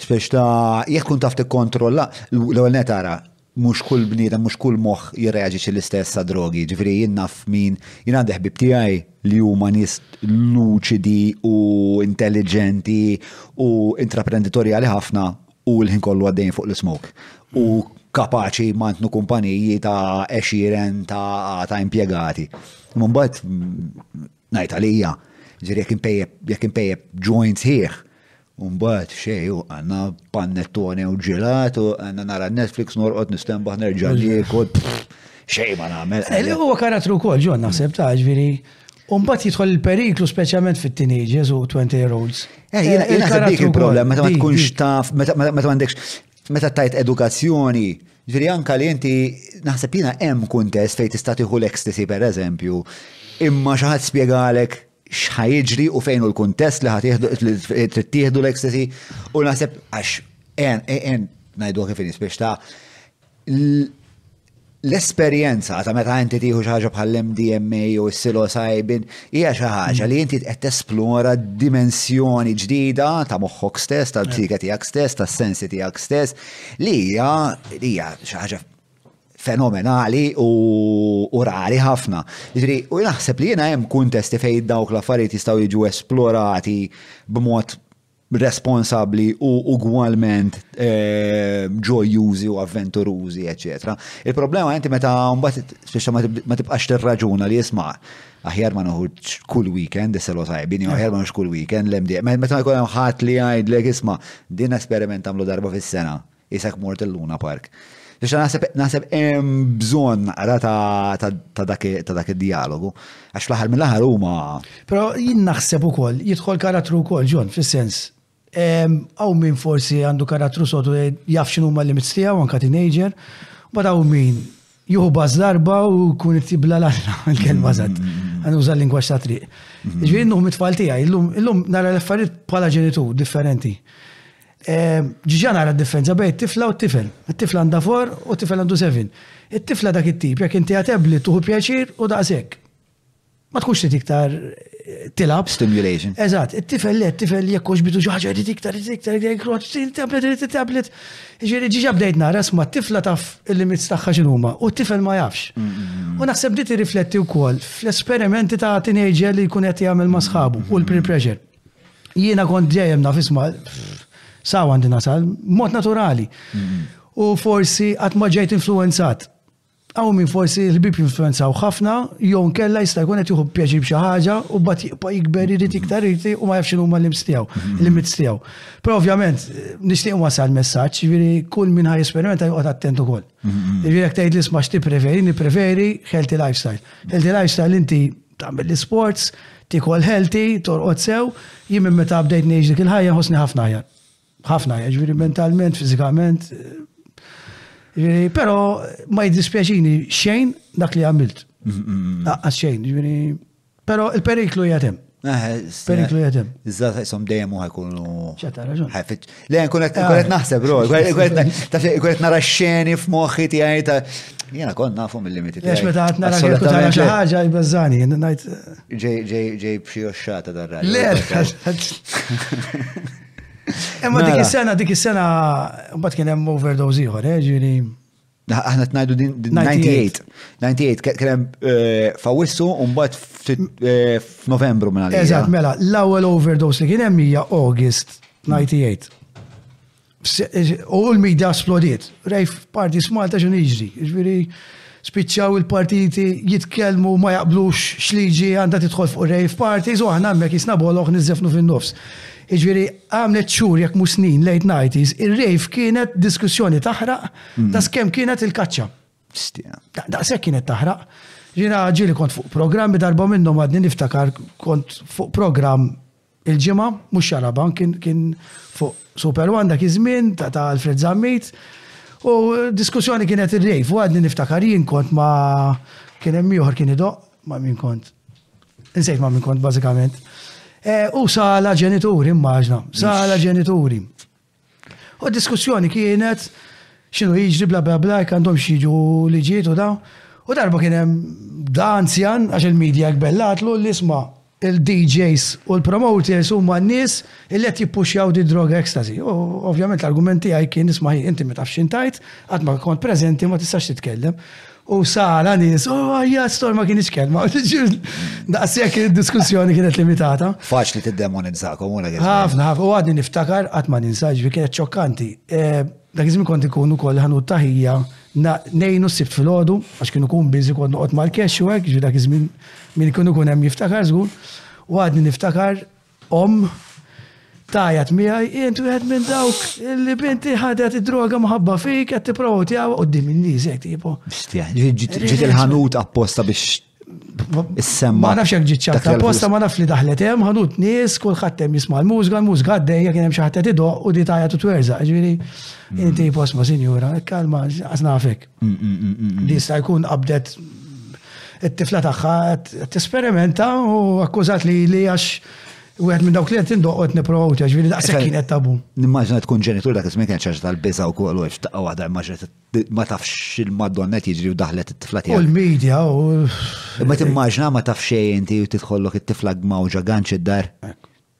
Spiex ta' jekk tkun taf tikkontrolla, l-ewwel net ara, mhux kull bniedem, mhux kull moħħ jirreaġixxi l-istess għad-drogi. Ġifieri jien naf min, jien għandi ħbieb tiegħi li huma nies luċidi u intelliġenti u intraprenditorjali ħafna u l-ħin kollu għaddejjin fuq l-ismoke. U kapaċi jmantnu kumpaniji ta' għexieren ta' impjegati. Imma mbagħad ngħid għalija, ġifieri jekk inpejjep, jekk inpejjep joint sħiħ, U mbagħad xejn u għandna pannettone u ġilatu, għandna nara Netflix norqod nistembaħ nerġa' niekol. Xejn ma nagħmel. Eh, li huwa karattru wkoll ġon naħseb ta' ġifieri. U mbagħad jidħol il-periklu speċjalment fit-teenagers u 20 year olds. Eh, jiena eh, naħseb dik il-problem meta ma tkunx taf, meta m'għandekx meta tajt edukazzjoni, ġifieri anka li inti naħseb jiena hemm kuntest fejn tista' tieħu l-ecstasy pereżempju, imma xi ħadd spjegalek x'ħa jiġri u fejn u l-kuntest li ħatieħdu trid tieħdu l-ecstasy u naħseb għax en ngħidu kif inis biex ta' l-esperjenza ta' meta inti tieħu xi ħaġa bħal MDMA u s-silosajbin hija xi ħaġa li inti qed tesplora dimensjoni ġdida ta' moħħok stess, tal-psika tiegħek stess, tas-sensi tiegħek stess, li hija hija xi ħaġa fenomenali u, u rari ħafna. Ġri, u naħseb li jena hemm kuntesti fejn dawk l-affarijiet jistgħu jiġu esplorati b'mod responsabli u ugwalment eh, ġojjużi u avventurużi, eċetera. Il-problema inti meta mbagħad speċa ma tibqax tirraġuna li jisma' aħjar ma noħodx kull weekend, is-selo tajbin, jew aħjar ma noħodx kull weekend, l-MD. Meta jkun hemm ħadd li jgħidlek isma' din esperiment tagħmlu darba fis-sena. Isek mort il-Luna Park. Biex naħseb naħseb hemm bżonn naqra ta' dak id-dialogu. Għax fl-aħħar mill-aħħar huma. Però jien naħseb ukoll jidħol karattru wkoll ġon fis-sens. Hawn min forsi għandu karattru sodu jaf x'inhu ma limits tiegħu anke teenager, bad hawn min Juhu baż l-arba u kun ittibla l-għalla, il-kelma zatt. Għan uża l-lingwax ta' triq. Ġviri nuħ mitfall tijaj, illum nara l-affarijiet bħala ġenitur differenti. Eh, Ġiġa nara differenza bej tifla u tifel. Tifla għanda for u tifel għandu seven. It-tifla dak it-tip, jek inti għatebli tuħu pjaċir u daqsek. ma tkunx trid iktar tilab. Stimulation. Eżatt, it-tifel le, t-tifel jekk hux bidu xi ħaġa jrid iktar, jrid iktar, jrid iktar, jrid tablet, jrid tablet. Ġieri ġiġa bdejt nara sma t-tifla taf il-limits tagħha x'inhuma u t-tifel ma jafx. U naħseb di tirrifletti wkoll fl-esperimenti ta' teenager li jkun qed jagħmel ma' sħabu u l-peer pressure. Jiena kont dejjem naf isma' sawa għandi nasal, mod naturali. U forsi qatt ma ġejt influenzat Hawn min forsi l-ħbieb jinfluwenzawh ħafna jew nkella jista' jkun qed jieħu pjaċir b'xi ħaġa u mbagħad jibqa' jikber irid iktar irid u ma jafx x'inhu huma l-limits tiegħu, il-limits tiegħu. Però ovvjament nixtieq wasal messaġġ, jiġifieri kull min ħaj esperimenta joqgħod attent ukoll. Jiġifieri jekk tgħid l-isma' x'tippreferi, nippreferi healthy lifestyle. Healthy lifestyle inti tagħmel l-isports, tikol healthy, torqod sew, jien minn meta bdejt ngħix dik il-ħajja nħossni ħafna aħjar. Ħafna, ġviri mentalment, fizikament. Pero ma jiddispjaċini xejn dak li għamilt. Għas xejn, ġviri. Pero il-periklu jgħatem. Eh, periklu jgħatem. Iżda jisom dejjem uħa jkunu. ċetta, raġun. Ħafit. Le, kunet eh. naħseb, bro. Kunet nara xeni f'moħħi ti għajta. Jena kon nafu mill-limiti. Għax meta għat nara kif tara xi ħaġa jbeżżani, ngħid. Ġej ġej ġej b'xi oxxata dar Le, Imma dik mela. is-sena, dik is-sena, mbagħad kien hemm overdose ieħor, eh, ġieli. Aħna tnajdu din 98. 98 kien hemm eh, fawissu u mbagħad eh, f'Novembru minn għalija. Eżatt, mela, l-ewwel overdose li kien hemm hija August 98. U l-mida splodiet. Rejf parti smalta xun iġri. Ġviri, Spiċċaw il-partiti jitkellmu ma jaqblux x'liġi għandha tidħol fuq ir-rave parties u aħna hemmhekk qisna boloh niżżefnu fin-nofs. Jiġifieri għamlet xhur jekk mhux snin late nighties ir-rave kienet diskussjoni taħraq daqs kemm kienet il-kaċċa. Daqshekk kienet taħraq. Jiena ġieli kont fuq programmi darba minnhom għadni niftakar kont fuq programm Il-Ġimgħa, mhux Xaraban, kien fuq Super One dak iż-żmien ta' Alfred Zammit. U diskussjoni kienet ir-rejf, u għadni niftakar jien kont ma kien hemm ieħor kien idoq ma' min kont. Insejt ma' min kont bażikament. U sala ġenituri, immaġna, sala ġenituri. U d-diskussjoni kienet xinu jiġri bla bla bla jekk għandhom xiġu liġiet u dawn. U darba kien hemm da anzjan għax il-medja kbellatlu li isma' il-DJs u l-promoters huma n-nies li qed jippuxxjaw di droga ecstasy. U ovvjament l-argument tiegħi kien isma' inti ma tafx x'intajt, qatt ma kont preżenti ma tistax titkellem. U sala nies, u oh, għajja stor ma kienx kelma. Daqsek il-diskussjoni kienet limitata. Faċ li t-demonizzakom, u l-għagħi. Għafna, u għadni niftakar, għat ma ninsaġ, vi kienet ċokkanti. E, dak iżmi kont ikunu kol ħanu taħija, nejnu s-sibt fil-ħodu, għax kienu kun bizi kont noqot mal-kex u għek, ġu dak iżmi minn kienu kun hemm jiftakar zgur. U għadni niftakar, Omm tgħajjat miegħi, int wieħed minn dawk li binti ħadet id-droga mħabba fik qed tipprova tiegħu qudiem in-nies hekk tipo. Ġiet il-ħanut apposta biex Is-semma. Ma nafx jekk ġiet ċatta apposta ma naf li daħlet hemm ħanut nies kulħadd hemm jisma' l-mużga, l-mużga għaddejja kien hemm xi ħadd idoq u di tajja twerżaq, ġifieri mm. inti post ma' sinjura, kalma, għasna fik. Li jista' jkun qabdet it-tifla tagħha t-esperimenta u akkużat li li għax Wieħed minn dawk li qed indoqgħod nipprovaw tiegħek ġifieri daqshekk kienet tabu. Nimmaġina tkun ġenitur dak iż-żmien kien ċaġa tal-biża' wkoll u daqqa waħda immaġina ma tafx il-Madonna qed jiġri u daħlet it-tifla tiegħek. U l-medja u. Imma timmaġina ma tafx xejn inti u tidħollok it-tifla gmawġa ganċ id-dar.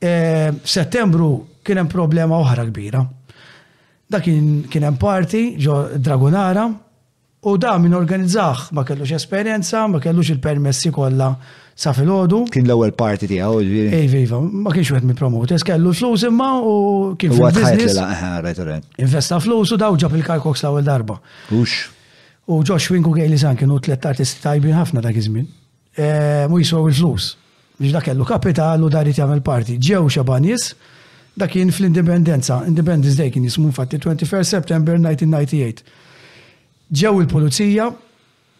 F'Settembru kien hemm problema oħra kbira. Dak kien hemm party ġo Dragunara u da min organizzah ma kellux esperjenza, ma kellux il-permessi kollha sa filgħodu. Kien l-ewwel party tiegħu, ġifieri. Ej, viva, ma kienx wieħed mill-promoters, kellu flus imma u kien Huwa tħajt fil-business. lilha, aha, rajt, rajt. Investa flus u daw ġab il-Karl Cox l-ewwel darba. Hux. U Josh Wing u Gailey San kienu tliet artisti tajbin ħafna dak iż-żmien. Mhu jiswew il-flus. Biex dak kellu kapital u dar irid jagħmel party. Ġew xebgħa nies, dak kien fl-Indipendenza, Independence Day kien jismu infatti 21 September 1998. Ġew il-pulizija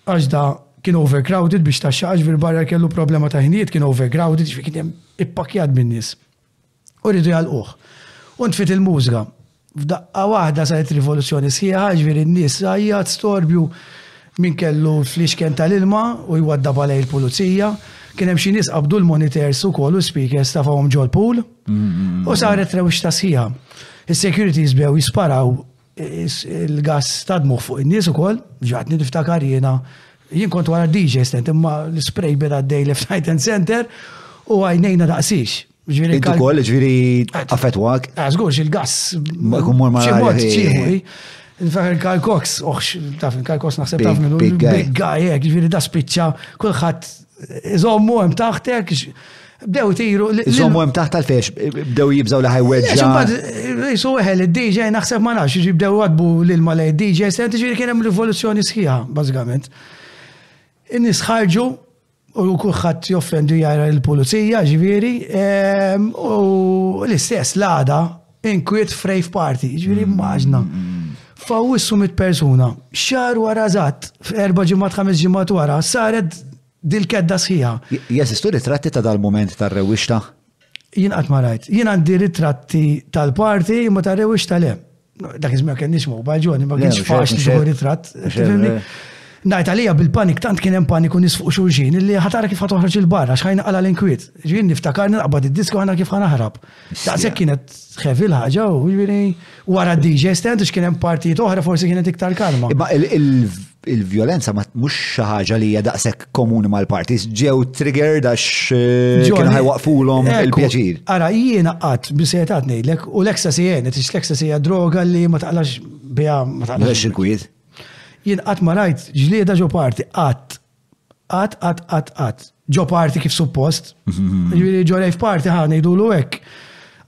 għax da kien overcrowded biex taxxa għax fil-barra kellu problema ta' ħinijiet kien overcrowded ġifieri kien hemm ippakjat bin-nies. u riedu jagħlquh. U ntfiet il-mużga. F'daqqa waħda saret rivoluzzjoni sħiħa, jiġifieri n-nies tgħajjat, storbju, min kellu fliexken tal-ilma u jwaddab għalih il-pulizija. Kien hemm xi nies qabdu l-moniters ukoll u l-speakers tafgħuhom ġol-pool. U saret rewxta sħiħa. Is-securities bdew jisparaw Il-gass ta' dmugħ fuq in-nies ukoll, ġatni niftakar jiena jien kont wara DJ stent imma l-spray bed għaddej li f'Night and Center u għajnejna daqsix. Ġviri. Intu kol, ġviri affetwak. Għazgur, ah, il-gass. Ma jkun mor ma. Ximot, ċiħi. Nfaħar il-Karl Cox, uħx, taf il-Karl Cox naħseb taf minnu. Big guy, jek, ġviri da spiċċa, kullħat Iżommu hemm taħtek, bdew tiru. Iżommu hemm taħt tal-fex, bdew jibżaw li ħajweġġa. Jisu eħel id-DJ naħseb ma nafx, bdew għadbu l-ilma lej id-DJ, se tiġi kien hemm rivoluzzjoni sħiħa, bażikament. In-nies ħarġu u kulħadd joffendu jara l-pulizija, ġifieri, ehm, u l-istess l-għada Inkwiet f'rave party, ġviri maġna. Fawissu mit persuna, xar wara zat, f'erba ġimmat ħames ġimmat wara, saret dil-kedda sħiħa. Jesistu ritratti ta' dal-moment tar-rewixta? Jien qatt ma rajt. Jien għandi ritratti tal-party imma tar-rewixta le. Dak iż-żmien kenniex mobile ġoni, ma kienx faċli xogħol ritratt. Najt għalija bil-panik, tant kien hemm paniku nisfuq xulxin, li ħatara kif ħatoħroġ il-barra, xħajna għala l-inkwiet. Ġin niftakar naqbad id-disko ħana kif ħanaħrab. Daqshekk kienet heavy l-ħaġa u jiġifieri wara DJ stand u x'kien hemm partijiet oħra forsi kienet iktar kalma. Imma il-vjolenza ma mhux xi ħaġa li hija daqshekk komuni mal-parties ġew trigger dax eh, kienu ħajwaqfulhom il-pjaċir. Ara jiena qatt bisetat ngħidlek u l-eksa sejjen, tix l-eksa sejja droga li ma taqlax biha ma taqlax. Jien qatt ma rajt ġlieda ġo parti qatt Qatt, qatt, qatt, qatt. Ġo party kif suppost. Jiġifieri ġo rave party ħa ngħidulu hekk.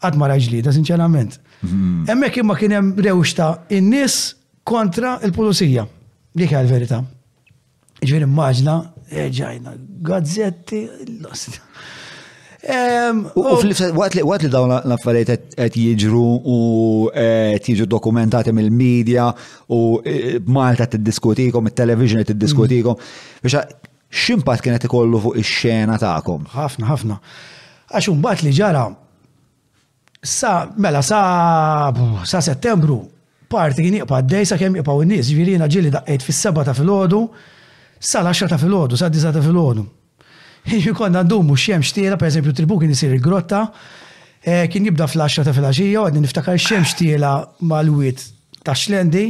Qatt ma rajt ġlieda, sinċerament. Hemmhekk imma kien hemm rewxta in-nies kontra l-pulizija. Dik hija l-verità. Jiġifieri immaġna, ġajna, gazzetti, U waqt li dawn l-affarijiet qed jiġru u qed jiġu dokumentati mill-medja u e, Malta tiddiskutikom, it-television tiddiskutikom, mm. biex ximpat kienet ikollu fuq ix-xena tagħkom? Ħafna, ħafna. Għax imbagħad li ġara Sa, mela, sa, sa settembru, parti kien jibqa' d-dej sa kemm jibqgħu n-nies, ġifieri jiena ġieli daqqejt fis-seba ta' filgħodu sa l-għaxra ta' filgħodu, sa disa' ta' filgħodu. Ġifieri konna ndumu x'hemm xtiela, pereżempju t-tribù kien isir il-grotta, eh, kien jibda fl-għaxra ta' filgħaxija u għadni niftakar x'hemm xtiela mal-wied tax-Xlendi,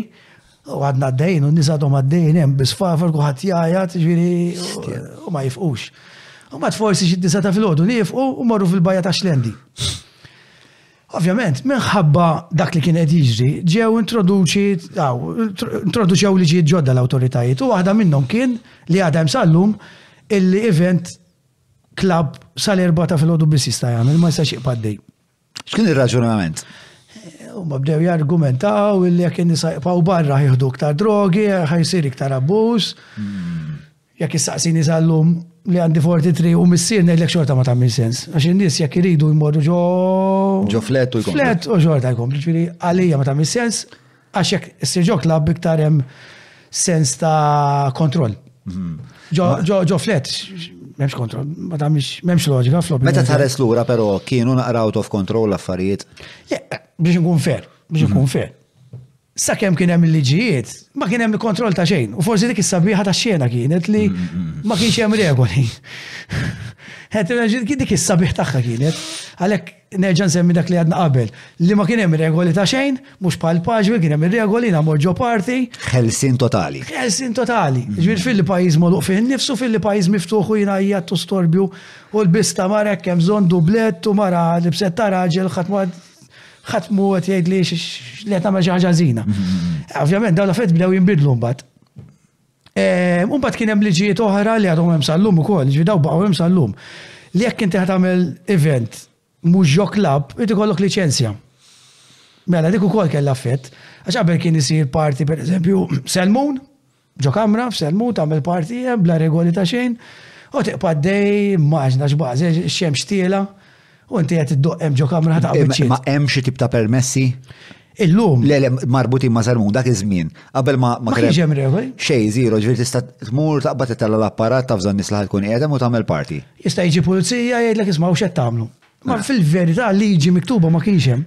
U għadna għaddejn, u nisadhom għaddejn hemm biss favor kuħat jajat, ġiri, u ma jifqux. U ma forsi xi disa ta' filgħodu li jifqu u morru fil-bajja ta' xlendi. Ovvjament, minħabba dak li kien qed jiġri, ġew introduċi, introduċew liġijiet ġodda l-awtoritajiet u waħda minnhom kien li għadha sallum il-event klab sal-erba ta' filgħodu biss jista' jagħmel ma jistax iqpaddej. X'kien ir-raġunament? Huma bdew jargumentaw li jekk in-nisa jibqgħu barra jieħdu iktar drogi, ħajsir iktar abbuż. Hmm. Jekk issaqsini sal-lum li għandi 43 u missier ngħidlek xorta ma tagħmel sens. Għax in-nies jekk iridu jmorru ġo. Ġo flet u jkun. Flet u xorta jkun. Ġifieri għalija ma tagħmel sens. Għax jekk issir ġo klabb iktar hemm sens ta' kontroll. Ġo flet, memx kontroll, ma tamx, memx loġika flop. Meta tħares lura però kienu naqra out of control l-affarijiet. Biex nkun fer, biex nkun fer. Sa kemm kien hemm il-liġijiet, ma kien hemm il-kontroll ta' xejn. U forsi dik is-sabiħa ta' xena kienet li ma kienx hemm regoli. Dik is-sabiħ tagħha kienet. Għalhekk Nerġa' nsemmi dak li għadna qabel, li ma kien hemm regoli ta' xejn, mhux bħal paġwi kien hemm ir-regoli nagħmor ġo parti. Ħelsien totali. Ħelsien totali. Ġifieri filli pajjiż mogħluq fih innifsu, filli pajjiż miftuħ u jgħajjat u storbju u lbis ta' mara hekk hemm bżonn dublett u mara libset ta' raġel ħadd ma ħadd mu qed jgħidli li qed nagħmel xi ħaġa ħażina. Ovvjament dawn l-affarijiet bdew jinbidlu mbagħad. Imbagħad kien hemm liġijiet oħra li għadhom hemm sal-lum ukoll, ġifieri daw baqgħu hemm sal-lum. Li jekk inti ħad tagħmel event mhux ġo klabb, irid ikollok liċenzja. Mela dik ukoll kellha effett, għax qabel kien isir party pereżempju Selmun, ġo kamra f'Selmun tagħmel party hemm bla regoli ta' xejn, u tiqpa' dej, immaġna x'bażi, x'xemx tiela'. U inti qed iddoq hemm ġo kamra ta' biċċiet. Ma hemm xi tip ta' permessi? Illum. Le, le, marbutin ma' salmun dak iż-żmien. Qabel ma ma kienx hemm regoli. Xej, zero, ġifieri tista' tmur taqbad titella l-apparat taf żan nies li tkun qiegħdem u tagħmel party. Jista' jiġi pulizija jgħidlek isma' u x'qed tagħmlu. Ma fil-verità liġi miktuba ma kienx hemm.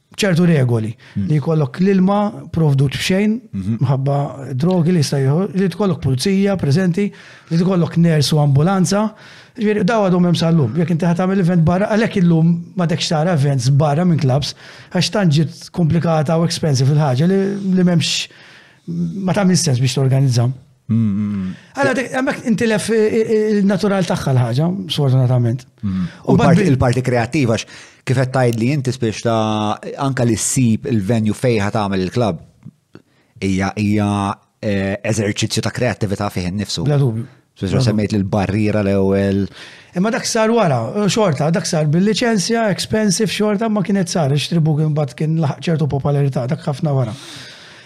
ċertu regoli hmm. li jkollok l-ilma provdut b'xejn, mhm. mħabba drogi li jistajħu, li tkollok pulizija prezenti, li tkollok ners u ambulanza, ġviri daw għadhom hemm sal-lum, jekk inti ħatam l-event barra, għalhekk illum ma dekx tara events barra minn klabs, għax tanġit komplikata u expensive il-ħaġa li m'hemmx ma tagħmel sens biex torganizza. Għala, għamek intilef il-natural taħħa l-ħagġa, sfortunatament. Mm. U il-parti kreativa, kifet tajd li jinti spiex ta' anka li s-sib il-venju fejħa ta' għamil il-klab, ija ija eh, eżerċizzju ta' kreativita fiħin nifsu. Bla dubju. Spiex semmejt l-barriera l-ewel. Imma dak sar wara, xorta, dak sar bil-licenzja, expensive xorta, ma kienet sar, ix-tribu kien bat kien ċertu popolarità, dak ħafna wara.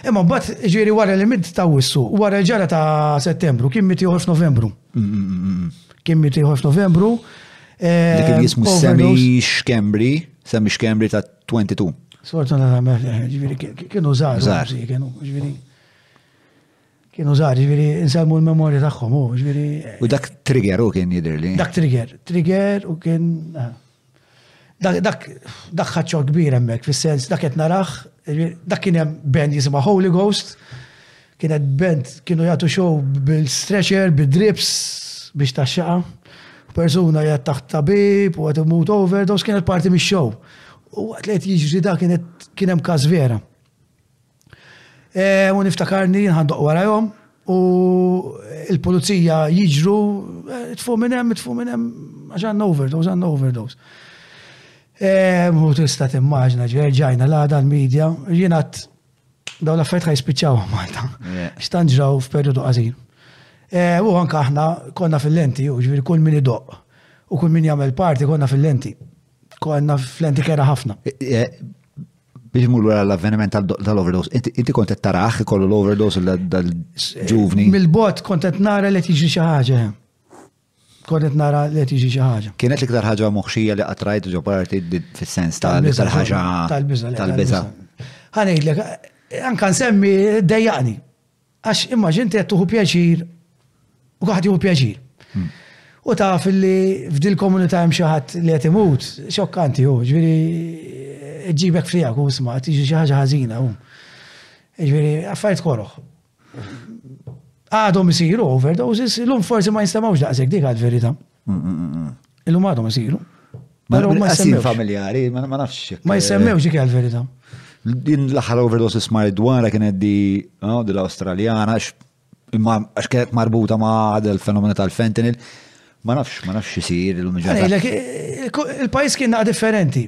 Imma mbagħad, jiġifieri wara li mitt t'Awwissu, wara l-ġara ta' Settembru, kien mitt ieħor f'Novembru. Kien mitt ieħor f'Novembru. Dik eh, il-jismu Sammy Xkembri, Sammy Xkembri ta' 22. Sfortunatament, eh, ġifieri kienu żgħar. Żgħar. Ġifieri kienu żgħar, ġifieri nsemmu l-memorja tagħhom, ġifieri. U dak trigger u kien jidher li. Dak trigger, trigger u kien. Ah. Dak ħadd xokk kbir hemmhekk, fis-sens dak qed narah, dak kien hemm band jisimha Holy Ghost, kienet band kienu jagħtu show bil-stretcher, bid-drips biex taxxaqha. Persuna qiegħed taħt tabib u qed imut overdose kienet parti mix-show. U waqt li qed jiġri dak kien hemm każ vera. Eh, u niftakarni nħaddoq warajhom u il-pulizija jiġru eh, tfu minn hemm, tfu minn hemm għax għandna overdose, għandna overdose. Eh, u tista' timmaġna ġerġajna l-għada l-medja, jienat daw l-affett ħaj spiċċaw Malta. Xtan ġraw f'periodu għazin. U anka aħna konna fil-lenti, u ġviri kull min idoq u kull min jagħmel parti konna fil-lenti. Konna fl-antik era ħafna. Biex mullu l-avveniment tal-overdose, inti kontet taraħ kollu l-overdose dal-ġuvni. Mil-bot kontet nara li tiġi xi ħaġa. Kontet nara li tiġi xi ħaġa. Kienet l-iktar ħaġa moħxija li qatrajt ġo parti fis-sens tal-iktar ħaġa tal-biża. Ħanejdlek, anka nsemmi dejjaqni. Għax immaġin inti qed tuħu pjaċir u kaħat juhu pjaċir. Hmm. U taf li f'dil komunità hemm xi ħadd li qed imut, xokkanti hu, ġifieri eh, ġibek frijak u sma' tiġi xi ħaġa ħażina hu. Ġifieri affarijiet koroħ. Għadhom isiru overdoses, l-lum forsi ma jinstemawx daqshekk dik għad verita. Illum għadhom isiru. Ma jsemmew familjari, ma nafx. Ma jsemmew xi kell verità. Din l-aħħar overdose smajt dwarha kienet di oh, l-Awstraljana imma għax kienet marbuta ma' del fenomena tal-fentanyl. Ma nafx, ma nafx xisir il-mġara. Il-pajis kien differenti.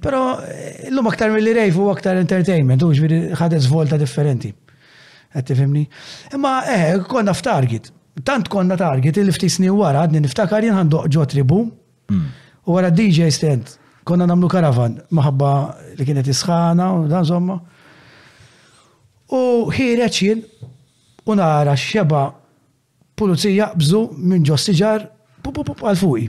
Pero l-lum aktar mill-li rejf u aktar entertainment, u ġviri ħadet zvolta differenti. Għed tifimni? Imma eh, konna f'target. Tant konna target il ftit snin wara għadni niftakar jien għandu ġo tribu. Mm. U wara DJ stand, konna namlu karavan maħabba li kienet isħana u dan zomma. U ħireċ jien u nara xeba pulizija bżu minn ġo siġar għal fuqi.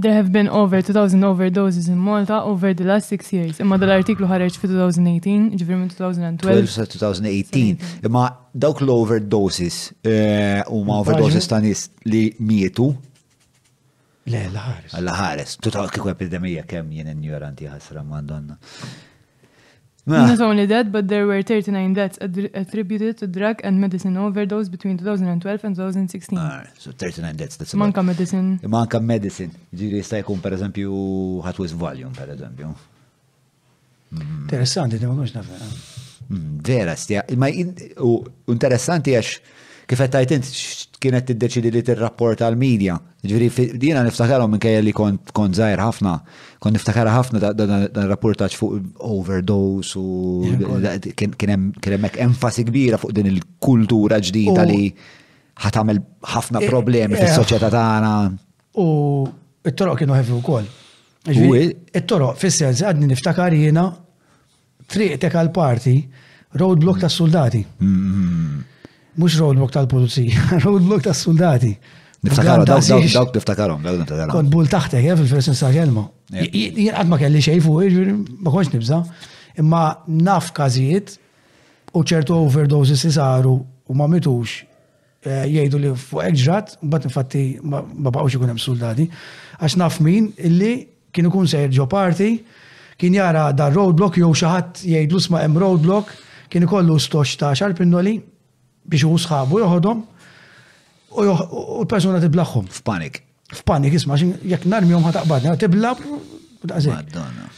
There have been over 2,000 overdoses in Malta over the last six years. Imma dal-artiklu ħareġ fi 2018, ġifri minn 2012. 2018. Imma dawk l-overdoses eh, u ma overdoses ta' nis li mietu. Le, l-ħares. L-ħares. Tuta kiku epidemija kem jien ignoranti ħasra ma' donna. Not only that, but there were 39 deaths attributed to drug and medicine overdose between 2012 and 2016. Ah, so 39 deaths, that's Manka medicine. Manka medicine. Ġiri jista' jkun per eżempju ħatwis volume per eżempju. Mm. Interessanti, ma kunx naf. Eh. Mm, vera, stja. Ma interessanti għax kif qed tajt int kienet tiddeċidi li tirrapport għal media Ġviri, dina niftakarom minn kajja li kont kont zaħir ħafna, kont niftakara ħafna dan rapportaċ fuq overdose u kienem hekk enfasi kbira fuq din il-kultura ġdida li ħatamel ħafna e- problemi e- fis-soċjetà tagħna. U it-toroq kienu ħevi wkoll. It-toroq fis-sens għadni niftakar jiena Triqtek għal party, roadblock ta' suldati. Mux roadblock tal-pulizija, roadblock ta' suldati. Niftakarom, dawk niftakarom, dawk niftakarom. Kont bull taħtek, eh, fil-first nista' kelma. Jien għad ma kelli xej fuq, jiġifieri ma konx nibza. Imma naf kazijiet u ċertu overdoses li saru u ma mitux Eh, jgħidu li fuq hekk ġrat, mbagħad infatti ma baqgħux ikun hemm soldati. Għax naf min illi kien ikun sejr ġo parti, kien jara dar roadblock jew xi ħadd jgħidlu sma' hemm roadblock, kien ikollu stoċ ta' xarpinnoli biex hu sħabu joħodhom u l-persuna tiblaħħom. F'panik. F'panik, isma, jekk narmjom ħa taqbadni, għat tibla, Madonna.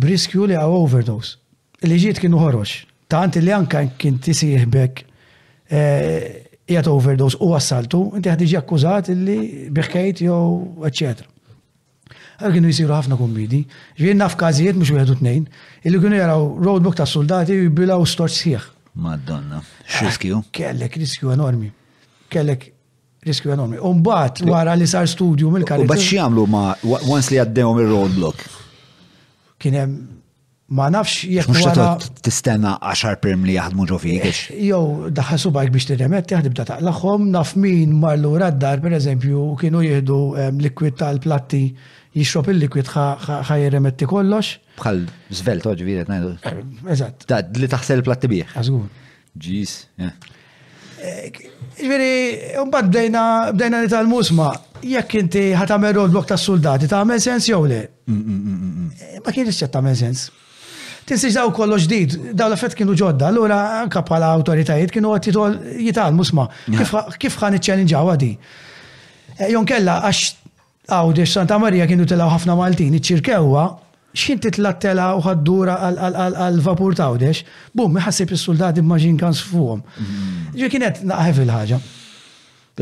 Briskju li għaw overdose. Li ġiet kienu ħorox. Tant li anka kien tisieħbek eh, jgħat overdose u assaltu, inti għad iġi akkużat li biħkejt jew eccetera. Għal kienu jisiru ħafna kummidi. Ġvien naf kazijiet mux wieħed u tnejn, illi kienu jaraw roadbook ta' soldati jibilaw storċ sħiħ. Madonna, xiskju? Kellek riskju enormi. Kellek Riskju enormi. U mbagħad wara li sar studju mill-Caritas. Mbagħad x'jagħmlu ma once li għaddewhom ir-roadblock? Kien hemm ma nafx jekk. Mhux wara... tistenna 10 prim li jaħdmu ġo fik. Jew daħħa subajk biex tirremet jaħdib ta' taqlaħħom naf min mar lura d-dar pereżempju kienu jieħdu ehm, likwid tal-platti jixrob il-likwid ħa jirremetti kollox. Bħal żvelt oġvi qed ngħidu. Ehm, eżatt. Li taħsel il-platti bih. Għażgur. Ġis, eh. Ġviri, mbagħad bdejna bdejna nitalmu sma, jekk inti ħatamel roadblock ta' soldati ta' għamel sens jew le. Mm, mm, mm, ma kien isċet ta' għamel sens. Tinsiex daw kollox ġdid, daw l-affett kienu ġodda, allura anka bħala awtoritajiet kienu għat jitalmu sma, kif ħan iċċelinġaw għadi. Eh, jon kella, għax Għawdex, Santa Marija kienu telgħu ħafna Maltin, iċ-Ċirkewwa, x'ħin titla' t-telgħa u ħadd dur għall-vapur t'Għawdex, bum, iħassib is-suldati b'maxin guns fuqhom. Ġifieri kienet naqħef il-ħaġa.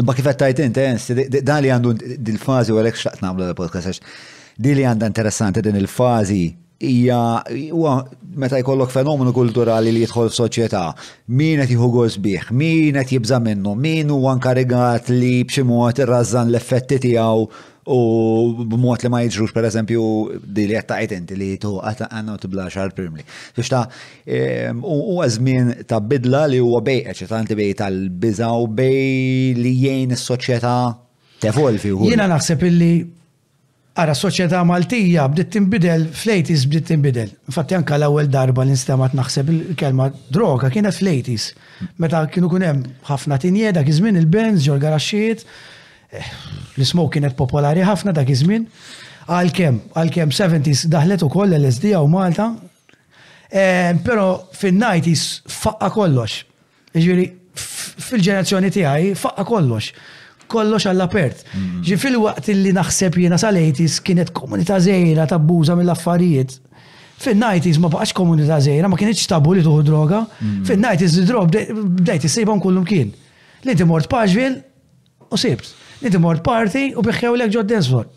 Imma kif qed tgħid int, eh, dan li għandu dil-fażi u għalhekk xtaqt nagħmlu l-podcast għax din li għandha interessanti din il-fażi hija huwa meta jkollok fenomenu kulturali li jidħol f'soċjetà, min qed jieħu gost bih, min qed jibża' minnu, min huwa nkarigat li b'xi mod irrażżan l-effetti tiegħu u b'mod li ma jiġrux pereżempju di li qed taqgħid inti li tu għandna tibla xahar primli. Biex ta' ehm, huwa żmien ta' bidla li huwa bej eċitanti bej tal-biża' u bej li jgħin is-soċjetà tevolvi. Jiena naħseb illi Ara s-soċjetà Maltija bdiet tinbidel fl-80s bdiet tinbidel. Infatti anke l-ewwel darba li nstemgħet naħseb il-kelma droga kienet fl-80s meta kienu kun hemm ħafna tinje dak iż-żmien il-bands ġol garaxxijiet eh, l-ismoke kienet popolari ħafna dak iż-żmien. Għalkemm, għalkemm 70s daħlet ukoll l-SD u Malta, eh, però fin-90s faqqa kollox. Jiġifieri fil-ġenerazzjoni tiegħi faqqa kollox. Kollox għall-apert. Mm. Ġi fil-waqt li naħseb jiena sal-80s kienet komunità żejra tabbuża mill-affarijiet. Fin-90s ma baqax komunità żejra, ma kienx tabu li tuħu droga. Mm. Fin-90s id-drog bdejt issibhom kullum kien. Li inti mort paġvil u sibt. Li inti mort parti u biħħew lek ġod Densford.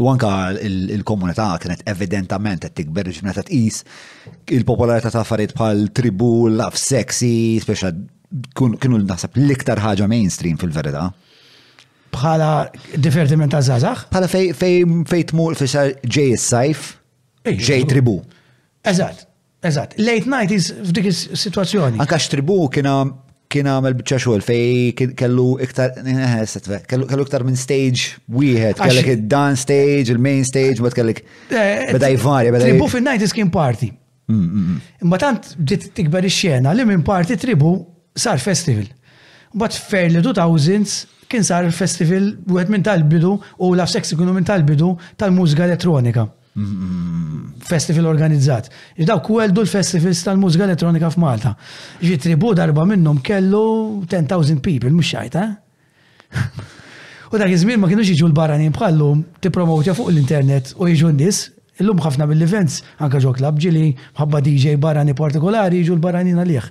U anka il-komunità kienet evidentament qed tikber biex meta tqis il-popolarità ta' affarijiet bħal tribu, love sexy, speċa kienu naħseb l-iktar ħaġa mainstream fil-verità. Bħala divertiment ta' zazax? Bħala fej tmur fissa ġej is-sajf, ġej tribu. Eżatt. Eżatt, late night is f'dik is-sitwazzjoni. Anka x'tribu kien kien għamel bċa xogħol fej kellu iktar eh, eh, kellu iktar minn stage wieħed, kellek id-dan stage, il-main stage, ma kellek eh, beda jvarja, beda Tribu fin night is kien party. Mm, mm, mm. Imma tant bdiet tikber ix-xena li minn party tribu sar festival. But fairly 2000s kien sar festival wieħed minn tal-bidu u la sex kienu minn tal-bidu tal-mużika elettronika. festival organizzat. Dawk weldu l-festivals tal-mużika elettronika f'Malta. Ġi tribu darba minnhom kellu 10,000 people, mhux xajta. Eh? U dak iż-żmien ma kienux jiġu l-barranin bħallu tippromotja fuq l-internet u jiġu n-nies. Illum ħafna mill-events anke ġo klab ġili mħabba DJ barrani partikolari jiġu l-barranin għalih.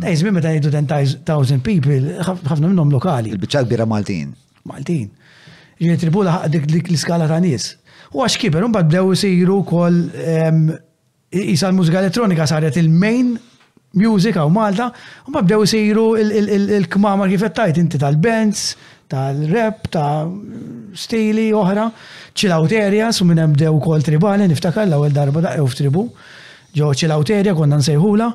Dak iż-żmien meta jgħidu 10,000 people, ħafna minnhom lokali. Il-biċċa kbira Maltin. Maltin. Ġifieri tribù laħaq dik l-iskala ta' nies. U għax kiber, imbagħad bdew isiru wkoll ehm, isa l-mużika elettronika saret il-main music għaw Malta, u ma bdew isiru il-kmamar kif tajt inti tal-bands, tal-rap, ta' stili oħra, ċilawterja, su minn bdew kol tribali, niftakar l-ewwel darba daqew f'tribu, ġo ċilawterja konna nsejħula,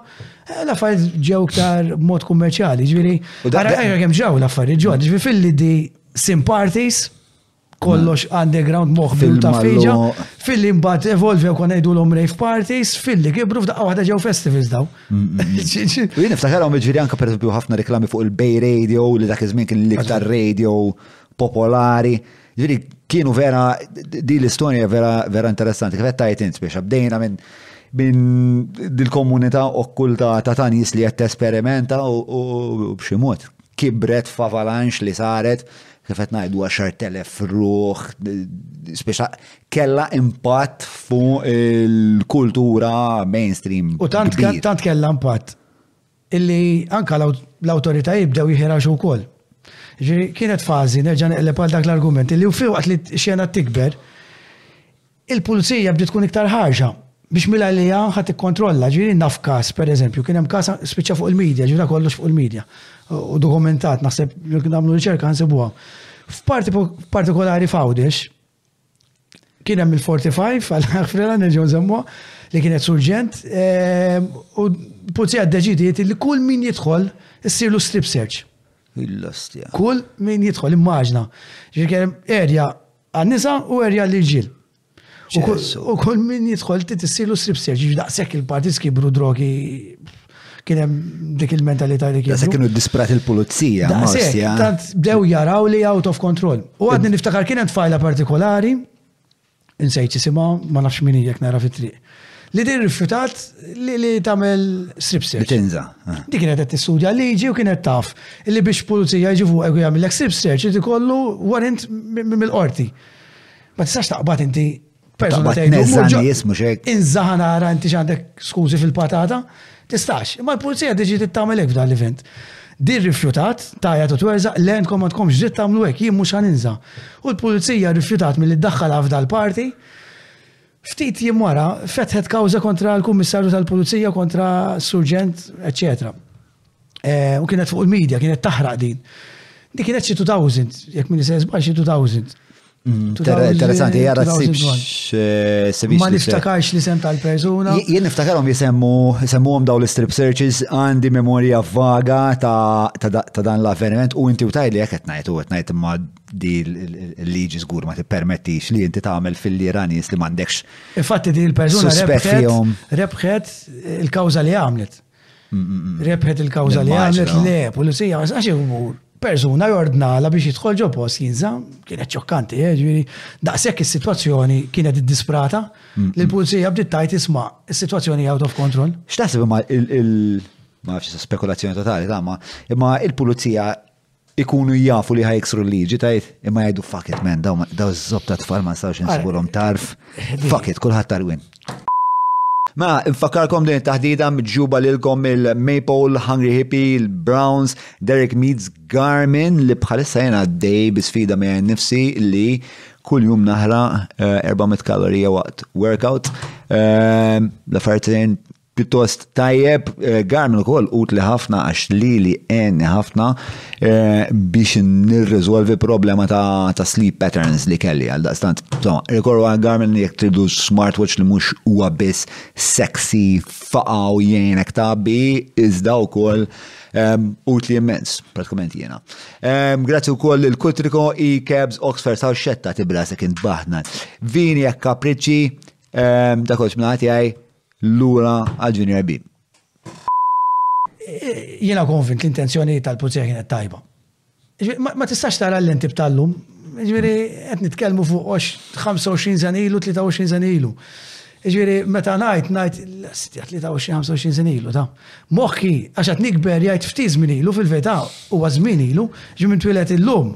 Eh, l-affarijiet ġew iktar mod kummerċjali, ġifieri. Ara kemm ġew l-affarijiet ġew, ġifieri fil-lidi sim parties, kollox underground moħbi u ta' fiġa, fil-li mbat evolvi u kon għajdu l-om rave parties, fil-li kibru f'daqqa waħda ġew festivals daw. U jien iftakar għom ġviri anka per ħafna reklami fuq il-Bay Radio li dak iż-żmien kien l-iktar radio popolari. Ġiri, kienu vera, di l-istoria vera, vera interessanti, kifet tajt int biex abdejna minn minn dil-komunità okkulta ta' ta' nis li qed tesperimenta u b'xi mod kibret f'avalanx li saret kif qed ngħidu 10,000 ruħ speċa kella impatt fuq il-kultura mainstream. U tant tant kella impatt illi anke l-awtoritajiet bdew jħeraxu wkoll. Jiġifieri kienet fażi nerġa' neqleb għal dak l-argument illi filwaqt li x-xena tikber, il-pulizija bdiet tkun iktar ħarxa biex mil-għalija ħa tikkontrolla. Jiġifieri naf każ, pereżempju, kien hemm każ spiċċa fuq il-media, jiġifieri da kollox fuq il-media. U dokumentat naħseb jekk nagħmlu riċerka nsibuha. F'parti partikolari f'Għawdex, Kien hemm il-45 għal ħafna nerġgħu nżammuha li kienet surġent ehm, u pulizija ddeċidiet li kull min jidħol issirlu strip search. Kull min jidħol immaġna. Ġifieri erja għan-nisa u erja l-irġiel. U kull min jidħol tissirlu strip search, daqshekk il-partis kibru drogi Kien hemm dik il-mentalità li kien. Se kienu disprat il-pulizija. Tant bdew jaraw li out of control. U għadni niftakar kien hemm tfajla partikolari, insejt jisimha, ma nafx min jekk nara fit-triq. Li din rifjutat li tagħmel strip search. Tinza. Ah. Dik kienet qed tistudja liġi u kienet taf li biex pulizija jiġi fuq jagħmel strip search ikollu warrant mill-qorti. Ma tistax taqbad inti Persuna tgħidu. Neżani jismu xejk. Inżaħan ara inti x'għandek skużi fil-patata. Tistax, imma l-pulizija diġi tittamel hekk f'dan l-event. Dir rifjutat, tajja tu twerza, l-entkom ma tkomx ġitt tagħmlu hekk, jien mhux ħaninża. U l-pulizija rifjutat milli ddaħħal f'dal parti. Ftit jiem wara, fetħet kawża kontra l-kummissarju tal-pulizija, kontra surġent, eccetera. Eh, u kienet fuq il-medja, kienet taħraq din. Di kienet xi 2000, jekk minn se xi 2000. Mm, interessanti, jara s-sibx. Eh, ma niftakarx li sem tal-persuna. Jien niftakarom jisemmu, jisemmu għom daw l-strip searches, għandi memorja vaga ta' dan l-avveniment u inti u taj li jeket najt u għet najt imma di l-liġi zgur ma t-permettix li inti tagħmel fil-Iranis li m'għandekx. Infatti di l-persuna rebħet il-kawza li għamlet. Rebħet il-kawża li għamlet le, pulizija, għax imur persuna jordnala biex jidħol ġo post jinżam, kienet ċokkanti, eh, ġviri, daqshekk is-sitwazzjoni kienet iddisprata mm, li l-pulizija mm. bdiet tajt isma' is-sitwazzjoni out of control. X'taħseb ma il ma nafx spekulazzjoni totali ta' ma imma il-pulizija ikunu jafu li ħajksru l-liġi tajt, imma jgħidu fuck it man, daw z-zob ta' tfal ma nistawx nsiburom tarf, fuck it, kullħat tarwin. Ma, nfakkarkom din taħdida mġuba lilkom il-Maple, Hungry Hippie, il-Browns, Derek Meads, Garmin, li bħalissa jena għaddej bisfida me nifsi li kull jum naħra 400 eh, kalorija waqt workout. Eh, l-affartin pjuttost tajjeb, eh, Garmin ukoll utli ħafna għax lili għenni ħafna eh, biex nirriżolvi problema ta', ta sleep patterns li kelli għal daqstant. Insomma, rikorru għal Garmin jekk tridu smartwatch li mhux huwa biss sexy faqa u jgħinek tabbi, iżda wkoll eh, utli immens, pratikament jiena. Eh, grazzi wkoll il kutriko e-cabs, Oxford, saw xetta tibla se kien baħna. Vini jekk kapriċi, eh, dakolx minna għaj, Lura għal Junior B. Jiena konvint l-intenzjoni tal-pulizija kienet tajba. Ma tistax tara l-lenti b'tallum, ġviri, qed nitkellmu fuq 25 sen ilu, 23 sen ilu. Ġviri, meta ngħid, ngħid, l-istja 23-25 sen ilu, ta' moħħi, għax qed nikber jgħid ftit żmien ilu fil-veta, huwa żmien ilu, ġi minn twilet illum,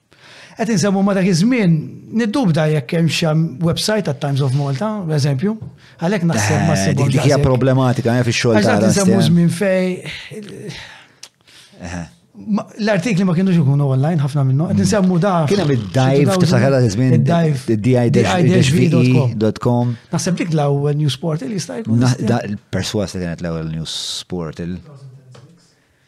Qed insemmu ma dak iż-żmien niddubda jekk hemm xi website ta' Times of Malta, eżempju, għalhekk naħseb ma sibhom. Dik hija problematika eh, fix-xogħol. Eżatt insemmu żmien fej. L-artikli ma kienux ikunu online ħafna minnhom, qed insemmu da. Kien hemm id-dive tiftakar għal żmien id-dive.com. E naħseb dik l-ewwel news portal jista' jkun. Perswas li kienet l-ewwel news portal.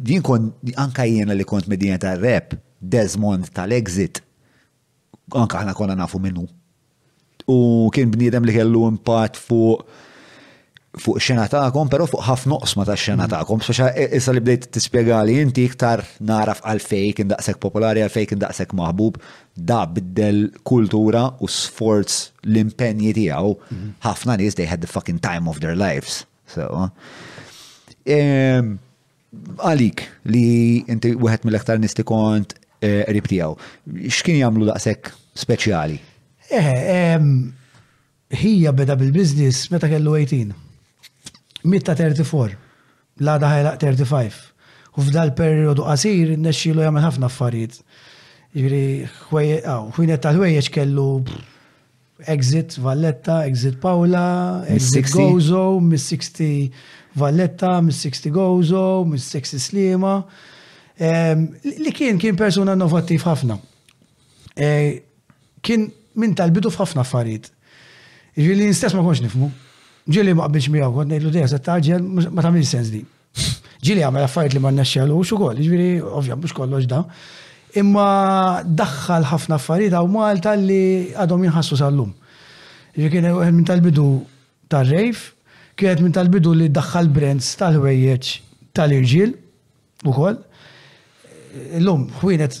Jien kon anka jiena li kont medina ta' rap, Desmond tal-Exit, anka aħna konna nafu minnu. U kien bniedem li kellu impatt fuq fuq xena ta'kom, pero fuq ħafna oqsma ta' xena mm. ta'kom. Speċa e, issa li bdejt tispjegali inti iktar naraf għalfej kien daqshekk popolari, għalfej kien daqshekk maħbub, da biddel kultura u sforz l-impenji tiegħu mm-hmm. ħafna nies they had the fucking time of their lives. Sewa. Ehm, għalik li inti wieħed mill-aktar nisti kont eh, qrib tiegħu, x'kien jagħmlu daqshekk speċjali? Eh, ehm, ħija beda bil-biznis meta kellu 18. Mitta 34, l-għada ħajlaq 35. U f'dal periodu qasir, nesċilu jagħmel ħafna affarijiet. Ġiri, ħwejjeġ, ħwejjeġ kellu Exit Valletta, Exit Paola, Exit Gozo, Miss 60 Valletta, Miss 60 Gozo, Miss 60 Sliema. Li kien kien persuna innovattiv ħafna. E, kien minn tal-bidu f'ħafna affarijiet. Ġili stess ma konx nifmu. Ġili ma qbilx miegħu kont ngħidlu dejja se taġel ma tagħmilx sens di. Ġili għamel affarijiet li ma nnexxelux ukoll, ġifieri ovvja mhux kollox da. Imma daħħal ħafna affarijiet hawn Malta li għadhom jinħassu sal-lum. Ġifieri kien hemm minn tal-bidu tar-rejf, kienet minn tal-bidu li daħħal brands tal-ħwejjeġ tal-irġiel ukoll. Illum ħwienet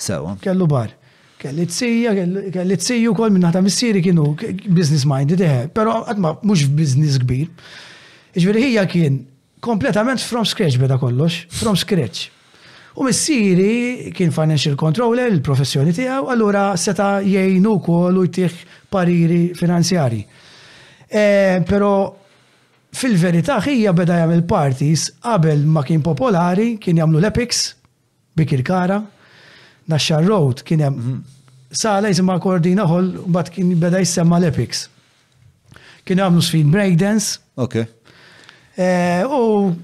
Sewwa. Kellu bar. Kelli t-sija, kelli t-siju kol minna ta' missieri kienu business minded, eħe, pero għatma mux business kbir. Iġveri ħija kien kompletament from scratch beda kollox, from scratch. U missieri kien financial controller, il-professjoni tiegħu, allura seta jgħinu kol u jtih pariri finanzjari. E, pero fil-verità ħija beda jagħmel parties qabel ma kien popolari, kien jagħmlu l-epics, Bikirkara, Naxxar Road, kien hemm sala jisimha Kordina Hall, mbagħad kien beda jissemma l-Epics. Kien għamlu sfid breakdance. Okay. Eh, u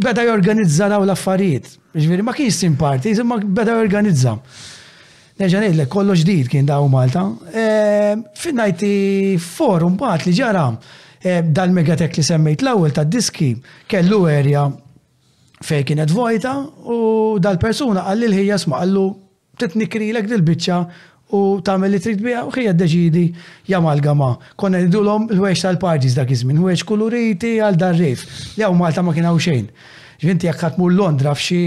beda jorganizza daw l-affarijiet. Ġviri, ma kienx sim parti, ma beda jorganizza. Neġa ngħidlek kollox ġdid kien daw Malta. Eh, Finnajti forum bat li ġara eh, dal-megatek li semmejt l-ewwel tad-diski kellu erja fej kienet vojta u dal-persuna għalli l-ħija sma għallu titnikrilek dil-bicċa u tagħmel li trid biha u ħija deċidi jamalga ma. Konna nidulhom l-ħwejx tal-parties dak iż-żmien, ħwejx kuluriti għal darrif li hawn Malta ma kien hawn xejn. Ġvinti jekk ħadd mur Londra f'xi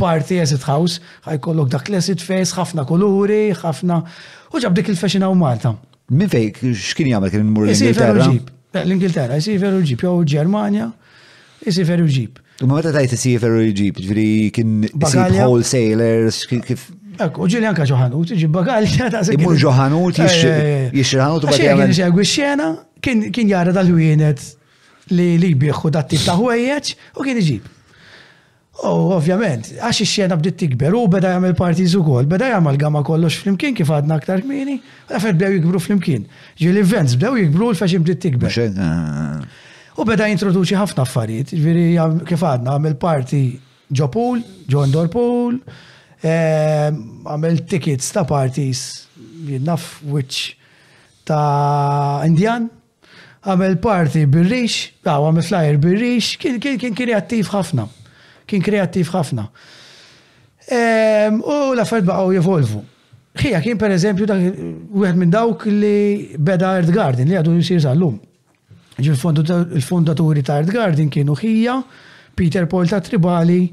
party acid house, ħajkollok dak l-acid face, ħafna kuluri, ħafna u ġab dik il-fashion hawn Malta. Min fej, x'kien jagħmel kien mur l-Ingilterra? L-Ingilterra, jsifer u ġib, jew Ġermanja, Isifer u jġib. U ma meta tajt isifer u jġib, ġviri kien isib wholesalers, kif. Ek, u ġili anka ġoħanut, ġib bagalja ta' sekk. Imur ġoħanut, jixirħanut u bagalja. Kien segwi xena, kien jara dal-wienet li li biħu dat-tip ta' ħwejjeġ u kien iġib. U ovvjament, għax ix-xena bdiet tikber, hu beda jagħmel parties ukoll, beda jamalgama kollox flimkien kif għadna aktar kmieni, u l-affarijiet bdew jikbru flimkien. Ġieli l-events bdew jikbru u l-fashion bdiet tikber. U beda jintroduċi ħafna affarijiet, ġifieri kif għadna għamel party ġo pool, ġo indoor pool, għamel tickets ta' parties jinnaf wiċċ ta' Indian, Għamel party bir-rix, aw għamel flyer bir-rix, kien kreattiv ħafna. Kien kreattiv ħafna. Ehm, u l-affarijiet baqgħu jevolvu. Ħija kien per eżempju dak wieħed minn dawk li beda Earth Garden li għadu jisir sal-lum. Il-fondaturi ta' Earth Garden kienu ħija, Peter Paul ta' Tribali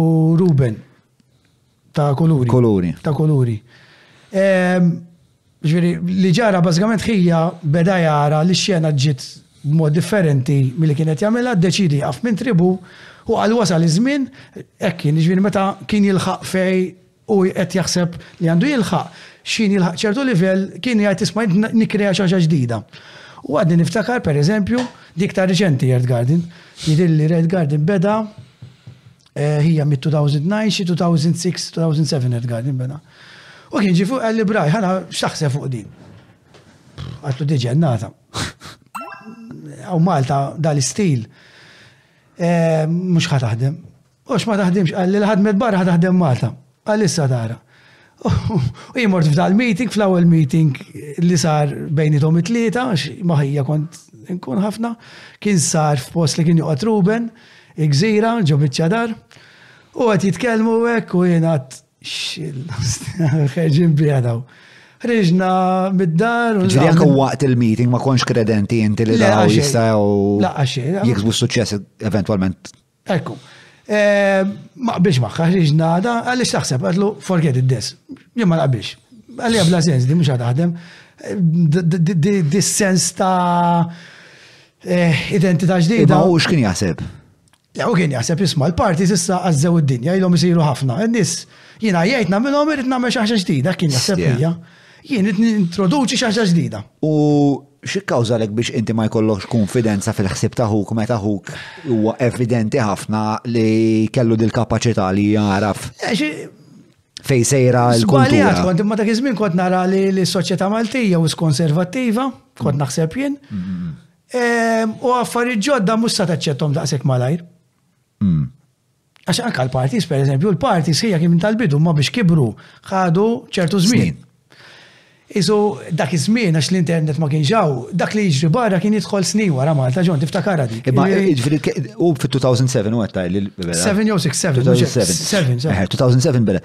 u Ruben. ta' kuluri. Kuluri. Ta' kuluri. Ehm, ġviri, li ġara bażikament ħija beda jara li xena ġiet b'mod differenti mill-li kienet jagħmilha, deċidi għaf minn tribu u għal wasal iż-żmien hekk kien, ġviri meta kien jilħaq fej u qed jaħseb li għandu jilħaq, xin jilħaq ċertu livell kien jgħid isma' nikrea xi ħaġa ġdida. U għadni niftakar, per eżempju, dik ta' riċenti Red Garden, jidilli Red Garden beda Eh, hija mit 2009, xi 2006, 2007 qed għaddi bena. U kien ġifu għalli braj, ħana xaħse fuq din. Għattu diġi għannata. Għaw Malta dal-istil. Eh, Mux ħataħdem. Ux ma taħdimx, għalli l-ħadmet barra ħataħdem Malta. Għalissa tara. U jien mort f'dal meeting, fl-ewwel meeting li sar bejnietom it-tlieta, għax maħija kont nkun ħafna, kien sar f'post li kien joqgħod Ruben, il-gżira, ġo biċċadar, u għat jitkellmu hekk u jien għat xil, ħeġin bija daw. Ħriġna mid-dar. Ġri anke waqt il-meeting ma konx kredenti inti li daw jistaw jiksbu suċċess eventualment Ekku. Ehm, ma qbilx maħħa, ħriġ nada, għalli xtaħseb, għadlu, forget it this. Jien ma naqbilx. Għalli għabla sens, di mux għadaħdem. Di sens ta' eh, identità ġdida. U xkien jaħseb? Ja, u kien jaħseb jisma, l-parti sissa għazzew id-dinja, jilom jisiru ħafna. Nis, jina jgħajt namilom irrit namel xaħġa ġdida, kien jaħseb hija. Jien qed nintroduċi xi ħaġa ġdida. U x'kkawżalek biex inti ma jkollokx kunfidenza fil-ħsieb ta' ħuk meta ħuk huwa evidenti ħafna li kellu dil-kapaċità li jagħraf fej sejra l-kultura. Kont imma dak iż-żmien kont nara li l-soċjetà Maltija u konservattiva, kont naħseb jien. Mm-hmm. Ehm, u affarijiet ġodda mhux sa taċċettom daqshekk malajr. Mm. Għax anka l-parties, per eżempju, l-parties hija kien tal-bidu ma biex kibru ħadu ċertu żmien. Isu dak iż-żmien għax l-internet ma kienx hawn, dak li jiġri barra kien jidħol snin wara Malta ġon tiftakar għadi. Imma jiġri u fit-2007 u għetta li 7 jew 6 7 2007 beda.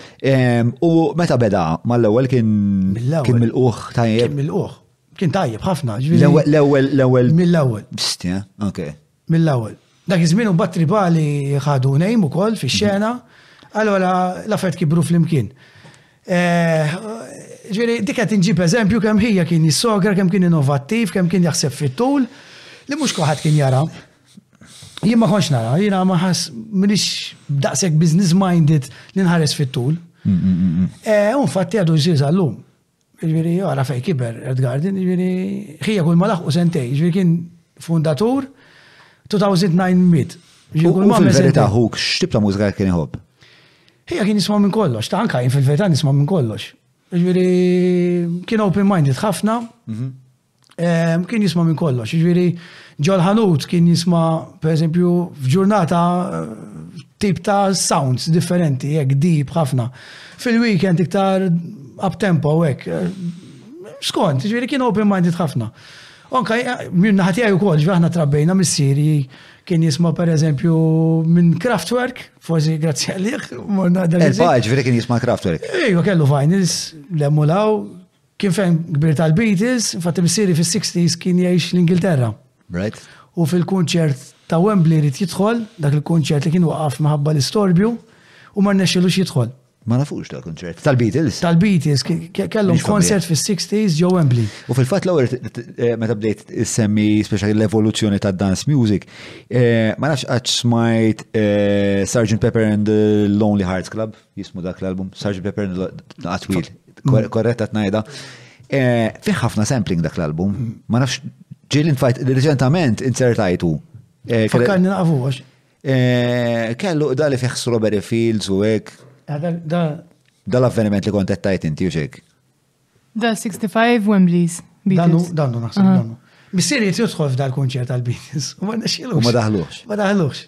U meta beda mal-ewwel kien kien mill-uħ tajjeb. Kien mill-uħ. Kien tajjeb ħafna. L-ewwel l-ewwel mill-ewwel. Bistja, okay. Mill-ewwel. Dak iż-żmien imbagħad Tribali ħadu name ukoll fix-xena, allura l-affarijiet kibru flimkien. Ġifieri dik qed inġib eżempju kemm ħija kien jissogra, kemm kien innovattiv, kemm kien jaħseb fit-tul li mhux kulħadd kien jara. Jien ma kontx nara, jiena ma ħass m'iniex daqshekk business minded li nħares fit-tul. U infatti għadu ġiż għallum. Ġviri, għara fej kiber Erdgardin, ġviri, xija kull ma laħqu sentej, ġviri kien fundatur 2009 Kull ma fil-verita huk, xtib ta' mużika kien iħob? Xija kien nisma minn kollox, ta' anka jien fil-verita nisma minn kollox. Ġviri, kien open-minded ħafna, mhm. Ehm, kien jisma' minn kollox, jiġifieri ġol ħanut kien jisma' pereżempju f'ġurnata eh, tip ta' sounds differenti, hekk deep ħafna. Fil-weekend iktar up tempo hekk. Eh, skont, jiġifieri kien open minded ħafna. Onka, eh, minn naħat jgħu kol, ġvaħna trabbejna missieri kien jisma per eżempju minn Kraftwerk, forsi grazzi għalih, morna dal-. Il-paġ, veri kien jisma Kraftwerk. Ejju, kellu vinyls, l-emmulaw, Kien fan kbir tal-Beatles, infatti missieri fis-60s kien jgħix l-Ingilterra. Right. U fil-kunċert ta' Wembley rrit jidħol, dak il-kunċert li kien waqaf maħabba l-istorbju, u ma rnexxilux jidħol. Ma nafux ta' kunċert. Tal-Beatles. Tal-Beatles, kellhom konsert fis-60s ġo Wembley. U fil-fatt l-ewwel eh, meta bdejt semmi speċjali l-evoluzzjoni ta' dance music, eh, ma nafx qatt smajt eh, Sgt. Pepper and the Lonely Hearts Club. Jismu dak l-album, Sarġ Pepper tnaqa twil, korretta tnajda. Eh, Fiħ ħafna sampling dak l-album, ma nafx ġili nfajt reċentament insertajtu. Eh, Fakkarni naqfu għax. Eh, kellu dali fiħ Strawberry Fields u hekk. Da l-avveniment li kontettajt inti u xek. Dal 65 Wembley's. Danu, danu naħseb danu. Missiri jitri tħol f'dal kunċert tal-Beatles. U ma nexxilux. U ma daħluħx. Ma daħluħx.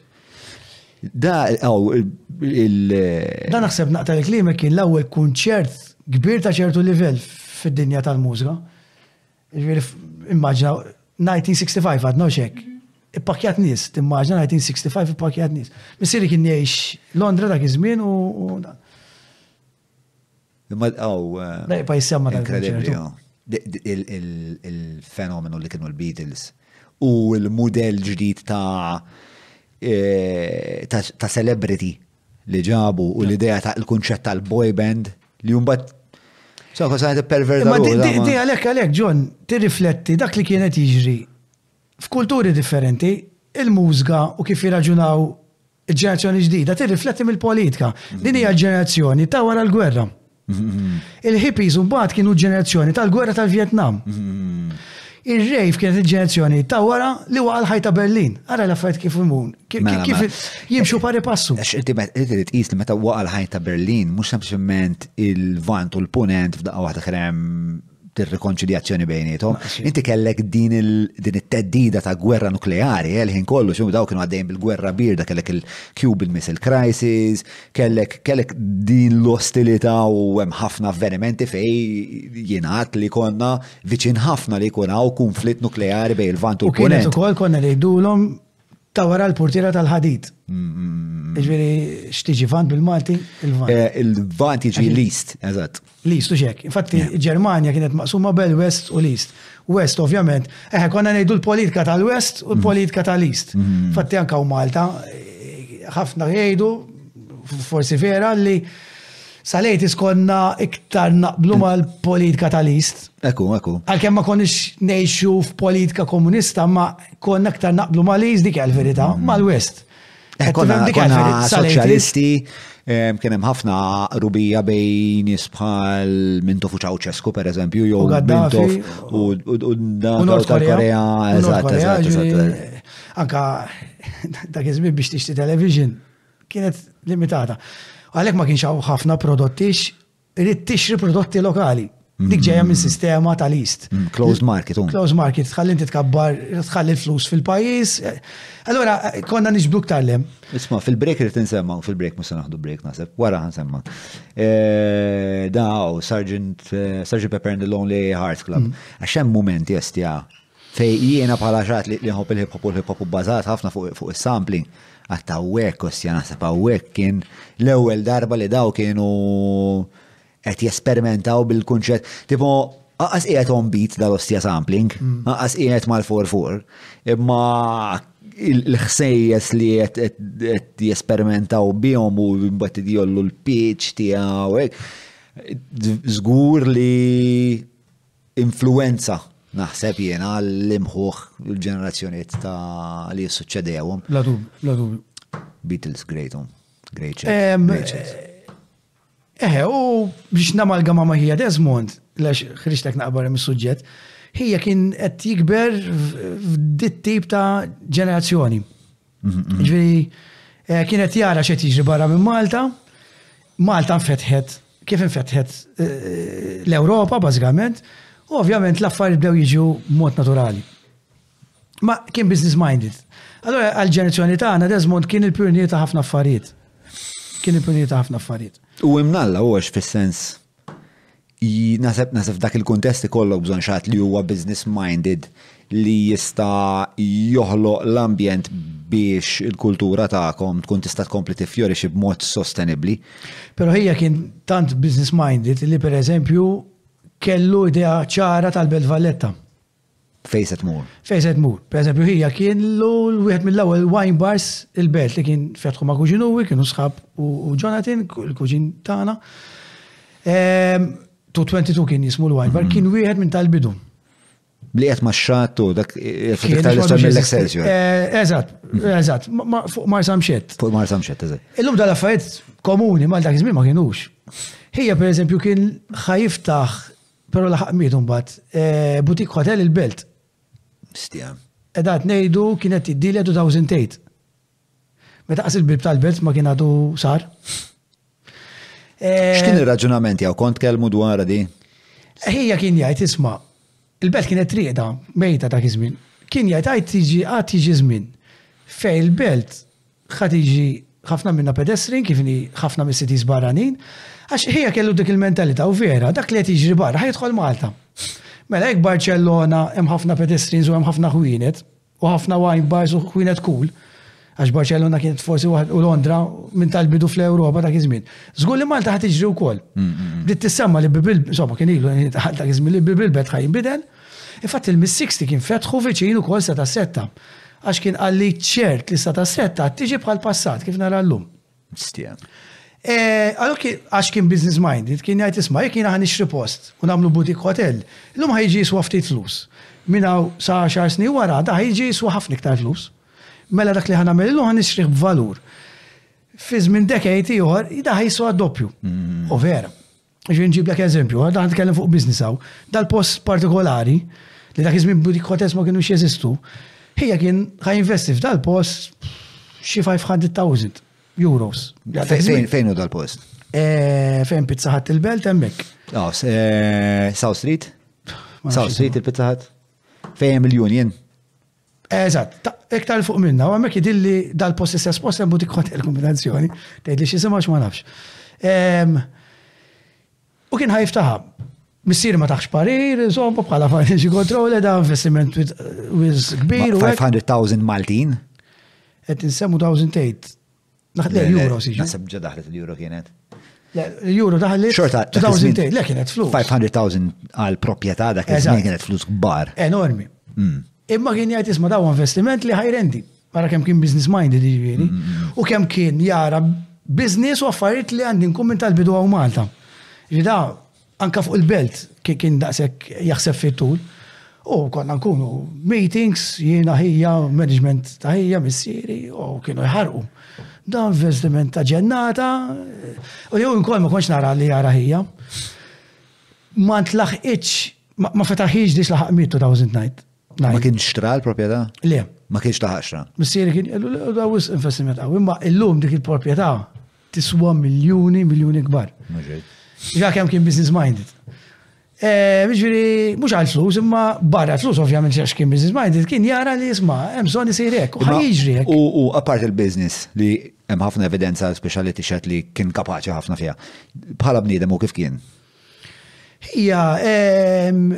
Da, għaw, il. Da naħseb naqta l-klima kien l-ewwel kunċert kbir ta' ċertu livell fid-dinja tal-mużika. Immaġna 1965 għadna xek. Ippakjat nis, timmaġna 1965 ippakjat nis. Missiri kien jgħix Londra dak iż-żmien u dan. Imma għaw. Da jibqa jissemma ta' Incredibli, il-fenomenu li kienu l-Beatles u l-model ġdid ta' eh, ta' celebrity li ġabu u l-idea ta' l-kunċett tal-boy band li jumbat So, kosa għet perverda. Ma di għalek għalek, John, ti rifletti dak li kienet jiġri f'kulturi differenti, il-mużga u kif jirraġunaw Il-ġenerazzjoni ġdida tirrifletti mill-politika. Din hija l-ġenerazzjoni ta' wara l-gwerra. Il-hippies mbagħad kienu ġenerazzjoni tal-gwerra tal-Vjetnam. Ir-rejf kienet il-ġenerazzjoni ta' wara li waqa' l-ħajta Berlin. Ara l-affarijiet kif imun, kif mela, mela. jimxu pari passu. Inti tqis li meta waqa' l-ħajta Berlin mhux sempliċement il-vant u l-punent f'daqqa waħda kien hemm tir-rikonċiljazzjoni bejnietom. Inti kellek din it-teddida ta' gwerra nukleari, eh, l-ħin kollu, xum daw kienu għaddejn bil-gwerra birda, kellek il-Cuban Missile Crisis, kellek, kellek din l-ostilita u hemm ħafna avvenimenti fej jingħad li konna viċin ħafna li jkun hawn konflitt nukleari bej il-vant u l-punent. U kienet ukoll konna ngħidulhom Ta' wara l-portiera tal-ħadid. Ġveri, xtiġi vant bil-Malti? Il-vant. Eh, il-vant jiġi list, eżatt. List u xek. Infatti, Ġermanja kienet maqsuma bel West u list. West, ovvjament, eħe, konna nejdu l-politika tal-West u l-politika tal-East. Mm-hmm. Fatti anka u Malta, eh, ħafna jgħidu, forsi vera, li Salejt iskonna iktar naqblu mm. mal-politika tal-East. Eku, eku. Għalkemm ma konniex nejxu f'politika komunista, ma konna iktar naqblu mal-East dik għal-verita, mm. mal-West. Eh, konna soċjalisti, kien hemm ħafna rubija bejn nies bħal Mintof u Ceausescu per eżempju, jew Mintof u tal-Korea, eżatt, eżatt, eżatt. Anka dak iżmin biex tixti television. kienet limitata. Għalhekk ma kienx hawn ħafna prodotti irid tixri prodotti lokali. Dik ġejja minn sistema tal-East. Mm, closed market. Um. Closed market, tħalli inti tkabbar, tħalli l-flus fil-pajis. Allora, konna nixbuk tal-lem. Isma, fil-break irid nsemma, fil-break musa naħdu break nasib, wara nsemma. Eh, Daw, Sergeant, eh, Sergeant Pepper and the Lonely Hearts Club. Mm. Għaxem momenti jestja Fejn jiena bħala xi ħadd li nħobb il-hip hop u l-hip hop hu bbażat ħafna fuq is-sampling, qatt hawnhekk ostja naħseb hawnhekk kien l-ewwel darba li dawn kienu qed jesperimentaw bil-kunċett. Tipo, anqas qiegħed on beat dal-ostja sampling, anqas qiegħed mal-four-four, imma l-ħsejjes li qed jesperimentaw bihom u mbagħad jollu l-pitch tiegħu hekk. Żgur li influwenza naħseb jiena l-imħuħ il-ġenerazzjoniet ta' li jissuċċedewhom. La dub, la dub. Beatles great home, great chef. Eħe, u biex namalga ma' maħija Desmond, lex ħriġtek naqbar mis suġġett ħija kien qed jikber f'dit tip ta' ġenerazzjoni. Ġviri, eh, kienet jara xe tiġi barra minn Malta, Malta nfetħet, kif nfetħet eh, l-Europa, bażikament, u ovvjament l-affarijiet bdew jiġu mod naturali. Ma kien business minded. Allora għal-ġenerazzjoni tagħna Desmond kien il-pjunier ta' ħafna affarijiet. Kien il-pjunier ta' ħafna affarijiet. U imnalla u għax fis-sens Naħseb naħseb f'dak il-kuntest ikollok bżonn xatt li huwa business minded li jista' joħloq l-ambjent biex il-kultura tagħkom tkun tista' tkompli tiffjorixxi b'mod sostenibbli. Però hija kien tant business minded li pereżempju kellu idea ċara tal-Belt Valletta. Fejn se tmur? Fejn se tmur. Per eżempju, hija kien l-wieħed mill-ewwel wine bars il-belt li kien fetħu ma' kuġin uwi, kienu sħab u Jonathan, il-kuġin tagħna. Ehm, tu 22 kien jismu l-wine bar, mhm. kien wieħed minn tal-bidu. Li qed ma' xattu, dak iktar li sar mill-Excelsior. Eh, eżatt, mhm. eżatt, fuq Mar Samxet. Fuq Mar Samxet, eżatt. Illum dal-affarijiet komuni mal dak iż-żmien ma kienux. Hija per eżempju kien ħajiftaħ Pero laħaq mietu mbagħad. Eh, Butik Hotel il-Belt. Mistija. Edat ngħidu kienet jiddilja 2008. Meta qas il-bib tal-Belt ma kien għadu sar. Eh, X'kien ir-raġunament jew kont kelmu dwar di? Ħija kien jgħid isma' il-belt kienet triqda mejta ta' kizmin. Kien jgħid għajt tiġi għad tiġi żmien. Fej il-belt Ħa tiġi ħafna minnha pedestrian kif inhi ħafna mis-cities barranin, għax ħija kellu dik il-mentalità u vera dak li qed jiġri barra ħa jidħol Malta. Mela jekk Barċellona hemm ħafna pedestrians u hemm ħafna ħwienet u ħafna wine bars u ħwienet cool, għax Barċellona kienet forsi waħed u Londra minn tal-bidu fl-Ewropa dak iż-żmien. Żgur li Malta ħa tiġri wkoll. Bdiet tissemma li bibil, insomma kien ilu dak iż-żmien li bibil bet ħa jinbidel. Infatti il-Miss 60 kien fetħu viċin ukoll seta' setta. Għax kien qalli ċert li sa ta' sett għad tiġi bħal passat kif nara llum. Stja. Eh, Allora kien għax kien business minded, kien jgħid isma' jekk jiena ħa nixtri post u nagħmlu boutique hotel, illum ħa jiġi jiswa ftit flus. Minn hawn sa 10 snin wara da ħa jiġi jiswa ħafna iktar flus. Mela dak li ħa nagħmel illum ħa nixtrih b'valur. Fi żmien decade ieħor da ħa jiswa doppju. U vera. Ġi nġiblek eżempju, għadda għan tkellem fuq biznis għaw, dal-post partikolari, li dak iżmin budik hotels ma kienu xieżistu, ħija kien ħaj investi f'dal-post xi 500,000 euros. Fejn u dal-post? Eh, fejn pizza ħat il-belt emmek. Oh, eh, South Street? South Street il-pizza ħat? Fejn il-Union? Eżatt, iktar fuq minna, u għamek jidilli dal-post istess post hemm butik hotel kombinazzjoni, tgħidli xi semax ma nafx. U kien ħajftaħa. Missir ma taħx parir, insomma bħala financial control, da investiment wiz kbir. 500,000 Maltin? Et insemmu 1008. Daħlet l-euro, siġi. Nasib ġa daħlet l-euro kienet. L-euro daħlet. Xorta, 2000, le kienet flus. 500,000 għal propieta dak iż-żmien kienet flus kbar. Enormi. Mm. Imma kien jgħid isma' daw investiment li ħajrendi. Mara kemm kien business minded jiġifieri. Mm, mm, u kemm kien jara business u affarijiet li għandi nkun minn tal-bidu għaw Malta. Ġida, Anka fuq il-belt kien daqshekk jaħseb fit-tul. U konna nkunu meetings, jiena ħija, management ta' ħija, missieri, u kienu jħarqu. Da investiment ta' ġennata, u jew inkol ma konx nara li jara ħija. Ma ntlaħqitx, ma fetaħiex dix laħaq mitu ta' użint najt. Ma kienx xtra l-proprjetà? Le. Ma kienx ta' ħaxra. Missieri kien dawis investiment qawwi, imma illum dik il-proprjetà tiswa miljuni, miljuni kbar. Ja kemm kien business minded. Eh, Ġifieri mhux għal flus, imma barra flus ovvjament xax kien business minded, kien jara li jisma' hemm bżonn isir hekk, u ħajġri hekk. U apart il-business li hemm ħafna evidenza speċjali tixed li kien kapaċi ħafna fiha. Bħala bniedem u kif kien? Hija ehm,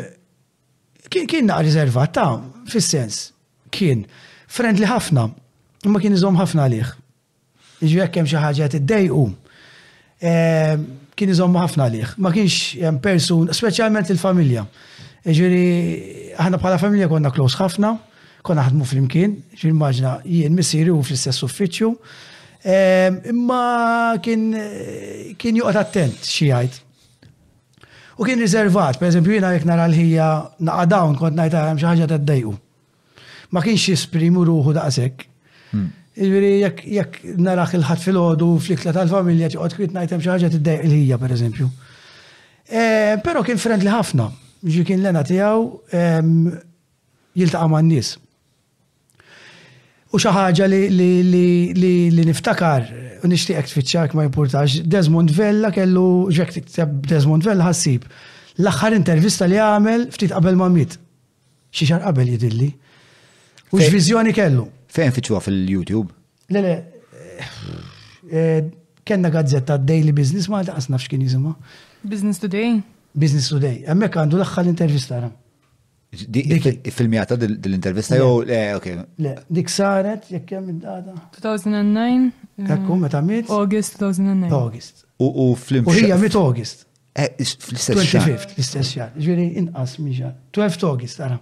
Kien kien naqra riservat ta' fis-sens. Kien friendly ħafna, imma kien iżomm ħafna għalih. Jiġri jekk hemm xi ħaġa qed iddejqu, eh, kien iżomm ħafna għalih. Ma kienx hemm persun, speċjalment il-familja. Jiġri aħna bħala familja konna close ħafna, konna ħadmu flimkien, ġifieri immaġna jien missieri u fl-istess uffiċċju. Eh, imma kien kien joqgħod attent xi jgħid. U kien riservat, per eżempju, jiena jekk nara l-ħija naqa' dawn kont ngħid hemm xi ħaġa teddejqu. Ma kienx jisprimu ruħu daqshekk. Hmm. Jiġifieri jekk jekk narah il-ħadd filgħodu fl-ikla tal-familja ġoqgħod krid ngħid hemm xi ħaġa tiddejq il-ħija per eżempju. Eh, però kien friendly ħafna, ġi kien lena tiegħu ehm, jiltaqa' man-nies. U xi ħaġa li niftakar, u nixtieqek tfittxak ma jimpurtax, Desmond Vella kellu ġek tikteb Desmond Vella ħassib. L-aħħar intervista li għamel ftit qabel ma miet. Xi xar qabel jidilli. U x'viżjoni kellu. Fejn fittxuha fil-YouTube? Le le. Eh, kenna gazzetta Daily Business ma daqas nafx kien jisimha. Business Today. Business Today. Hemmhekk għandu l-aħħar intervista. Filmjata dil-intervista jew le, eh, ok. Le, dik saret jekk hemm id-data. 2009. Ekku, meta mit? August 2009. August. U fl-imxu. U hija mit August. Eh, fl-istess xahar. 25 fl-istess xahar. Ġifieri inqas minn xahar. 12 August, ara.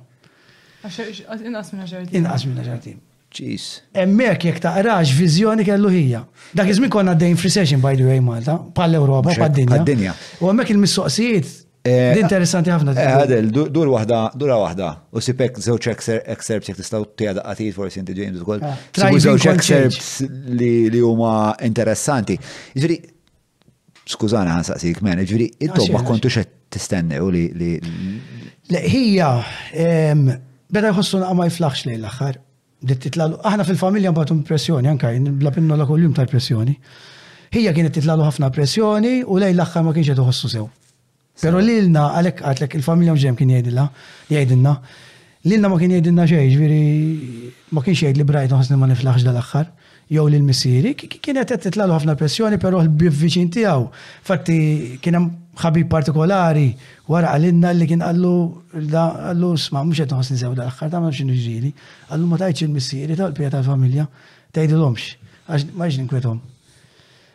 Inqas minn xahar. Inqas minn xahar. Ġiż. Hemmhekk jekk taqra x'viżjoni kellu ħija. Dak iż-żmien konna għaddejjin f'recession by the way Malta, bħall-Ewropa u bħad-dinja. Bħad-dinja. U hemmhekk il-mistoqsijiet, din interessanti ħafna. Adel, dur waħda, dura waħda, u sib hekk żewġ excerpts jekk tistgħu tgħidha daqatit forsi inti James ukoll. Sibu żewġ excerpts li huma interessanti. Jiġri, Skużani ħa nsaqsik, man, ġifieri intom ma kontux qed tistennew li li. Le, hija beda jħossu naqa' ma jiflaħx lejn l-aħħar. Bdiet titlalu. Aħna fil-familja mbagħad pressjoni anke bla pinna la kuljum tal-pressjoni. Hija kienet titlalu ħafna pressjoni u lejn l-aħħar ma kienx qed iħossu sew. Pero lilna, għalhekk għadtlek il-familja mhux dejjem kien jgħidilha, jgħidilna. Lilna ma kien jgħidilna xejn, ġifieri ma kienx jgħid li Brighton ħassni ma niflaħx dal-aħħar jew lil missieri, kienet qed titlalu ħafna pressjoni però l-bib viċin tiegħu. Fatti kien hemm ħabib partikolari wara għalinna li kien qallu qallu sma mhux qed nħossni sew dal-aħħar ta' ma nafx inġili. Qallu ma tajtx il-missieri tal-pija tal-familja tgħidilhomx għax ma jiġ ninkwethom.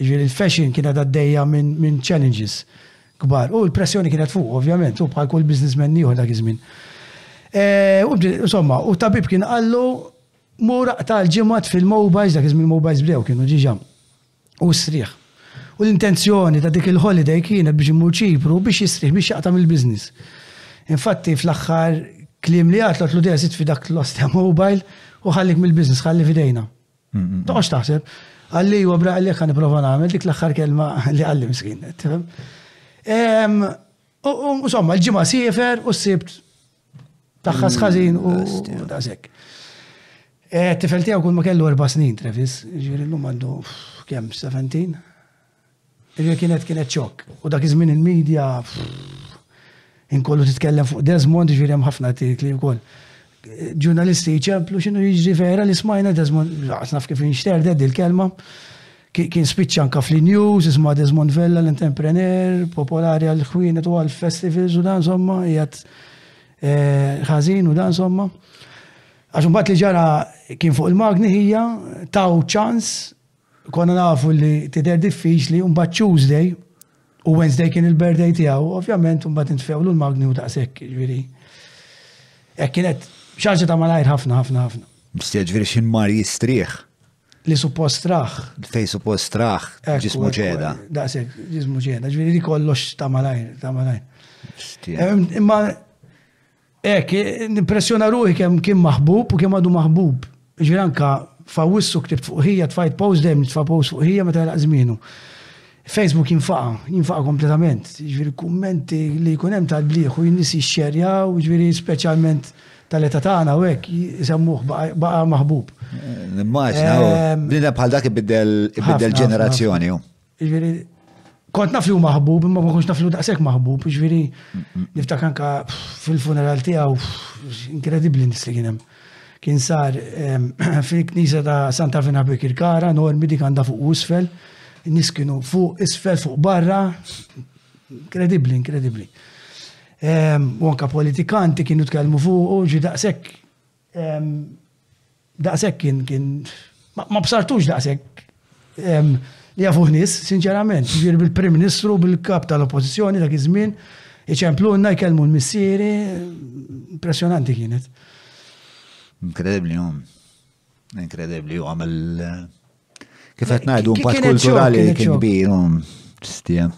Jiġifieri l-fashion kienet għaddejja minn challenges kbar u l-pressjoni kienet fuqu ovvjament, hu bħal kull businessman ieħor dak iż-żmien. Insomma, u t-tabib kien qallu mur aqta' l-ġimgħat fil-mobiles, dak iż-żmien il-mobiles bdew kienu diġà, u strieħ. U l-intenzjoni ta' dik il-holiday kienet biex imur Ċipru biex jistrieħ, biex jaqta' mill-business. Infatti fl-aħħar kliem li għatlu, għatlu dejja żid f'dak l-ostia mobile u ħallik mill-business, ħalli f'idejna. Toqgħodx taħseb, għalli huwa braq li ħan prova nagħmel dik l-aħħar kelma li għalli miskin. Insomma, l-ġimgħa siefer u s-sibt taħħas mm, ħażin u daqshekk. Eh, tifel tiegħu kull ma kellu erba' snin, Travis, ġieli llum għandu kemm 17. Li kienet kienet xokk. U dak iż-żmien il-medja inkollu titkellem fuq Desmond, ġifieri hemm ħafna artikli wkoll. Ġurnalisti jċemplu x'inhu jiġri vera li smajna Desmond, naf kif inxterded il-kelma. Kien spiċċa anka fl-news, isma' Desmond Vella l-entrepreneur, popolari għal ħwienet u għal festivals u dan somma, jgħat eh, ħażin u dan somma. Għax mbagħad li ġara kien fuq il-magni hija taw ċans Konna nafu li tidher diffiċli, mbagħad Tuesday u Wednesday kien il-birthday tiegħu, ovvjament mbagħad intfewlu l-magni u daqshekk, jiġifieri. Hekk kienet xaġa ta' malajr ħafna ħafna ħafna. Ġifieri x'in mar jistrieħ. Li suppost traħ. Fej suppost traħ, ġismu ċeda. Daqshekk, ġismu ċeda, ġifieri kollox ta' malajr, ta' malajr. Imma Hekk, nimpressjona ruħi kemm kien maħbub u kemm għadu maħbub. Jiġifieri anke f'Awwissu ktibt fuq ħija, tfajt post, dejjem nitfa' post fuq ħija meta jagħlaq żmienu. Facebook jinfaqa', jinfaqa' kompletament. Jiġifieri kummenti li jkun hemm tal-bliegħ u n-nies jixxerjaw, jiġifieri speċjalment tal-età tagħna u hekk, isemmuh baqa' maħbub. Nimmaġina, bniedem bħal dak ibiddel ġenerazzjoni hu. Ġviri, kont naf li hu maħbub, imma ma konx naf li hu daqshekk maħbub, ġviri, niftak anka fil-funeral tiegħu inkredibbli nis li kien hemm. Kien sar ehm, fil-knisja ta' Santa Fina Bekir Kara, normi dik għandha fuq usfel, nis kienu fuq isfel fuq barra, inkredibbli, inkredibbli. Ehm, u anka politikanti kienu tkellmu fuq, ġi daqshekk ehm, Daqshekk kien kien ma bsartux daqshekk li jafuh nies, sinċerament, jiġifieri bil-Prim Ministru, bil-Kap tal-Oppożizzjoni dak iż-żmien, iċemplunna jkellmu l-missieri, impressjonanti kienet. Inkredibbli hum. Inkredibbli hu għamel kif qed ngħidu impatt kulturali kien kbir hum. Stija.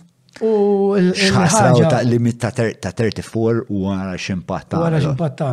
U l-ħasra u ta' limit ta' 34 u għara ximpatt ta' għara ximpatt ta'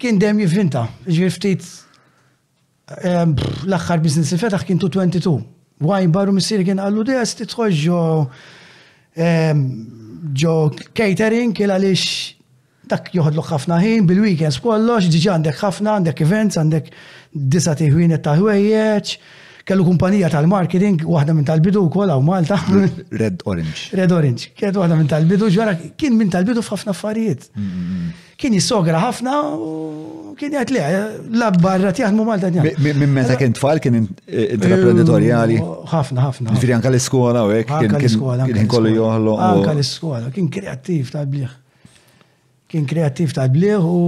Kien dem jivvinta, ġifiri ftit l-axħar biznis li fetaħ kien 22. Wajn barru missir kien għallu des titħol ġo ġo catering kien għalix dak joħodlu ħafna ħin bil-weekends kollox, ġiġa għandek ħafna, għandek events, għandek disa tiħwienet ta' ħwejjeġ, Kellu kumpanija tal-marketing, waħda minn tal-bidu wkoll hawn Malta. Red Orange. Red Orange. Kienet waħda minn tal-bidu, ġara kien minn tal-bidu f'ħafna affarijiet. Kien jissogra ħafna u kien jgħid le, la barra jaħdmu Malta jaħdmu. Minn meta kien tfal kien intraprenditorjali. Ħafna, ħafna. Ġifieri anke l-iskola u hekk. Anke l-iskola. Kien kollu joħlo. Anke l-iskola, kien kreattiv tal-bliħ. Kien kreattiv tal-bliħ u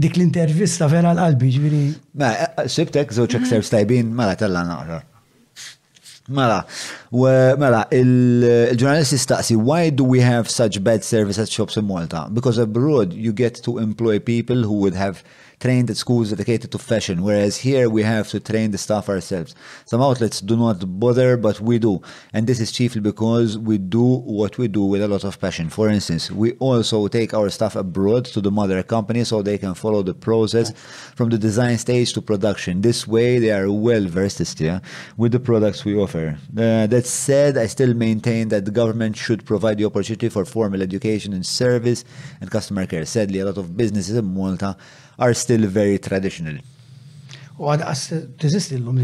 dik l-intervista vera l-qalbi ġifiri. Ma, eh, sibtek zoċek servs tajbin, mela tella naqra. Mela, mela, il-ġurnalist istaqsi, why do we have such bad service at shops in Malta? Because abroad you get to employ people who would have trained at schools dedicated to fashion, whereas here we have to train the staff ourselves. Some outlets do not bother, but we do. And this is chiefly because we do what we do with a lot of passion. For instance, we also take our staff abroad to the mother company so they can follow the process from the design stage to production. This way they are well versed yeah, with the products we offer. Uh, that said, I still maintain that the government should provide the opportunity for formal education and service and customer care. Sadly, a lot of businesses in Malta are still very traditional. U għad għas tiżisti l-lum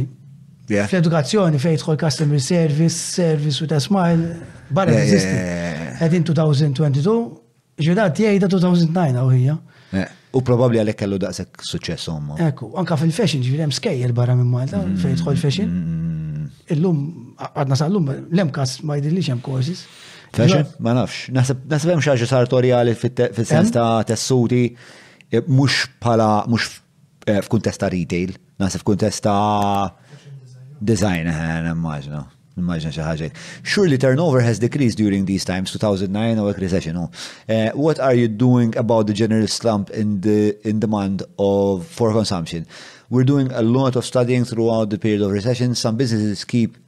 Fl-edukazzjoni fejn jidħol customer service, service with a smile, barra eżisti. Qegħdin 2022, ġudat jgħidha 2009 u hija. U probabbli għalhekk kellu daqshekk suċċess omma. Ekku, anka fil-fashion ġifieri hemm skejjel barra minn Malta mm, fejn jidħol fashion. Mm. Illum għadna sal-lum l-hemm kas ma jidhirlix hemm courses. Fashion? Ma nafx. Naħseb hemm xi sartorjali fis-sens ta' tessuti eh, mhux bħala mhux eh, f'kuntesta retail, nasib f'kuntesta design, eh, immaġna. Immaġna xi ħaġa. Surely turnover has decreased during these times, 2009 or recession. Uh, what are you doing about the general slump in the in demand of for consumption? We're doing a lot of studying throughout the period of recession. Some businesses keep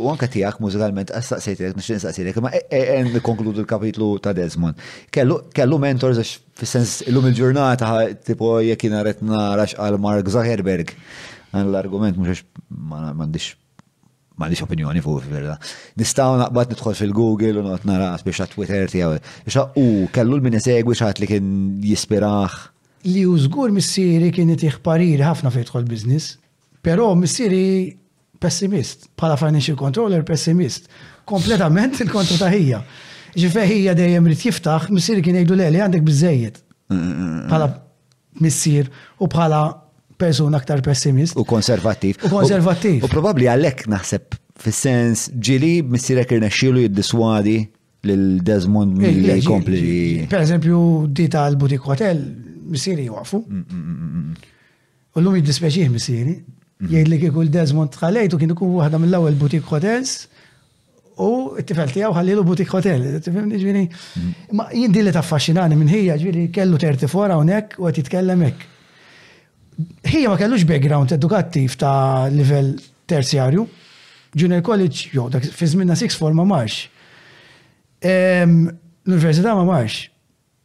u anke tiegħek mużikalment għas staqsejtek nixtieq nistaqsilek, imma e- e- e- nikkonkludu l-kapitlu ta' Desmond. Kellu kellu mentors għax fis-sens illum il-ġurnata tipo jekk jiena qed nara x'qal Mark Zuckerberg għan l-argument mhux għax ma m'għandix m'għandix opinjoni fuq fil-verità. Nistgħu naqbad nidħol fil-Google u noqgħod nara biex għat-Twitter tiegħu. Biex u kellu l-min isegwi x'għad li kien jispirah. li u żgur missieri kien itih pariri ħafna fejn jidħol business, però missieri pessimist. Bħala financial controller, pessimist. Kompletament il-kontra ta' ħija. Ġifej ħija dejjem rrit jiftaħ, missir kien jgħidu le li għandek bizzejiet. Bħala missir u bħala persuna aktar pessimist. U konservativ. U konservativ. U, u probabli għalek naħseb fis-sens ġili missirek irnexxielu jiddiswadi lil Desmond eh, mill jkompli. Per eżempju, di tal-Butik Hotel, missiri jwaqfu. Mm, mm, mm, U l-lum jiddispjaċih missieri, jgħid li kieku l-Desmond tħalejtu kien ikun waħda mill-ewwel boutique hotels u t-tifel tiegħu ħallilu boutique hotel. Tifhimni ġifieri. Ma jien din li taffaxxinani minn ħija ġifieri kellu terti fora hawnhekk u qed jitkellem hekk. Ħija ma kellux background edukattiv ta' livell terzjarju. Junior college, jo, dak fi żminna six forma marx. L-università ma marx.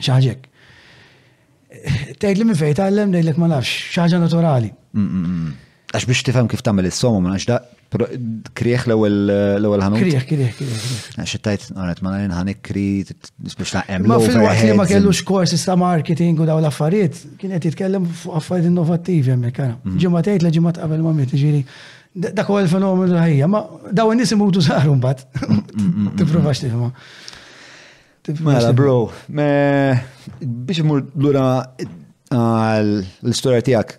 Xi ħaġa hekk. Tgħid li minn fejn tgħallem ngħidlek ma nafx, xi ħaġa naturali. Mm, mm, mm. Għax biex tifhem kif tagħmel is-somu ma nafx da krieħ l-ewwel ħanut. Krieħ, krieħ, krieħ. Għax tajt għanet ma nagħin ħanik kri biex ta' hemm. Ma fil-waqt li ma kellux korsi ta' marketing u daw l-affarijiet, kien qed jitkellem fuq affarijiet innovattivi hemmhekk ara. Mhm. Ġimgħa tgħid la ġimgħa qabel ma miet, ġieli. Dak huwa l-fenomenu ħajja, ma daw in-nies imutu saru mbagħad. Mhm, mhm, Tipprovax tifhimha. Mela, bro, biex imur lura l-istoria tijak,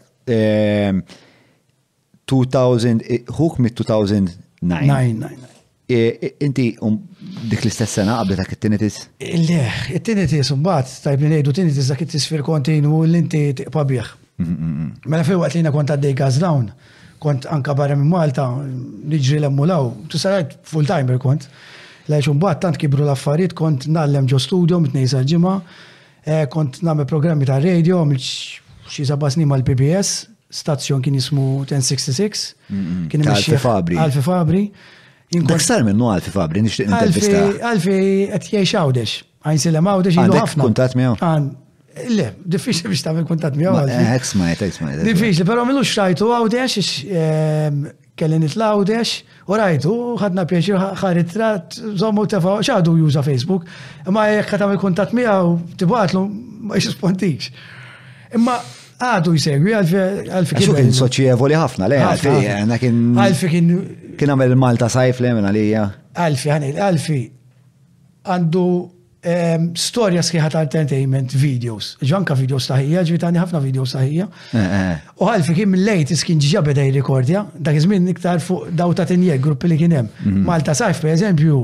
2000, huk mit-2009. Inti um, dik l-istess sena qabel dak it-tinitis? Le, it-tinitis, mbagħad, tajb li ngħidu tinitis dak it-tisfir kontinu l-inti tiqpa bih. Mela fil waqt li jina kont għaddej gaz dawn, kont anka barra minn Malta, niġri l-emmu law, tisarajt full timer kont. Lajx bat tant kibru l-affarijiet kont nallem ġo studio mit nejza ġimma, eh, kont nagħmel programmi ta' radio, għamilt xi seba' snin mal-PBS, stazzjon kien jismu 1066, kien imexxi Fabri. Alfi Fabri. Dak sar minnu Alfi Fabri, nixtieq nintervista. Alfi qed jgħix għawdex, għajn silem għawdex ilu ħafna. Kuntat miegħu? Le, diffiċli biex tagħmel kuntatt miegħu. Eh, ex smajt, ex smajt. Diffiċli, però minnu xrajtu għawdex, ehm, kelli nitlawdex, u rajtu, ħadna pjaċir ħarit rat, zommu tefa, xaħdu juża Facebook, imma jekk tagħmel kuntatt miegħu, tibgħatlu ma jispontix. Imma għadu jsegwi għalfi kien. kien soċjevoli ħafna, le, għalfi, għana kien. Għalfi kien. Kien għamil Malta sajf li għamil għalija. Għalfi, għalfi, Għandu storja sħiħa ta' entertainment videos. Ġanka videos ta' ħija, ġiet għandi ħafna videos ta' ħija. Eh, eh. U għalfi kien mill-lejt iskin ġiġa beda jirrikordja, dak iż-żmien iktar fuq daw ta' tinjeg gruppi li kien hemm. Mhm. Malta Sajf, per eżempju,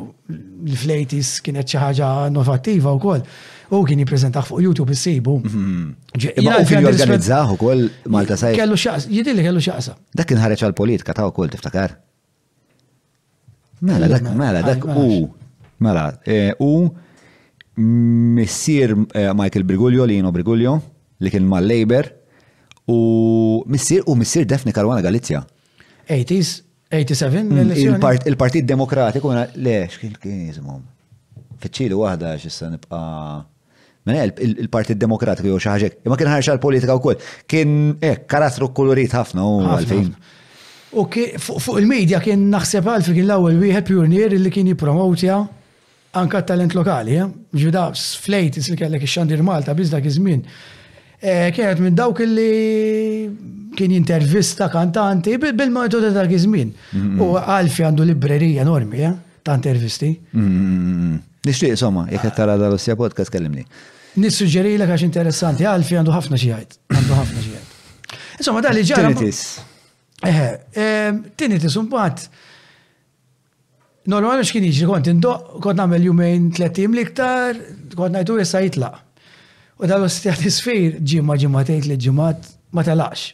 l-flejtis kienet xi ħaġa innovattiva wkoll. U kien jippreżentaħ fuq YouTube issibu. Mhm. Imma u kien jorganizzaħ ukoll Malta Sajf. Kellu xaqsa, jidilli kellu xaqsa. Dak kien ħareġ għal politika ta' wkoll tiftakar. Mela, dak, mela, dak u, mela, eh, u missier eh, Michael Brigulio, Lino Brigulio, li kien ma' Labour, u missier u missier Defni Karwana Galizja. 80s, 87 mm, l-elezzjoni. Il-Partit Demokratiku, le, xkien kien jizmum. Fiċċili wahda xissa nibqa' Mela il-Partit Demokratiku jew xi ħaġa hekk. Imma kien ħarġ għall-politika wkoll. Kien hekk karattru kulurit ħafna u għalfejn. U fuq il-medja kien naħseb għalfi kien l-ewwel wieħed pjunier li kien jippromotja anka talent lokali, eh? ġvida flejt li kellek ix-xandir Malta biss dak iż-żmien. Eh, kienet minn dawk li kien jintervista kantanti bil-metoda dak iż-żmien. U għalfi għandu librerija enormi, eh? ta' intervisti. Mm-hmm. Nixtieq somma, jekk qed tara dal-Ossija Podcast kellimni. Nissuġġerilek għax interessanti, Alfi għandu ħafna xi jgħid, għandu ħafna xi jgħid. Insomma, dan li ġara. Tinitis. Eħe, ehm, tinitis mbagħad. Normalment x'kien jiġri kont indoq, kont nagħmel jumejn tliet ijiem l-iktar, kont ngħidu issa jitlaq. U dal-ostja tisfir ġimma ġimma tgħid li ġimgħat ma telaqx.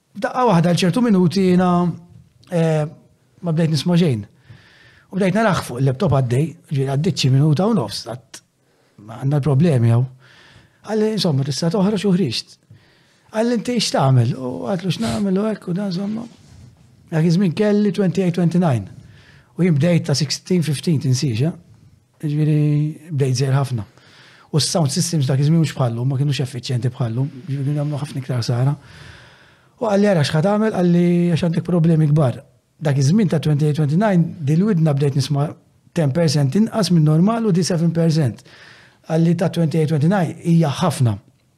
F'daqqa waħda għal ċertu minuti jiena ma bdejt nisma' xejn. U bdejt naraħ fuq il-laptop għaddej, ġi għaddit xi minuta u nofs, għandna l-problemi għaw. Għalli, insomma, tista' toħra xuħriġt. Għalli inti x'tagħmel? U għatlu x'nagħmel u hekk u dan insomma. Dak iż-żmien kelli 28-29. U jimbdejt ta' 16-15 tinsiex, eh? Ġviri, bdejt zejr ħafna. U s-sound systems dak iżmin mhux bħallu, ma kienux effiċjenti bħallu, ġviri għamlu ħafna iktar sara. U għalli għara xħat għamel għalli għax għandek problemi kbar. Dak iżmin ta' 28-29 dil-widna bdejt nisma' 10% inqas minn normal u di 7%. Għalli ta' 28-29 hija ħafna.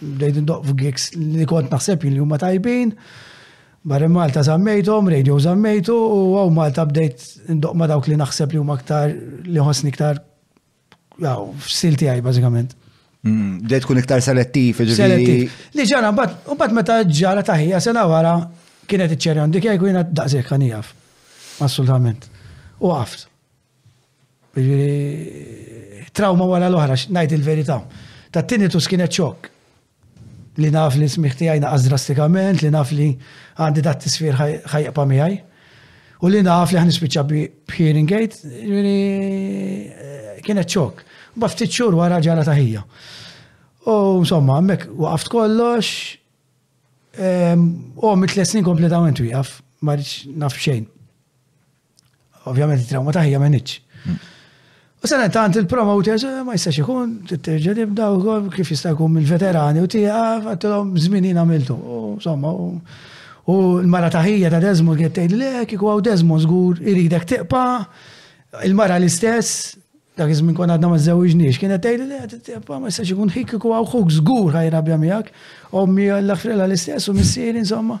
Bdejt ndoq f'gigs li kont naħseb li huma tajbin. Barri Malta zammejtom, radio zammejtu, u għaw Malta bdejt ndoq ma dawk li naħseb li huma aktar li ħosni iktar għaw, f'sil tiegħi bażikament. Mm, bdejt tkun iktar selettiv, ġifieri. Li ġara, u bat meta ġara taħija sena wara kienet iċċerjon dik jgħidu jiena daqshekk ħanijaf. Assolutament. U għaft. Trawma wara l-oħra, ngħid il-verità. Tat-tinnitus kienet xokk. Li naf li s-smigħ tiegħi naqas drastikament, li naf li għandi dat tisfir ħajqpa miegħi. U li naf li ħnispiċċa b'hearing aid, kienet xokk. Ba ftit xhur wara ġara taħija. U insomma, hemmhekk waqaft kollox, u mit-tliet snin kompletament wieqaf, ma naf xejn. Ovvjament it-trawma taħi ma nitx. U sena tant il-promoters eh, ma jistax ikun terġa' nibda wkoll kif jista' jkun mill-veterani u tieqa ah, għattilhom żminin għamiltu. Somma, u l-mara taħija ta' Desmond qed tgħid le kieku għaw Desmond żgur iridek tiqpa' il-mara l-istess dak iż-żmien kon għadna ma żewġniex kienet tgħid le tiqpa' ma jistax ikun ħik kieku għaw ħuk żgur ħajrabja miegħek ommi l-aħfrela l-istess u missieri insomma.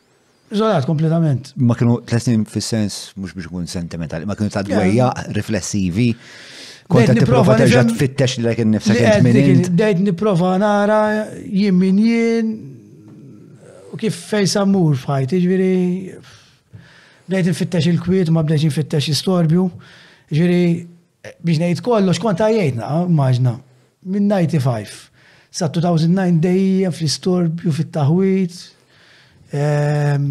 Iżolat kompletament. Ma kienu tlessin fis-sens mhux biex ikun sentimentali, ma kienu ta' dwejja riflessivi. Kont qed nipprova terġa' tfittex li kien nifsek int minn. Dejt nipprova nara jien min jien u kif fejn sammur f'ħajti, ġifieri bdejt nfittex il-kwiet, ma bdejt nfittex istorbju. Ġifieri Biex ngħid kollox kont għajjejtna, immaġna. Minn 95 sa 2009 dejjem fl-istorbju, fit-taħwid, ehm,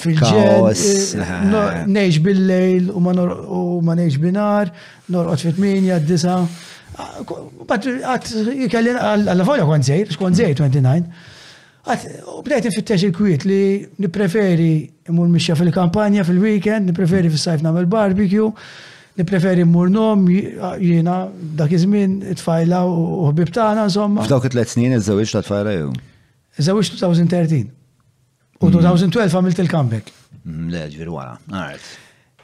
fil-ġel, eh, ngħix bil-lejl u ma ngħix binar, norqod fit-8, 9. Bat għat jikelli għal-volja kont zejt, kont zejt 29. Għad, u bdejt nfittex il-kwiet li nipreferi imur mixja fil-kampanja fil-weekend, nipreferi fis-sajf nagħmel barbecue, nipreferi mmur nom jiena dak iż-żmien it-tfajla u ħbib tagħna insomma. F'dawk it-tliet snin iż-żewġ ta' tfajla jew? Żewġ 2013. U 2012 għamilt il-comeback. Le, ġifieri wara. Għart.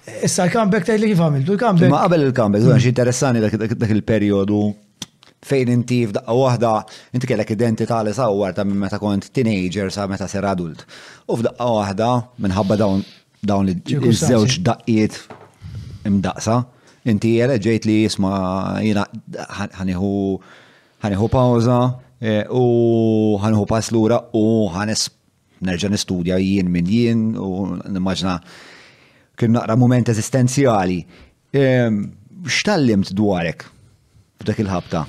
Issa l-comeback tgħid li kif għamiltu l-comeback. Ma qabel il-comeback, dan xi interessani dak il-perjodu fejn inti f'daqqa waħda inti kellek identità li sawwar ta' minn meta kont teenager sa meta ser adult. U f'daqqa waħda minħabba dawn dawn iż-żewġ daqqiet imdaqsa, inti ġejt li jisma jiena ħaniħu ħaniħu pawża e, u ħaniħu pass lura u ħanes Nerġa' nistudja jien minn jien u nimmaġna kien naqra mument eżistenzjali. Ehm, x'tallimt dwarek f'dak il-ħabta?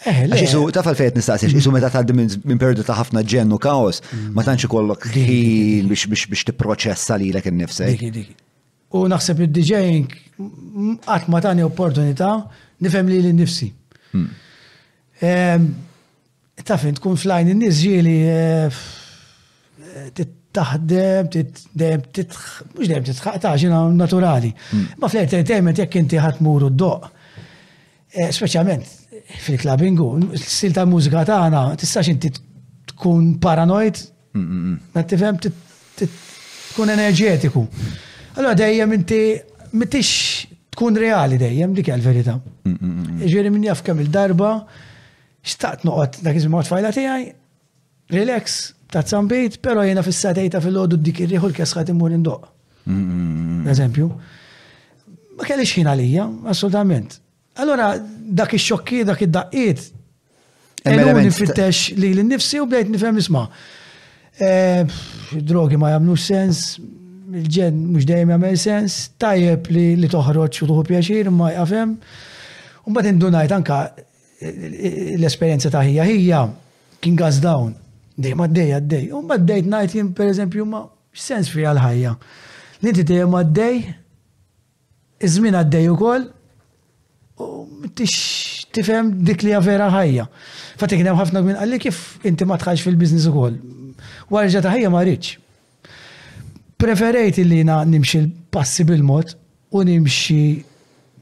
Eh, Għax isu, taf għal fejt nistaqsix, isu meta tgħaddi minn perdu ta' ħafna ġen u kaos, mm. ma tantx ikollok ħin biex tipproċessa li l innifsek. U naħseb id-DJing qatt ma tani opportunità nifhem li l-nifsi. Mm. Ehm, Taf int tkun flajn in-nies ġieli taħdem, dejjem mhux dejjem titħaq ta' xina naturali. Hmm. Ma fl-entertainment jekk inti ħadd muru d-doq. Eh, speċjalment fil-klabingu, s-sil ta' mużika tagħna tistax inti tkun paranoid, hmm, hmm, ma tifhem tkun enerġetiku. Allora dejjem inti mitix tkun reali dejjem dik il-verità. Ġieri min jaf kemm il-darba Xtaqt noqgħod dak iż-żmien ma' tfajla tiegħi, relax, ta' zambit, però jiena fis-sadejta fil-ħodu dik ir-riħu l-kesħat immur indoq. Eżempju. Ma kellix ħin għalija, assolutament. Allora, dak ix-xokki, dak id-daqqiet, Eluni fittex li l-nifsi u bdejt nifhem isma. Eh, drogi ma jamlu sens, il-ġen mux dejjem jagħmel sens, tajjeb li toħroġ u tuħu pjaċir ma jafem. Umbat indunajt anka l-esperjenza ta' ħija ħija kien gas down, dejjem għaddej għaddej. U mbagħad bdejt ngħid jien pereżempju ma x'sens fiha l-ħajja. Li inti dejjem għaddej, iż-żmien għaddej ukoll, u tix tifhem dik li vera ħajja. Fatik hemm ħafna minn qalli kif inti ma tħallx fil-biżniż ukoll. Warġa ta' ħajja ma rridx. Preferejt li na nimxi l-passi bil-mod u nimxi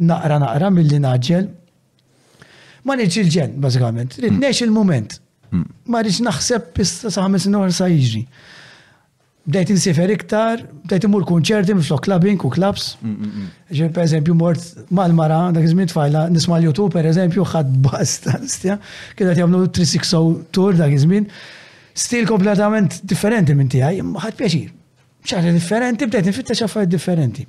naqra naqra mill-li naġġel Ma rridx il-ġen, bażikament. Rrid mm. ngħix il-mument. Mm. Ma rridx naħseb issa sa ħames snin sa jiġri. Bdejt insifer iktar, bdejt imur kunċerti minn flok clubbing u clubs. Mm, Ġen per eżempju mort mal-mara, dak iż-żmien tfajla nisma' l-YouTube per eżempju ħadd basta, stja, kienet jagħmlu 360 tour dak iż-żmien. Stil kompletament differenti minn tiegħi, ħadd pjaċir. Ċaħġa differenti, bdejt nfittex affarijiet differenti.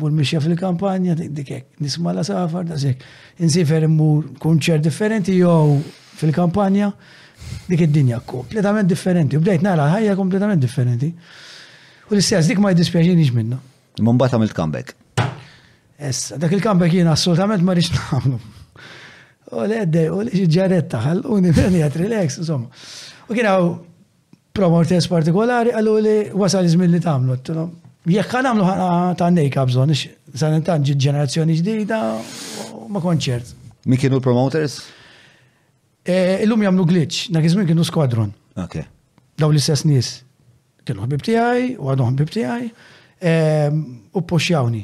Mur mixja fil-kampanja, dik hekk, nisma' la safar da sekk. Insifer immur kunċer differenti jew fil-kampanja, dik id-dinja kompletament differenti. U bdejt nara ħajja kompletament differenti. U l-istess dik ma jiddispjaċinix minna. Mumbat għamilt comeback. Essa, dak il-comeback jiena assolutament ma rix nagħmlu. U l-edde, u l-ġaretta, ħalluni, relax, insomma. U kien Promoters partikolari qalu li wasal iż-żmien li tagħmlu. Jekk ħa nagħmlu ta' nejka bżonn, sa' intant ġiet ġenerazzjoni ġdida ma konċert. Min kienu l-promoters? Eh, illum jagħmlu glitch, dak iż-żmien kienu skwadron. Okay. Daw l-istess nies kienu ħbib tiegħi u għadhom ħbib tiegħi ehm, u poxjawni.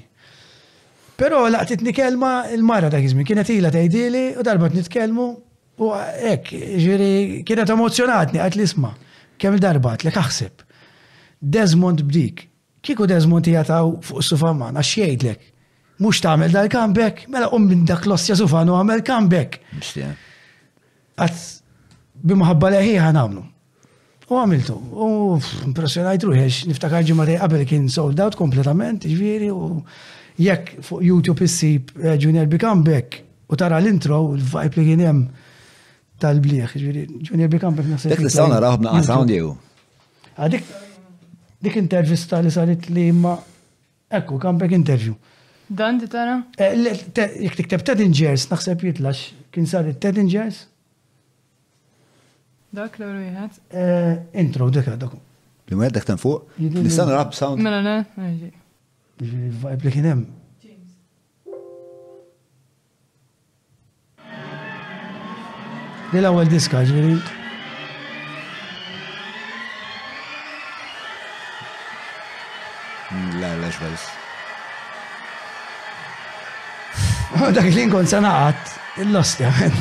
Però laqtitni kelma il-mara dak iż-żmien kienet ilha tgħidili u darba nitkellmu U hekk, ġifieri kienet emozzjonatni qed l-isma' kemm darba għidlek aħseb. Desmond b'dik. Kieku Desmond qiegħed hawn fuq is-sufa magħna x'jgħidlek? Mhux tagħmel dal-comeback? Mela qum minn dak l-ossja sufan u agħmel comeback. Għad b'imħabba leħieħa nagħmlu. U għamiltu, u impressjonajt ruħi, niftakar ġimgħa qabel kien sold out kompletament, ġviri, u jekk fuq YouTube issib eh, Junior Become Back u tara l-intro, il-vibe li kien hemm tal-bliħ, ġviri, Junior Become Back nasib. Dik nistgħu naraw b'naqas sound jew. Għadik, dik intervista li saret li ma ekku, comeback interview. Dan ti tara? Eh, jek tikteb Tedingers, naħseb jitlax, kien saret Tedingers, Dak l wieħed. Eh, intro, dik dak. Li mwed dak fuq? Nistan rap sound. Mela le, ġi. Il-vibe li kien hemm. Li l-ewwel diska ġifieri. La, la, xbajs. Dak li nkun sanaqat, il-lost jgħamil.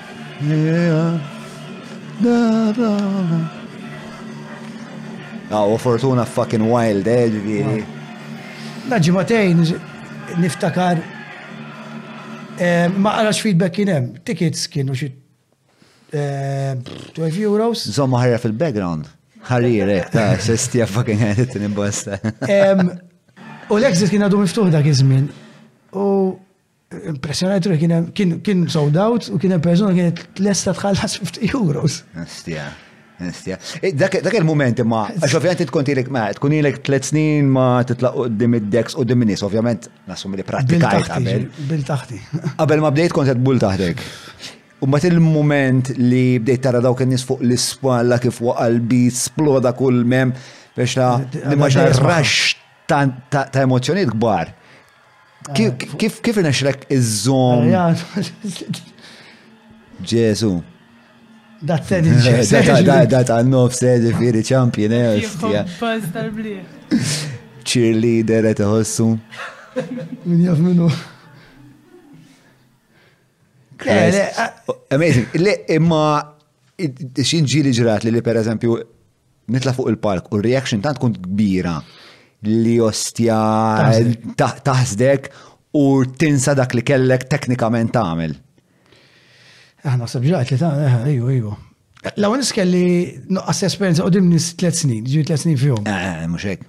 Ah, u fortuna fucking wild, eh, ġviri. La ġimatejn niftakar eh, ma għalax feedback kien hemm. Tickets kienu xi 12 eh, euros. Zomma ħarja fil-background. Ħarire, eh, ta' sestija fucking għedit nimbosta. U l-exit kien għadu miftuħ dak iż-żmien. U Impressionajt ruħi kien kien kien sold out u kien hemm persuna kienet lesta tħallas 50 euros. Nistja. Nistja. Eh, dak il-moment imma, għax ovvjament tkun tilek ma, tkun ilek tliet snin ma titlaq qudiem id-deks u dim nies, ovvjament nasum li prattikajt qabel. Bil taħti. Qabel ma bdejt kont qed bull taħdek. U mbagħad il-moment li bdejt tara dawk in-nies fuq l-ispalla kif waqa' l-bit sploda kull mem biex ta' l-immaġna rax ta' emozzjonijiet kbar Kif kif inexlek iżżomm? Ġesu. Dat teni ġesu. Dat għal nofs ġifiri champion, ostja. Cheerleader et iħossu. Min jaf minnu. Amazing. Le, imma xinġi li ġrat li per eżempju nitla' fuq il-palk u r-reaction tant tkun kbira li ostja taħsdek u tinsa dak li kellek teknikament tagħmel. Ah, ma sabġajt li ta' eh, ejju, ejju. L-għanis kelli nuqqas esperienza u dim nis tlet snin, ġi tlet snin fjom. Eh, eh, eh, muxek.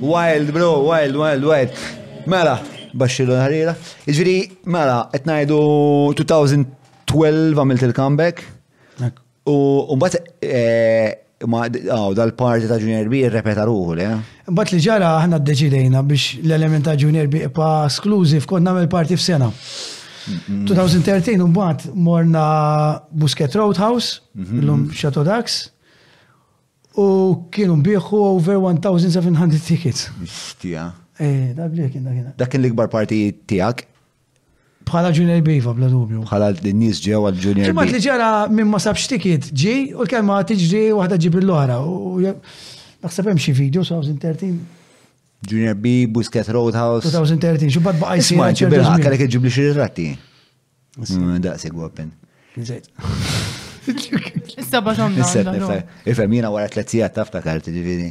Wild, bro, wild, wild, wild. Mela, baxxi l-ħarira. Ġri, mela, etnajdu 2012 għamilt il-comeback. U mbagħad eh, Imma għaw, dal-parti ta' Junior B irrepeta ruħu, le? Bat li ġara aħna d-deċidejna biex l-element ta' Junior B ipa sklużiv kont namel parti f'sena. 2013 un bat morna Busket Roadhouse, l-lum Chateau Dax, u kienu biħu over 1,700 tickets. Mistija. Eh, da' bli kien da' kien. Da' kien l-ikbar parti tijak? Bħala Junior Biva, bla dubju. Bħala n-nies ġew għal Junior Biva. li ġara minn ma sabx tikit ġi u l-kelma tiġri waħda ġib l-oħra. Naħseb hemm xi video 2013. Junior B, Busket Roadhouse. 2013, xi bad baqaj sma. Ġi bilħa, kellek iġib li xi ritratti. Mm, Daqseg wapen. Nżejt. Issa baxom. Issa, ifhem jiena wara tliet sigħat taftakar, tiġifieri.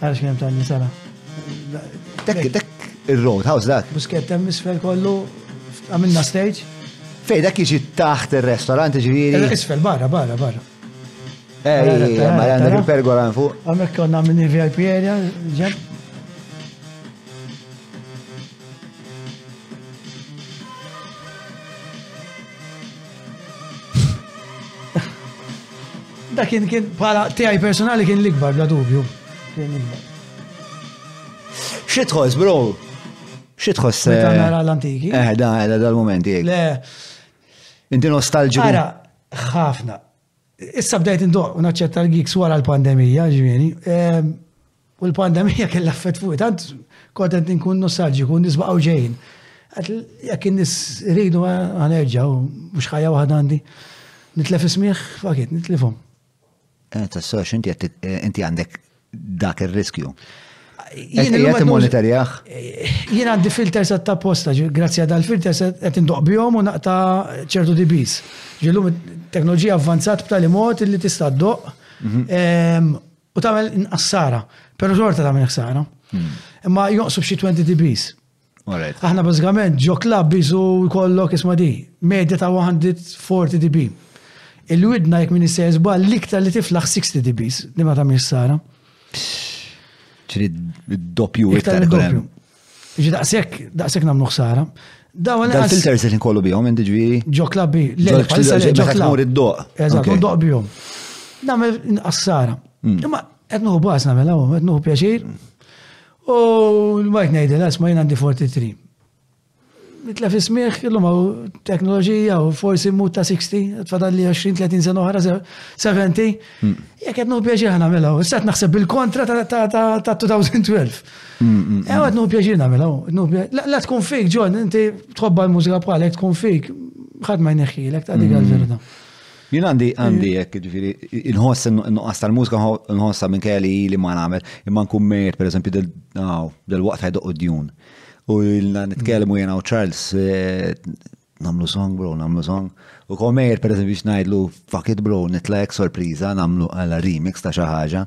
Għara xkien ta' nisara. Tek, tek, il-road, how's that? Busket tem isfel kollu, għamilna stage. Fej, dak iġi taħt il-restorant ġviri. Eh, isfel, barra, barra, barra. Ej, eh, eh, ma għandek il-pergola fuq. Għamek konna minn il-VIP area, ġem. Da kien kien bħala tiegħi personali kien l-ikbar bla dubju. Xi tħoss, bro? Xi tħoss? Meta eh, nara l-antiki. Eh, da, da dal-moment jek. Le. Inti nostalġiku. Ara, ħafna. Issa bdejt indoq u naċċetta l-gigs wara l-pandemija, ġifieri. Ehm, u l-pandemija kellha effett fuq tant kont qed inkun nostalġiku, nies baqgħu ġejjin. Jekk in-nies iridu ħanerġgħu mhux ħajja waħda għandi. Nitlef ismiħ, fakit, nitlifhom. Eh, Tassox, inti eh, inti għandek dak ir-riskju. Jien monitorjah. Jien għandi filters għat ta' posta, grazzi għad dal-filters qed indoq bihom u naqta' ċertu DBs. Ġillum teknoloġija avvanzat b'tali mod li tista' ddoq mhm. ehm, u tagħmel nqassara, però xorta tagħmel ħsara. Hmm. Imma joqsu b'xi 20 DBs. Alright. Aħna bażikament ġo klabb isu jkollok isma' di, medja ta' 140 dB. Il-widna jekk min issejja żball l-iktar li tiflaħ 60 dB li ma tagħmilx sara. Ġri doppju iktar doppju. Ġi daqshekk daqshekk nagħmlu ħsara. Dawn il-filters li nkollu bihom inti ġviri. Ġo klabbi. Ġo klabbi. id-doq. Eżatt, doq bihom. Nagħmel inqas sara. Mm. Imma qed nuħu bas nagħmel hawn, qed nuħu pjaċir. U l-majt nejdi, las ma jina għandi 43. Nitla fi smieħ, illum għaw teknoloġija u forsi mut ta' 60, tfadalli 20-30 sena uħra 70. Mm. Jek għed nuħbja ġieħ namela, u s-sat naħseb bil-kontra ta' 2012. Għed nuħbja ġieħ namela, la tkun fik, ġon, inti tħobba l-mużika bħalek, tkun fik, ħad ma jneħħilek, ta' diga l-verda. Jien għandi għandi jekk, mm. ġifiri, nħoss nuqqas tal-mużika, nħossa minn kelli li ma nagħmel, imma nkun mejt, per eżempju, del-waqt ħajdu djun. U nitkellem u jena u Charles, eh, namlu song, bro, namlu song. U kom mejt, per eżempju, xnajdlu, fuck it, bro, nitlek sorpriza, namlu għala remix ta' xaħġa.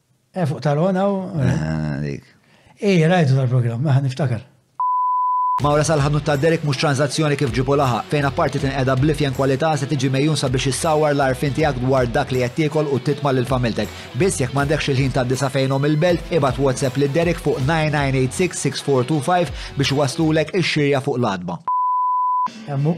Eh, fuq tal-on għaw? Dik. Ej, rajtu tal-program, maħan niftakar. Mawra sal-ħanut ta' Derek mhux tranzazzjoni kif ġibu laħa, fejn apparti tinqeda blifjen kwalità se tiġi mejjun sabiex issawar l-arfin tiegħek dwar dak li qed tiekol u titma' lil familtek. Biss jekk m'għandekx il-ħin ta' disa fejnhom il-belt, ibad WhatsApp lil Derek fuq 9986 6425 biex waslulek ix-xirja fuq l-adba. Emmu,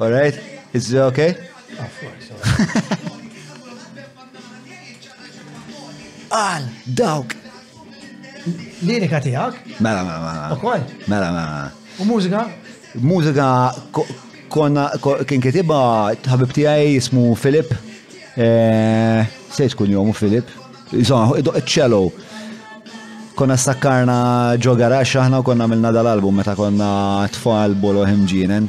All right, is it okay? Għal, dawk. Lirika tijak? Mela, mela, mela. Ukoll? Mela, mela, mela. U mużika? Mużika konna kien kitiba ħabib tijaj jismu Filip. Eh, Sejt kun jomu Filip. Zon, ċelo. Konna stakkarna ġo garax aħna u konna milna dal-album meta konna tfal bolo ħimġinen.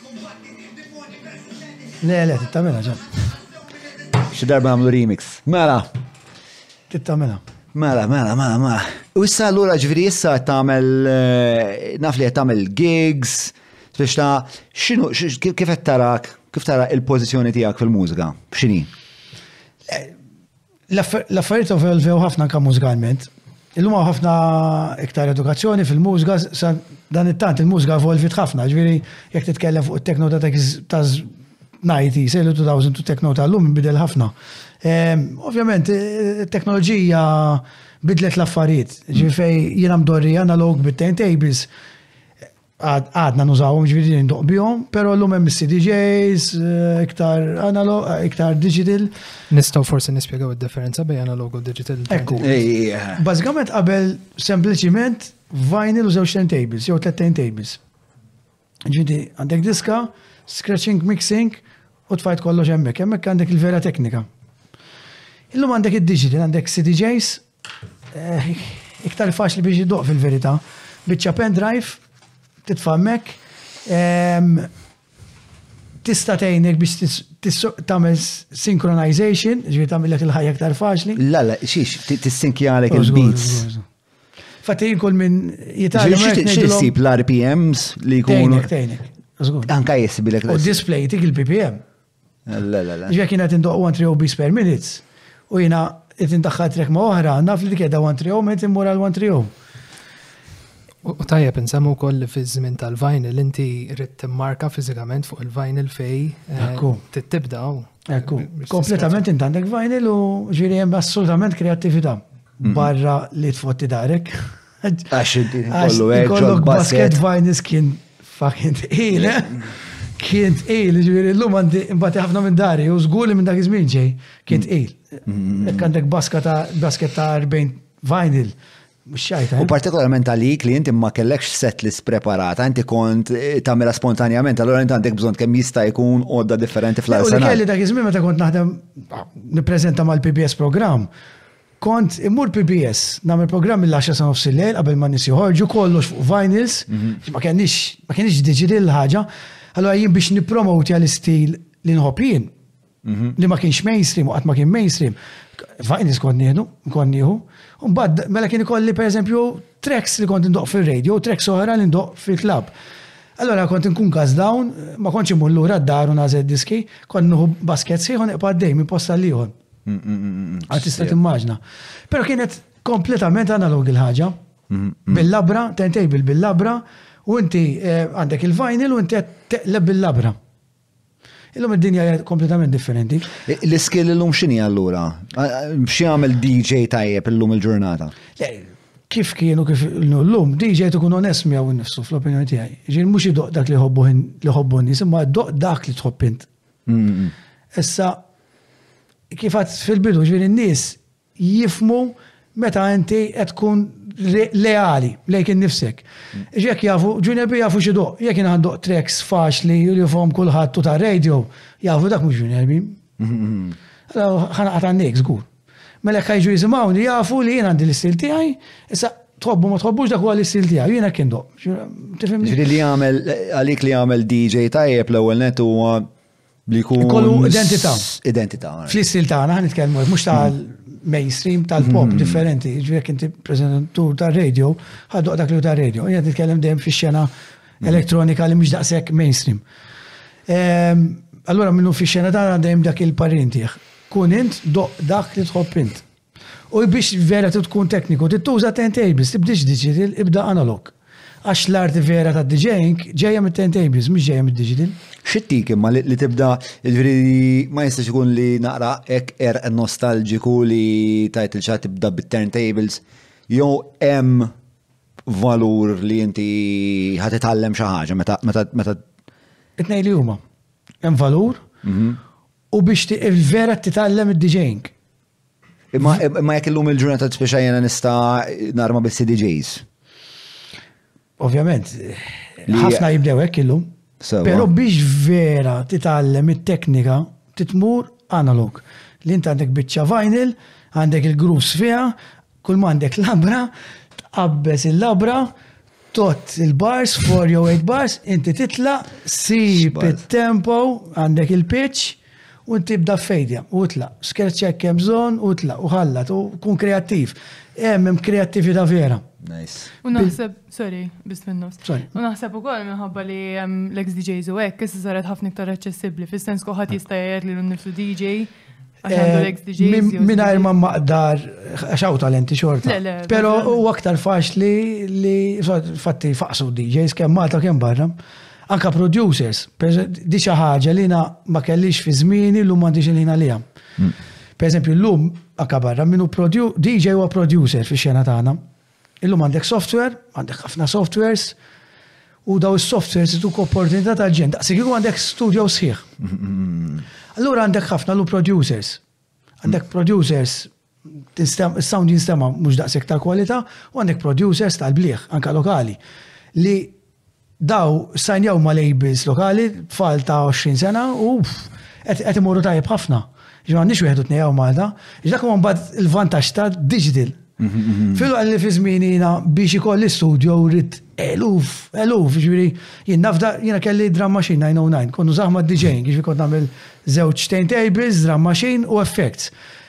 Le, le, tittamela ġa. Xi darba għamlu remix. Mela. Tittamela. Mela, mela, mela, mela. U issa allura ġviri issa tagħmel eh, naf li qed tagħmel gigs, biex ta' x'inhu kif qed tarak, kif tara il-pożizzjoni tiegħek fil-mużika? X'inhi? Eh, L-affarijiet evolvew ħafna anke mużikalment. Illum hawn ħafna iktar edukazzjoni fil-mużga, sa dan it-tant il-mużga evolvit ħafna, ġifieri jekk titkellem fuq it-tekno ta' ta' 90s, early 2000 u tekno ta' llum bidel ħafna. Ehm, ovvjament, it-teknoloġija bidlet l-affarijiet, ġifieri jiena mdorri analog bit-timetables, għadna nużawhom ġviri li ndoq bihom, pero l-lum hemm CDJs, eh, iktar analog, eh, iktar digital. Nistaw forsi nispjegaw id-differenza bej analog u digital. Ekku. Bażikament qabel sempliċiment vinyl u żewġ tables, jew tlet tables. Ġidi, għandek diska, scratching, mixing, u tfajt kollox hemmhekk, hemmhekk għandek il-vera teknika. Illum għandek id-digital, għandek CDJs, Iktar faċli biex idoq fil-verità. Biċċa pendrive, titfa' hemmhekk, tista' tgħinek biex tagħmel synchronization, ġifieri tagħmilek il-ħajja iktar faċli. La, la, xiex, tissinkjalek il-beats. Fatti jien kull minn jitgħallem. Xiex sib l-RPMs li jkunu. Anka jisibilek. U display tik il-BPM. Le, le, le. Ġek jina tindoq 1-3 obis per minutes u jina tindaxħal trek ma oħra, naf li dik edha 1-3 u minn immur għal 1-3 U tajjeb nsemmu koll li fi żmien tal-vinyl inti rrid timmarka fiżikament fuq il-vinyl fej eh, tibda. Ekku, kompletament inti għandek vinyl u ġiri hemm assolutament kreattività mm-hmm. barra li tfotti darek. Għax kollu għedġol basket vajnis kien fucking il, eh? kien il, ġviri l-lum għandi imbati ħafna minn dari, u zguli minn dak iż-żmien ġej, kien il. Mm. Jekk għandek basket ta' 40 vinyl, Xajta. U eh? partikolarment għalik li inti ma kellekx set li spreparata, inti kont eh, tamela spontanjament, allora inti għandek bżon kemm jista' jkun għodda differenti fl-arsenal. U kelli dak iż-żmien meta kont naħdem nippreżenta mal-PBS programm, Kont immur PBS, nagħmel programm mill-10 sa nofs il-lejl qabel ma nies joħorġu kollox fuq vinyls, ma kenniex ma kenniex diġitali l-ħaġa. Allora jien biex nippromoti għal istil li nħobb jien, li ma kienx mainstream u qatt ma kien mainstream, vinyls kont nieħdu, kont nieħu. U mbagħad mela kien ikolli pereżempju tracks li kont indoq fir-radio, tracks oħra li ndoq fil-klabb. Allora kont inkun gas down, ma kontx imur lura d-dar u nagħżel diski, kont nieħu basket sħiħ u neqpa' għaddej minn post għal ieħor. Għad tista' timmaġna. Pero kienet kompletament analog il-ħaġa. Bil-labra, tentej bil-labra, u inti eh, għandek il-vinyl u inti teqleb bil-labra. Illum id-dinja hija kompletament differenti. L-iskill illum x'inhi allura? Xi għamel DJ tajjeb illum il-ġurnata? Kif kienu kif l-lum, DJ tkun onest miegħu nnifsu fl-opinjoni tiegħi. Ġiel mhux idoq dak li ħobbu nies, imma doq dak li tħobb int. Issa, kif għad fil-bidu ġviri n-nis jifmu meta inti qed tkun leali lejk innifsek. Ġek jafu, Junior B jafu xido, jek jina għandu treks faċli li jifom kullħat tu ta' radio, jafu dak mux Junior B. Għana għatan nek, zgur. Mela jekk ħajġu jisimgħuni jafu li jien għandi l-istil tiegħi, issa tħobbu ma tħobbux dak huwa l-istil tiegħi, jiena kien doq. Tifhimni? Ġri li jagħmel għalik li jagħmel DJ tajjeb l-ewwel net huwa li jkun. Kollu identità. Identità. Fl-istil tagħna ħan nitkellmu mhux ta' mainstream tal-pop mm-hmm. differenti, ġifieri inti preżentatur tar-radio, ħaddoq dak li tar-radio, jien nitkellem dejjem fix-xena mm-hmm. elektronika li mhux daqshekk mainstream. Ehm, allora minnu fix-xena tagħna dejjem dak il-parintieħ. Kun int, doqq dak li tħobb int. U biex vera tkun tekniku trid tuża turntables, tibdilx digital, ibda analog. Għax l-arti vera tad-DJing ġejja mit-turntables, mhux ġejja mid-digital. Xi ttik imma li tibda, jiġifieri ma jistax ikun li naqra hekk qerq nostalġiku li tgħid lil xi ħadd ibda bit-turntables. Jew hemm valur li inti ħa titgħallem xi ħaġa meta. It-tnejn li huma. Hemm valur U biex vera titgħallem id-DJing. Imma imma jekk illum il-ġurnata tispiċċa jiena nista' narma biss DJs. Ovvjament, ħafna jibdew hekk illum. Però biex vera titgħallem it-teknika titmur analog. Li int għandek biċċa vinyl, għandek il-grooves fiha, Kull m'għandek labra, tqabbeż il-labra, tot il-bars, 4 jew 8 bars, inti titlaq, sib it-tempo, għandek il-pitch, u inti bda fejdja, u tlaq, skerċja kemm bżonn, u tlaq, u ħallat, u kun kreattiv. Hemm hemm kreattività vera. Nice. U naħseb, sorry, bist minn nofs. U naħseb ukoll minħabba li l-ex DJs u hekk issa saret ħafna iktar aċċessibbli, fis-sens kuħat jista' jgħid li l-nifsu DJ Minajr ma maqdar, xaw talenti xorta. Pero u aktar faċli li fatti faqsu DJs kemm Malta kemm barra. Anka producers, di xi ħaġa li na ma kellix fi żmieni l-lum m'għandix il ħina li għam. Mm. Per eżempju, l-lum anka barra minnu DJ huwa producer fi xena tagħna. Illum għandek software, għandek ħafna softwares, u daw is-softwares jituk opportunità ta' ġen, daqsi kieku għandek studio sħiħ. Allura għandek ħafna lu producers. Għandek producers sound jinstema mhux daqshekk ta' kwalità u għandek producers tal-bliħ anka lokali li Daw sajnjaw ma' labels lokali, tfal ta' 20 sena u qed imorru tajjeb ħafna. Ġi m'għandniex wieħed u tnejn hawn Malta. Dak huwa mbagħad il-vantaġġ ta' digital. Fillu għalli fi żmieni jiena biex ikolli studio rrid eluf, eluf, ġifieri jien nafda jiena kelli drum machine 909, kont nużah ma' DJing, ġifieri kont nagħmel żewġ tables, drum machine u effects.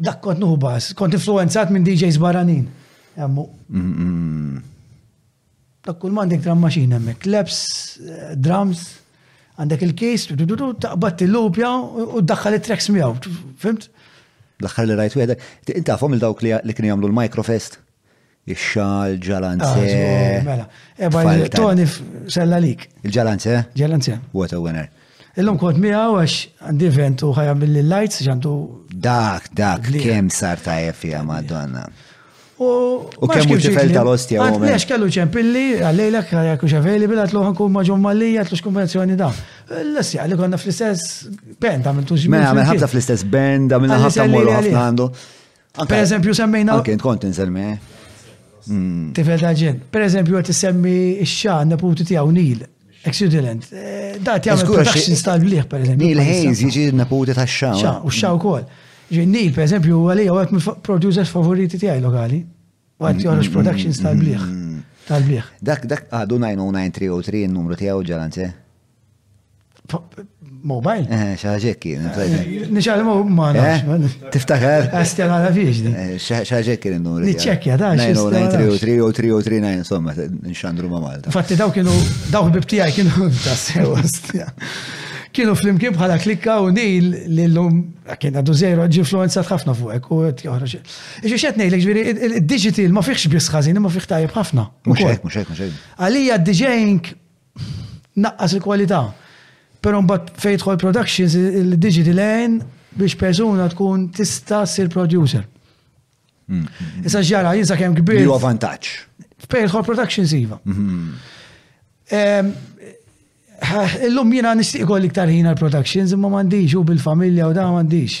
Dak kont nuhu bass, kont influenzat minn DJs barranin. Emmu. Dak kull mandek drum machine hemmhekk, claps, eh, drums, għandek il-kis, taqbad tillupja u daħħal it-tracks miegħu. Fimt? L-aħħar li rajt wieħed, intafhom il-dawk li kienu jagħmlu l-microfest? Ix-xal, ġalanze. Ah, mela. Eba Tony sella lik. Il-ġalanze? Ġalanze. What a winner. Illum kont miegħu għax għandi event u ħajja billi lights ġandu. Dak, dak, kemm sar ta' fija madonna. U kemm mhux tifel tal-ostja u minn. Għax kellu ċempilli, għallejla kħajja kux available, għatlu ħankun maġum malli, għatlu x'kumbinazzjoni da. L-essja li konna fl-istess band għamiltu ġimma. Mela, għamil ħabta fl-istess band, għamil ħabta morru ħafna għandu. Per eżempju, semmejna. Anke kont insemmi. Eh? Mm. Tifel ta' ġen. Per eżempju, għet semmi xxa neputi tijaw Nil. Excellent. Eh, da tijaw production style bliħ, per eżempju. Nil Hayes jiġi neputi ta' xxa. Xxa, u xxa u kol. Nil, per eżempju, għalija u għet producers favoriti tijaj lokali. U għet joħroġ mm, production style bliħ. Mm, Tal-bliħ. Dak, dak, għadu 909 303 numru tijaw ġalanze. Mobile? Eh, xaġekki. Nixħal ma nafx. Tiftakar? Għastja għala fiex di. Xaġekki n-nur. Niċċekja, da. 903 u 339, insomma, nxandru ma Malta. Fatti daw kienu, daw bibtijaj kienu tassew għastja. Kienu fl-imkien bħala klikka u nil l-lum, kien għaddu zero, ġi influenza ħafna fuqek u t-joħroġ. Iġi xet nejlek ġviri, il-digital ma fiħx bisħazin, ma fiħ tajib ħafna. Muxek, muxek, muxek. Għalija d-DJing naqqas il-kwalità. Però mbagħad fejn jidħol productions il-digital għen biex persuna tkun tista' ssir producer. Issa ġara jien sakemm kbir. Huwa vantaġġ. Fejn jidħol productions iva. Illum jiena nixtieq ikoll iktar ħin għal productions imma m'għandix u bil-familja u da m'għandix.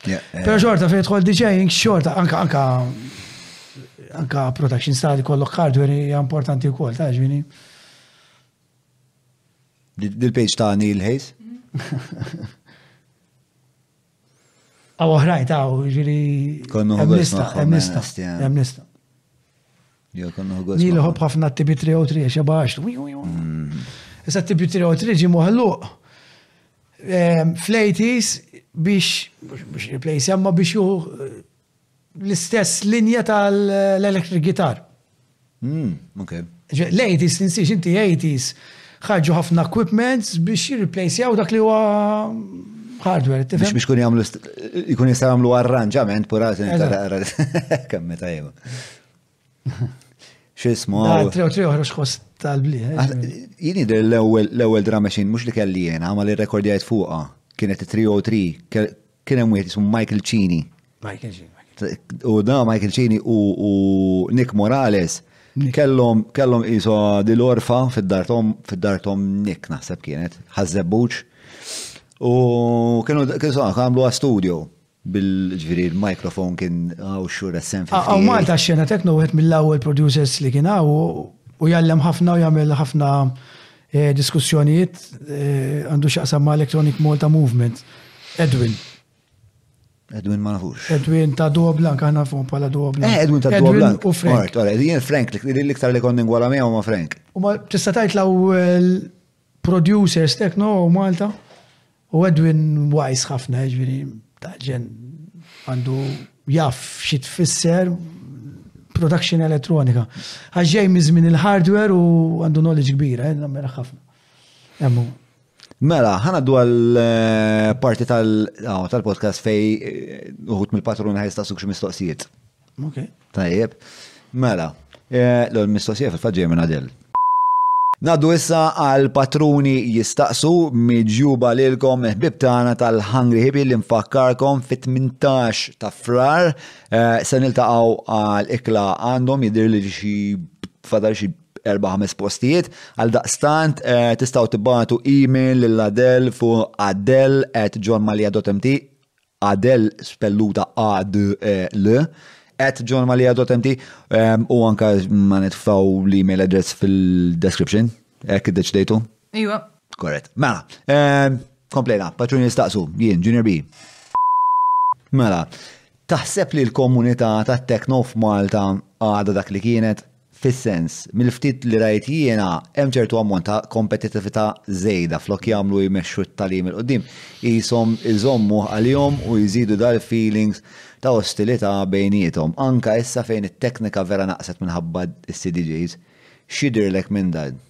Pero xorta fejn tħol DJing, xorta anka anka anka production style kollok hardware hija importanti wkoll, ta' ġvini. Dil-page ta' Neil Hayes? Għaw oħrajn ta' ġviri. Konnu għamlista, għamlista, għamlista. Nil ħobb ħafna t-tibi 3 u 3, xeba għax. Issa t-tibi 3 u 3 ġi moħluq ehm, fl-80s biex biex replace jamma biex juhu eh, l-istess linja tal-electric guitar. Hmm, L-80s, ninsiex inti 80s, ħarġu ħafna equipments biex jirreplace jaw dak li huwa hardware. Biex biex kun jamlu, jkun jistaw jamlu arranġament, pura, kammi tajba. Xismu. Dar tri tri oħra xħos tal-bli. Eh? Ah, jini dir l-ewel drum machine, mux li kelli jena, ma li rekordjajt fuqa. Kienet 303, kien hemm wieħed ismu Michael Cini. Michael Cini. U da Michael Cini u Nick Morales kellhom kellhom iso dil-orfa fid-dar tom fid-dar tom Nick naħseb kienet, ħażebbuċ. U kienu kienu għamlu studio. Bil, ġifieri l-microphone kien hawn Shure SMV. Hawn Malta x-xena techno wieħed mill-ewwel producers li kien hawn u jgħallem ħafna u jagħmel ħafna diskussjonijiet għandu x'jaqsam ma' Electronic Malta Movement. Edwin. Edwin ma nafux. Edwin ta' Duo Blank, aħna nafhom bħala Duo Blank. Eh, Edwin ta' Duo Blank. U Frank. Jien Frank, l-iktar li konni ngwala miegħu ma' Frank. U ma tista' tgħid l-ewwel Producers Techno Malta u Edwin Wise ħafna, ġviri, taġen għandu jaff xi tfisser production elettronika. Għaxġej mizmin il-hardware u għandu knowledge kbira, għedna eh, mela ħafna. Emmu. Mela, ħana du għal-parti eh, tal-podcast fej eh, uħut mill-patruna ħajsta suċ mistoqsijiet. Ok. Tajjeb. Mela, eh, l-mistoqsija fil-faġġej minn Adel. Naddu issa għal patruni jistaqsu miġjuba lilkom ħbib tagħna tal-Hungry Hippie li nfakkarkom fit-18 ta' frar eh, se niltaqgħu għal ikla għandhom jidir li xi fadal xi erba' ħames postijiet għal daqstant eh, tistgħu tibatu email lil Adel fuq adel at johnmalia.mt Adel spelluta ADEL at johnmalia.mt u anka ma nitfaw l-email address fil-description. Ek id-deċdejtu? Iwa. Korret. Mela, komplejna, patruni nistaqsu, jien, Junior B. Mela, taħseb li l-komunità ta' Tekno f'Malta għada dak li kienet? Fis-sens, mill-ftit li rajt jiena, hemm ċertu ammont ta' kompetittività żejda flok jagħmlu u jmexxu t-tagħlim 'il quddiem, qishom iżommuh għalihom u jżidu dal-feelings ta' ostilità bejniethom, anke issa fejn it-teknika vera naqset minħabba s-CDGs. X'jidhirlek minn dan?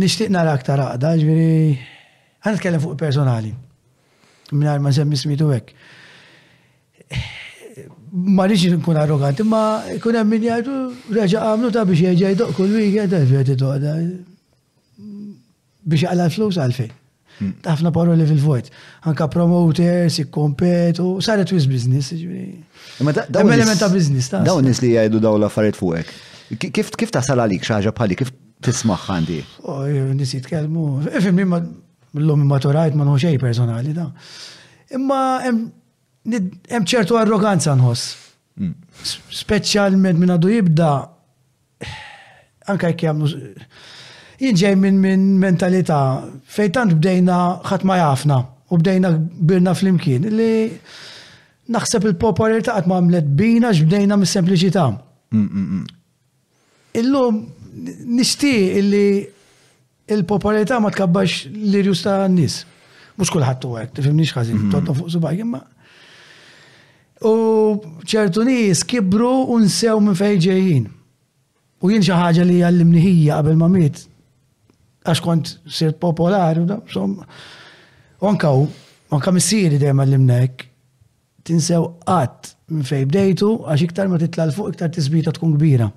Nixtieq nara aktar għaqda, jiġifieri ħa nitkellem fuq personali. Mingħajr ma nsemmi smitu hekk. Ma rridx nkun arroganti, ma jkun hemm min jgħidu reġa' għamlu ta' biex jerġa' jdoq kull wieħed qed idoqda. Biex jaqla l-flus għalfejn. Tafna paroli fil-vojt. Anka promoters, ikkompetu, saret wis biznis, ġviri. Imma dawn element ta' biznis, ta' dawn nis li jgħidu daw l-affarijiet fuqek. Kif kif tasal għalik xaġa bħali, kif tismaħ għandi? Oh, nis jitkellmu. Ifimni ma l-lum ma turajt ma nħuxej personali da. Imma hemm ċertu arroganza nħoss. Mm. Speċjalment minn għadu jibda anke jekk jagħmlu jien ġej minn min mentalità fejn tant bdejna ħadd ma jafna u bdejna birna flimkien li naħseb il-popolarità qatt ma għamlet bina x'bdejna mis-sempliċità. Illum nixtieq li Il-popolarità ma tkabbax l-irjus ta' n-nies. Mhux kulħadd u hekk, tifhimniex ħażin, mhm. tonton fuq subaj imma. U ċertu nies kibru u nsew minn fejn ġejjin. U jien xi ħaġa li għallimni ħija qabel ma miet għax kont sir popolari, insomma. U anka u, anka missieri dejjem għallimna hekk. Tinsew qatt minn fejn bdejtu għax iktar ma titla' l fuq iktar tisbita tkun kbira.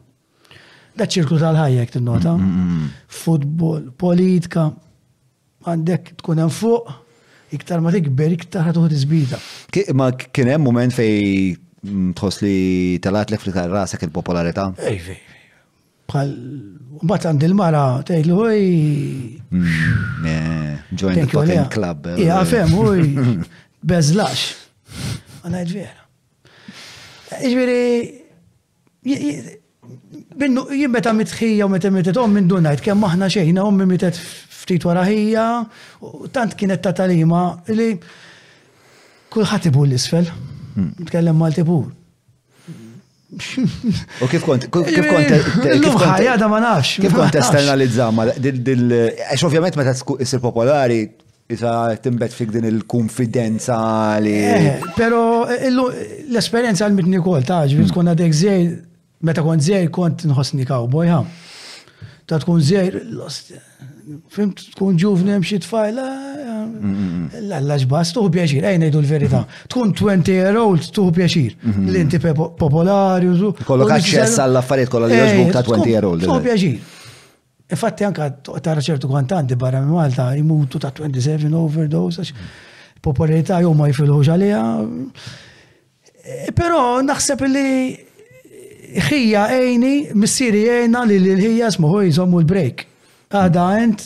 Da ċirku tal-ħajja jek tinnota. Mm, mm, mm. Futbol, politika, għandek tkun hemm fuq, iktar ma tikber, iktar ħatuħu tisbita. Ma kien hemm moment fej tħoss li talat lek flikar rasek il-popolarità? Ej, ej, bħal bat għand il-mara tgħidlu oj. Eh, join the fucking club. Eh. Ja, fem, oj, bezlax. Għana vera. Iġviri, Binnu, jien meta mitħija u meta mitet ommi ndunajt kemm aħna xejn, ommi mitet ftit wara ħija, tant kienet ta' talima li kulħadd ibur l-isfel. Hmm. Tkellem Malti pur. U kif kont, kif kont, kif ħajja da ma nafx. Kif kont esternalizza ma, għax ovvjament meta issir popolari, Isa timbet fik din il-kunfidenza li. Eh, pero eh, l-esperienza għal-mitni kol, ta' ġivin hmm. tkun għadek zej, meta kont zej kont nħosni cowboy, ha. Ta' tkun zej, fimt tkun ġuvni mxi tfajla, l-għallax bas, tuħu pjaċir, ejna jdu l-verita. Hmm. Tkun 20 year old, tuħu pjaċir. Hmm. L-inti popolari, u. Kollok għaxċess għall-affarijiet kollha li joġbuk ta' 20 year old. Tuħu pjaċir. Infatti anka tara ċertu kantanti barra minn Malta jmutu ta' 27 overdose għax popolarità jew ma jifilħux għaliha. E, però naħseb li ħija għajni, missieri għajna li l-ħija smuħu jżommu l-break. Għada għent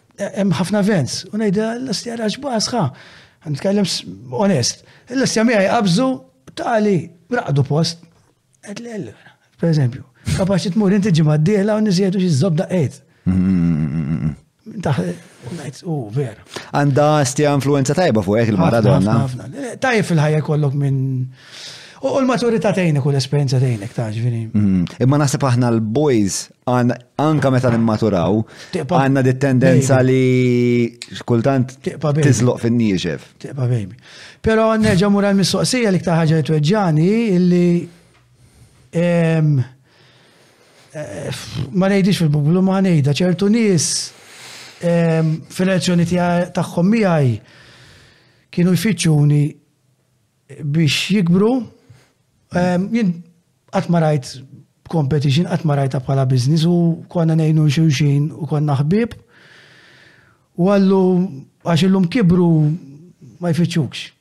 Hemm ħafna events, u ngħidha l-istja raġba sħa. Nitkellem onest. L-istja miegħi qabżu tali raqdu post. Qed li allura, per eżempju, kapaċi tmur inti ġimgħa d-dieħla u niżjedu xi żobda qejt. U ver. Għanda stja influenza tajba fuq hekk il-mara donna. Tajb fil-ħajja kollok minn U l-maturita tejnek u l-esperienza tejnek, ta' ġvini. Mm. Imma nasib aħna l-boys anka meta nimmaturaw, għanna di tendenza li kultant tizloq fin-nieġef. Tiqba baby. Pero nerġa' mura l-mistoqsija li ktar ħaġa li tweġġani illi ehm, eh, ma ngħidix fil-bublu ma ngħidha ċertu nies ehm, fil-elezzjoni tagħhom miegħi kienu jfittxuni biex jikbru, jien qatt ma rajt competition, qatt ma rajta bħala biznis u konna nejnu xulxin u konna ħbib. U għallu għax illum kibru ma jfittxukx.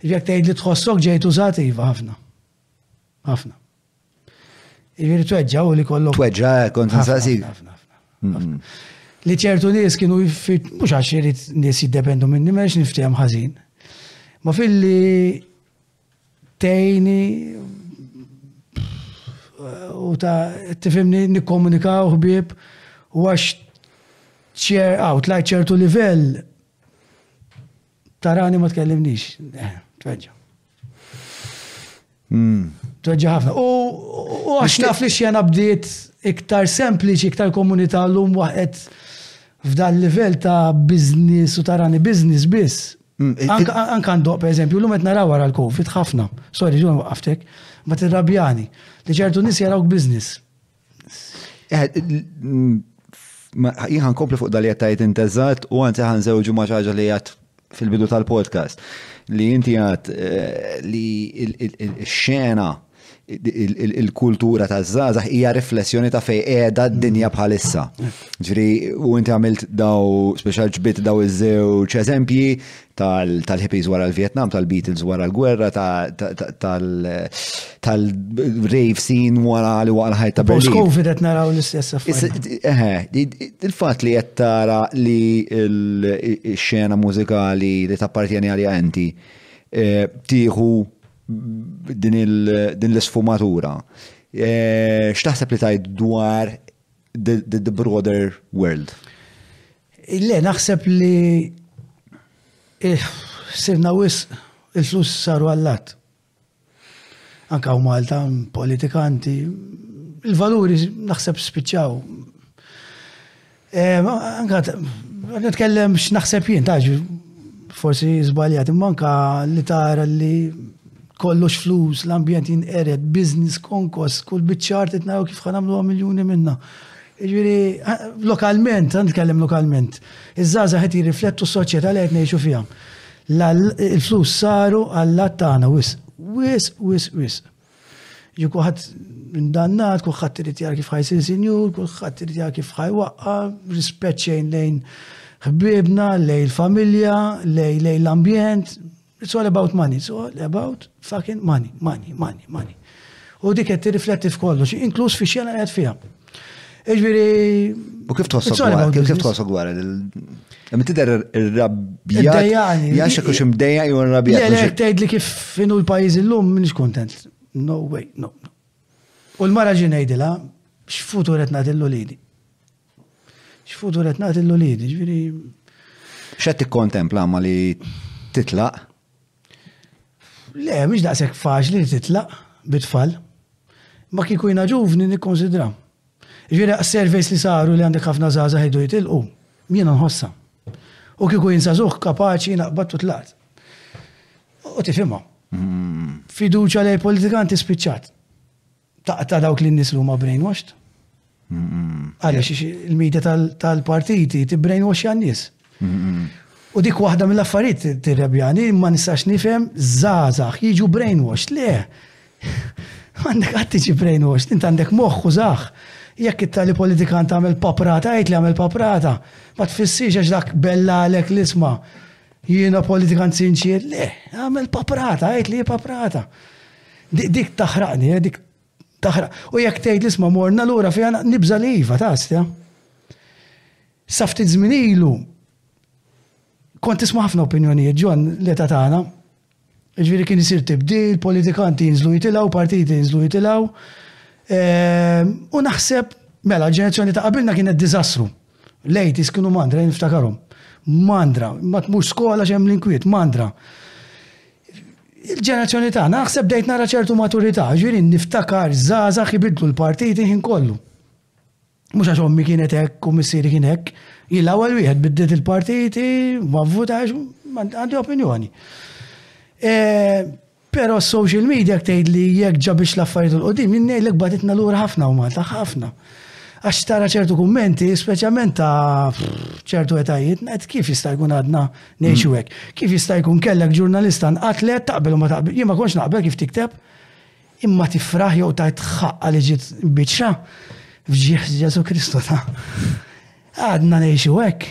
Ġek tgħid li tħossok ġejt użat iva ħafna. Ħafna. Ġifieri tweġġa' u li kollok. Tweġġa' eh, kont nsaqsik. Mm. Li ċertu nies kienu jfit, mhux għax irid nies jiddependu minni m'hemmx niftehom ħażin. Ma filli tejni u ta' tifimni nikkomunikaw ħbieb u għax ċer, għaw, tlajt ċertu livell Tarani ma tkellimnix. Eh, tweġġa. Hmm. Tweġġa ħafna. U għax naf li xena bdiet iktar sempliċi, iktar komunità l-lum waħed f'dan livell ta' biznis u tarani biznis biss. Hmm. Anka għandok, per eżempju, l-lum qed naraw wara l-Covid ħafna. Sorry, ġun waqaftek, ma tirrabjani. Li ċertu nis jarawk biznis. Eh, Jħan kompli fuq dal jattajt intezzat u għanzi ħan zewġu maċaġa li jgħat fil-bidu tal-podcast li jinti għat eh, li il-xena il-kultura ta' zazah hija riflessjoni ta' fej qiegħda d-dinja mm. bħalissa. Ġri, u inti għamilt daw, speċjal ġbit daw iż-żewġ eżempji tal-hippies wara l-Vietnam, tal-Beatles wara l-gwerra, tal-rave scene wara li wara l-ħajt ta' Berlin. Post-Covid qed naraw l-istess affarijiet. Il-fatt li qed tara li x-xena mużikali li tappartjeni għalija enti eh, tieħu din l-isfumatura. Eh, x'taħseb li tajt dwar the broader world? Le, naħseb li eh, sirna wis il-flus saru għallat. Anka u Malta, politikanti, il-valuri naħseb spiċċaw. Eh, anka, nitkellem x'naħseb jien, taġu, forsi zbaljat, manka li tara li kollox flus, l-ambjent jinqered, biznis, konkos, kull bitċar titnaw kif ħanamlu miljoni minna. Jiġifieri lokalment, għan nitkellem lokalment, iż-żgħażagħ qed jirriflettu s-soċjetà li qed ngħixu fiha. Il-flus saru għall-lat tagħna wis, wis, wis, wis. Ġi kulħadd indannat, kulħadd irid jara kif ħajsir sinjur, kulħadd irid jara kif ħajwaqqa, rispett xejn lejn ħbibna, lejn il-familja, lejn l-ambjent, It's all about money, it's all about fucking money, money, money, money. U dik qed tirrifletti f'kollox, inkluż fi xena qed fiha. Iġviri. U kif tħossok gwara? Għamil tider il-rabja. Jaxek u ximdeja ju il-rabja. Għalek tajd li kif finu l-pajiz il-lum minix kontent. No way, no. U l-mara ġinejdila, x'futur qed nagħtillu lili. X'futur qed nagħti l-ulied, ġifieri. X'qed tikkontempla ma li titlaq? Le, mhux daqshekk faċli li titlaq bit-tfal. Ma kieku jiena ġuvni nikkonsidra. Ġifieri servizz li saru li għandek ħafna żgħażagħ ħidu jitilqu, jiena nħossha. U kieku jinsażuh kapaċi jiena qbad u tlaqt. U tifhimha. Mm. Fiduċa lej politikanti spiċċat. taqta' dawk li n-nies li huma brainwashed. Għaliex il-medja tal-partiti tibbrainwash għan-nies. U dik waħda mill-affarijiet tirrebjani ma nistax nifhem żgħażagħ jiġu brainwashed le. Għandek qatt tiġi brainwashed, int għandek moħħ użaħ. Jekk it-tali politikan tagħmel paprata, għid li għamel paprata, ma tfissirx għax dak bella għalek l-isma' jiena politikan sinċier, le, għamel paprata, għid li paprata. Dik taħraqni, eh, dik taħraq. U jekk tgħid l-isma morna lura fiha nibża li iva tastja. Sa ftit żmien ilu kont tisma' ħafna opinjonijiet ġon l-età tagħna. Ġifieri kien isir tibdil, politikanti jinżlu jitilgħu, partiti jinżlu jitilgħu. Ehm, u naħseb mela ġenerazzjoni ta' qabilna kienet diżastru L-80s kienu mandra, jien niftakarhom. Mandra, ma tmux skola xem l-inkwiet, mandra. Il-ġenerazzjoni ta' naħseb dejt nara ċertu maturità, ġirin niftakar zaza ibidlu l-partiti ħin kollu. Mhux għax ommi kienet hekk u missieri kien hekk, il ewwel wieħed biddet il-partiti, ma vvutax, għandi opinjoni. E, Pero s-social media jekk tgħid li jekk ġabiex l-affarijiet il qudiem jien ngħidlek bagħtitna lura ħafna u Malta ħafna. Għax tara ċertu kummenti, speċjalment ta' ċertu etajiet, qed kif jista' jkun għadna ngħixu mm. hekk. Kif jista' jkun kellek ġurnalista nqatlet taqbel u ma taqbel, jien ma kontx naqbel kif tikteb, imma tifraħ jew tajt ħaqqa li ġiet biċċa f'ġieħ Ġesu Kristu ta' għadna ngħixu hekk.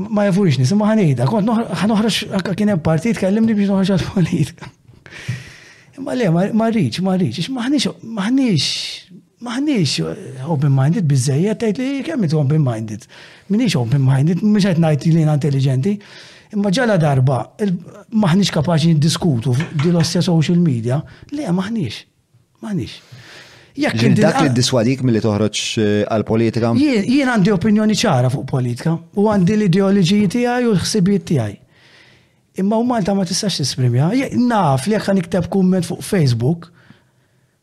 Ma jafux nis, ma ħanejda, kont ħanoħroġ anka kien hemm partit kellimni biex noħroġ għal politika. Imma le, ma rridx, ma rridx, maħniex, maħniex, maħniex eh, open-minded bizzejja, tajt li kemm intu open-minded. Minix open-minded, mhux qed ngħid li jiena intelligenti. Imma ġala darba, maħniex kapaċi niddiskutu dil-ossja social media, le maħniex. M'għandix. Jekk dak li diswadik milli toħroġ eh, għall-politika? Jien għandi opinjoni ċara fuq politika u għandi l-ideoloġiji tiegħi u l-ħsibijiet tiegħi. Imma u Malta ma tistax tisprimja. Naf li jekk nikteb kumment fuq Facebook,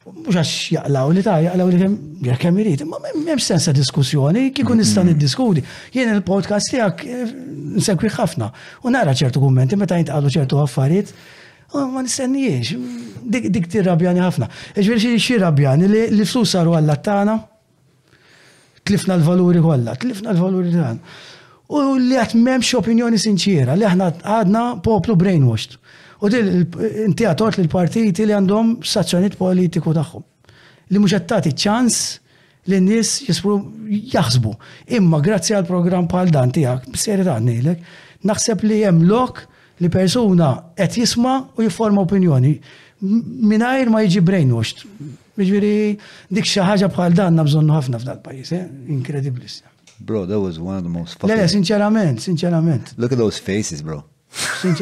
mhux għax jaqlaw li ta' jaqlaw li jekk hemm irid, imma m'hemmx sens ta' diskussjoni, kieku nista' niddiskuti. Jien il-podcast tiegħek eh, nsegwi ħafna u nara ċertu kummenti meta jintqalu ċertu affarijiet Ah, ma nistennijiex, dik tirrabjani ħafna. Ġveri xie rabjani li l-flus saru għalla tana, tlifna l-valuri kollha, tlifna l-valuri tagħna. U li għat memx opinjoni sinċiera, li aħna għadna poplu brainwashed. U dil inti għatort l-partiti li għandhom sazzjoniet politiku tagħhom. li mhux qed tagħti ċans lin nies jisfru jaħsbu. Imma grazzi għal programm bħal dan tiegħek, b'serjetà ngħidlek, naħseb li hemm lok li persuna qed jisma' u jifforma opinjoni mingħajr ma jiġi brainwashed. Jiġifieri dik xi ħaġa bħal dan nabżonnu ħafna f'dal-pajjiż, eh? inkredibbli. Bro, that was one of the most fucking... Le, sinċerament, sinċerament. Look at those faces, bro.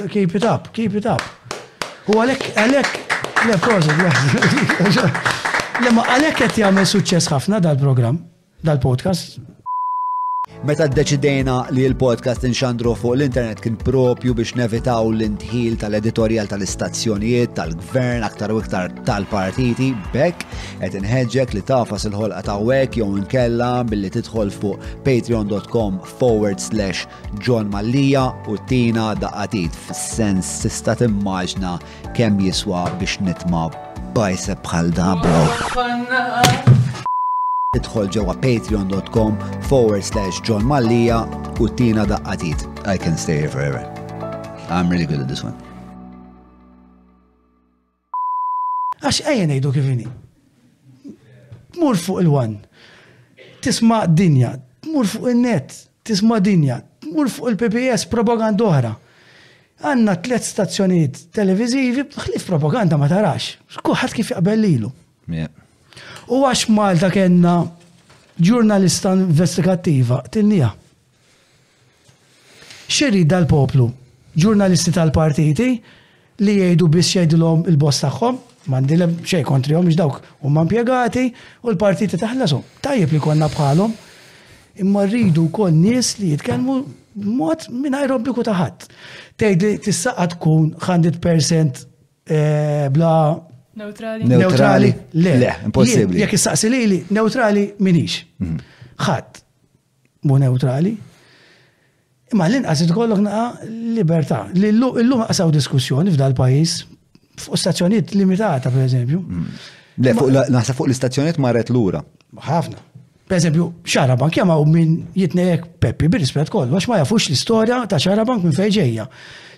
Keep it up, keep it up. U għalek, għalek, le proset, le ma għalek qed jagħmel suċċess ħafna dal-programm, dal-podcast. Meta ddeċidejna li l-podcast inxandru fuq l-internet kien propju biex nevitaw l-intħil tal-editorjal tal-istazzjonijiet, tal-gvern, aktar u iktar tal-partiti, bekk qed inħeġġek li tafas il-ħolqa ta' wek jew inkella billi tidħol fuq patreon.com forward slash John Mallia u Tina daqatit fis-sens tista' timmaġna kemm jiswa biex nitma' bajse bħal da bro. Idħol ġewwa patreon.com forward slash John Mallia u Tina daqatit. I can stay here forever. I'm really good at this one. Għax ejja ngħidu kif inhi. Tmur fuq il-wan, tisma' dinja, tmur fuq in-net, tisma' dinja, tmur fuq il-PPS propaganda oħra. Għandna tliet stazzjonijiet televiżivi ħlief propaganda ma tarax. Kulħadd kif jaqbel lilu. U għax Malta kellna ġurnalista investigattiva tilnija. Xi jrid dal-poplu? Ġurnalisti tal-partiti li jgħidu biss x'jgħidilhom il-boss tagħhom? M'għandi l-ebda xejn kontrihom għax dawk huma impjegati u l-partiti taħlashom. Tajjeb li jkollna bħalhom. Imma rridu wkoll nies li jitkellmu b'mod mingħajr obbligu ta' ħadd. Tgħid li tistaqqa' tkun 100 percent bla Newtrali. Newtrali. Le. Le, impossibbli. Jekk issaqsi lili, newtrali m'iniex. Ħadd. mhu neutrali. Imma l-inqas tkollok naqa libertà. Li llum qasgħu diskussjoni f'dal pajjiż fuq stazzjonijiet limitata, per eżempju. Mm. Le, fuq naħseb fuq l-istazzjonijiet marret lura. Ħafna. Per eżempju, xarabank jamaw minn jitnejek Peppi bir-rispett kollu, għax ma jafux l-istorja ta' xarabank minn fejġeja.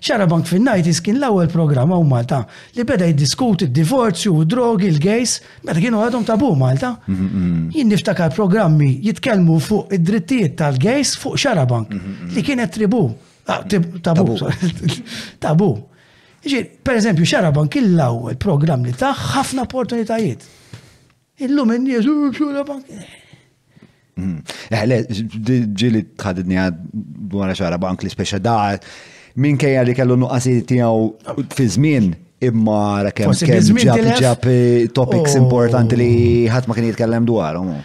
Xarabank fin-najtis kien l-ewwel programm hawn Malta li beda jiddiskuti d-divorzju, d-drogi, l-gejs, Meta kienu għadhom tabu Malta, jien niftakar programmi jitkellmu fuq id-drittijiet tal-gejs fuq xarabank li kienet tribu. Ah, tabu. Tabu. Per eżempju, xarabank il-law il-programm li taħ ħafna opportunitajiet. Illum in-nies, xarabank. Eħle, eh, ġili tħadidni għad dwar xara bank li speċa da minn kajja li kellu nuqqasi tijaw fi żmien imma ra kemm ġab ġab eh, topics oh. importanti li ħadd ma kien jitkellem dwarhom.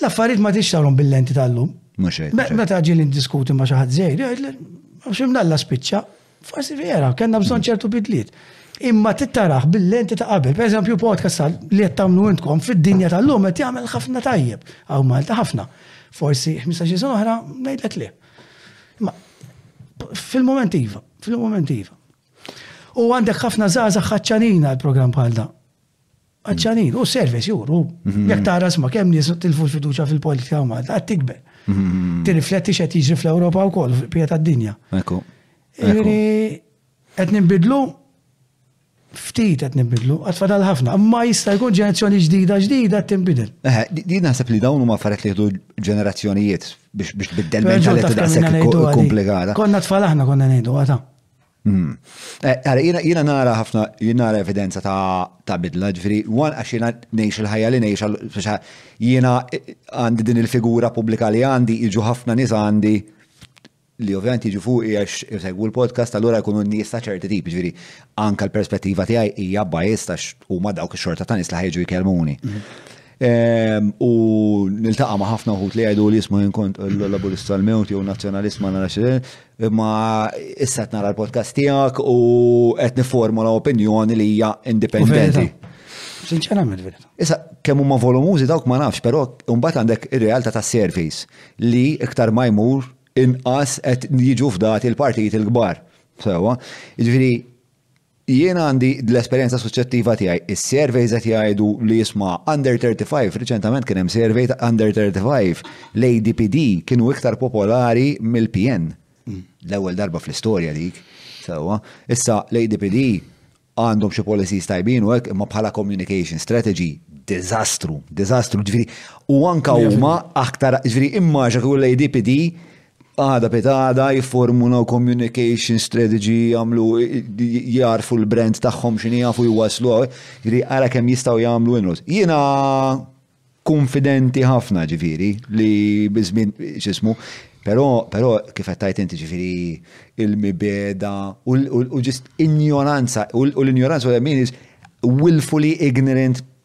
L-affarijiet ma tix tagħhom bil-lenti tal-lum. Meta ġieli ndiskuti ma' xi ħadd żejr, għax imdalla spiċċa Forsi vera, kellna bżonn ċertu bidliet. Imma tittaraħ bil-lenti ta' qabel, per eżempju podcast li qed tagħmlu intkom fid-dinja tal-lum qed jagħmel ħafna tajjeb. Aw Malta ħafna. Forsi 15 sena oħra ngħidlek le. Ma fil-moment iva, fil-moment iva. U għandek ħafna żgħażagħ ħaċċanina l-programm bħal da. Għadċanin, u service juru, mhm. jek tara sma kem nis tilfu fiduċa fil-politika u Malta, għad tikber. Mhm. Tirrifletti xed jiġri fl-Europa u koll, fil-pija ta' dinja. Ekku. Għed nimbidlu, ftit għed nimbidlu, għad fadal ħafna, ma jista jkun ġenerazzjoni ġdida ġdida għed timbidil. Eh, di naħseb li dawn huma affarijiet li jħdu ġenerazzjonijiet biex biddel mentalità daqshekk komplikata. Konna tfal aħna konna ngħidu għata. Hmm. Eh, ara, jina, jina nara ħafna, jina nara evidenza ta', ta bidla, ġifiri, wan għax jina nejx il-ħajja li nejx, jina eh, għandi din il-figura publika li għandi, iġu ħafna nis għandi, li ovvijament iġu fuq għax jisegwu l-podcast, allura jkunu nis ta' ċerti tip, ġifiri, anka l-perspettiva tijaj hija bajis ta' u ma dawk xorta ta' nis li ħajġu jkelmuni. Mhm. Ehm, u niltaqa ma ħafna uħut li għajdu li jismu jinkont l-laburista l-mewt jew nazjonalist ma narax Imma issa qed nara l-podcast tiegħek u qed niformula opinjoni li hija indipendenti. Sinċerament verità. Issa kemm huma volumużi dawk ma nafx, però mbagħad għandek ir-realtà tas-surveys li iktar ma jmur inqas qed jiġu fdati l-partijiet il-kbar. Sewa, jiġifieri Jien għandi l-esperjenza suċċettiva tiegħi. Is-surveys qed jgħidu li isma' under 35, riċentament kien hemm survey ta' under 35, l-ADPD kienu iktar popolari mill-PN. L-ewwel darba fl-istorja dik. Sewwa. Issa l-ADPD għandhom xi policies tajbin u hekk imma bħala communication strategy diżastru, diżastru. Ġifieri u anke huma aktar ġifieri immaġina kieku l-ADPD Għada pitgħada jifformulaw communication strategy, jagħmlu jarfu l-brand tagħhom x'inhi jafu jwaslu. Ġifieri ara kemm jistgħu jagħmlu inus. Jiena konfidenti ħafna ġifieri li biżmin x'ismu, però però kif qed tajt inti ġifieri il-mibeda u ġist injoranza u l-injoranza u l-min willfully ignorant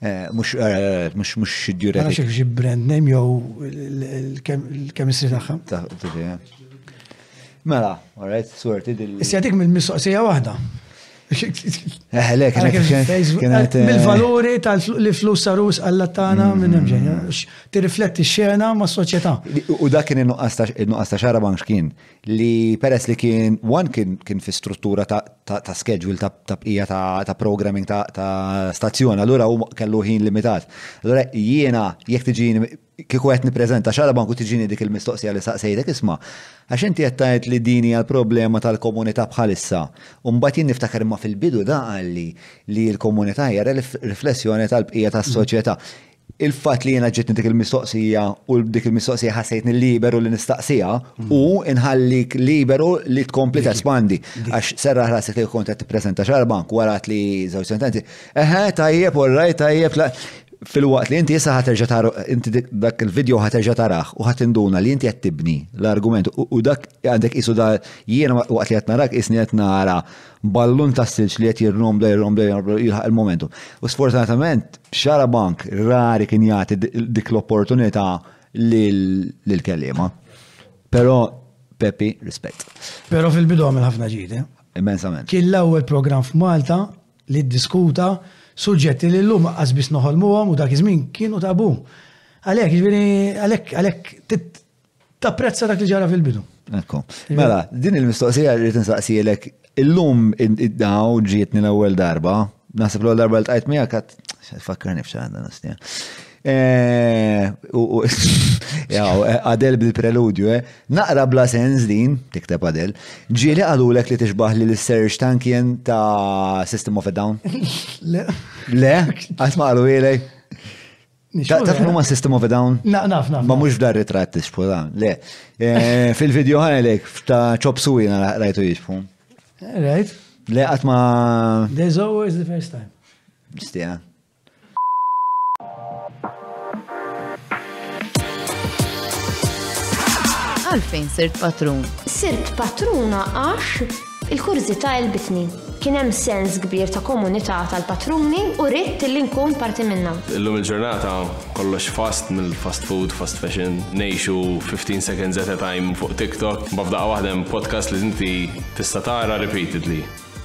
Eh, mux, eh, mux, mux xidjura. Għax xi brand name jew l-kemistri tagħha. Mela, alright, sorti dil. Issa dik mill-mistoqsija waħda. Eħlek, eh, Bil-valuri tal-flus sarus għalla tana mm. minn emġen, tirrifletti xena ma' soċieta. U dak kien il-nuqqas ta' xara bank xkien. li peress li kien one kien kien fi struttura ta', ta, ta schedule ta', ta bqija ta, ta' programming ta', ta stazzjon, allura hu kellu ħin limitat. Allura jiena jekk tiġini kieku qed nippreżenta xara banku tiġini dik il-mistoqsija li saqsejtek isma' għax inti qed tgħid li din hija l-problema tal-komunità bħalissa. U mbagħad jien niftakar imma fil-bidu da qalli li l-komunità hija riflessjoni tal-bqija tas-soċjetà. il-fatt li jiena ġitni dik il-mistoqsija u dik il-mistoqsija ħassejtni liberu li nistaqsija mhm. u inħallik liberu li tkompli tespandi. Għax serra ħrasek li kont qed tippreżenta xarbank wara li żewġ sentenzi. Eħe, tajjeb, orraj, tajjeb, fil-waqt li inti jisa ħaterġa tara, inti dak il-video ħaterġa tarax u ħat induna li inti qed tibni l-argument u dak għandek isu da jiena waqt li qed narak isni qed nara Ballun tas-silġ li qed jirrombla, jirrombla, jirrombla, jilħaq il-momentum. U sfortunatament, Xarabank rari kien jagħti dik l-opportunità lill-kelliema. Però Peppi, rispett. Però fil-bidu għamel ħafna ġid, eh? Immensament. Kien l-ewwel programm f'Malta li ddiskuta suġġetti li llum qas biss noħolmuhom u dak iż-żmien kienu tabu. Għalhekk, jiġifieri, għalhekk, għalhekk Tapprezza dak li ġara fil-bidu. Ekku. Mela, din il-mistoqsija rrid insaqsielek illum id-daw ġietni l-ewwel darba, naħseb l-ewwel darba l-tqajt miegħek għad fakkarni f'xaħda nastija. Eh, u jaw, eh, Adel bil-preludju, eh. Naqra bla sens din, tikteb Adel, ġieli għalulek li tixbaħ li l-Serge Tankien ta' System of a Down? Le. Le? Għasma għalu Taf li huma System of a Down? Naf, naf, naf. Ma mhux f'dar ritratt tixbu dan, le. Eh, fil-video ħajlek ta' ċop suwina rajtu jixbu. Right? Le qatt ma. There's always the first time. Stija. Għalfejn sirt patrun? Sirt patruna għax Il-kurżità għelbitni. Kien hemm sens kbir ta' komunità tal-patruni u ridt li nkun parti minnha. Illum il-ġurnata kollox fast, mill-fast food, fast fashion, ngħixu fifteen seconds at a time fuq TikTok, imbagħad f'daqqa waħda hemm podcast li inti tista' tara repeatedly,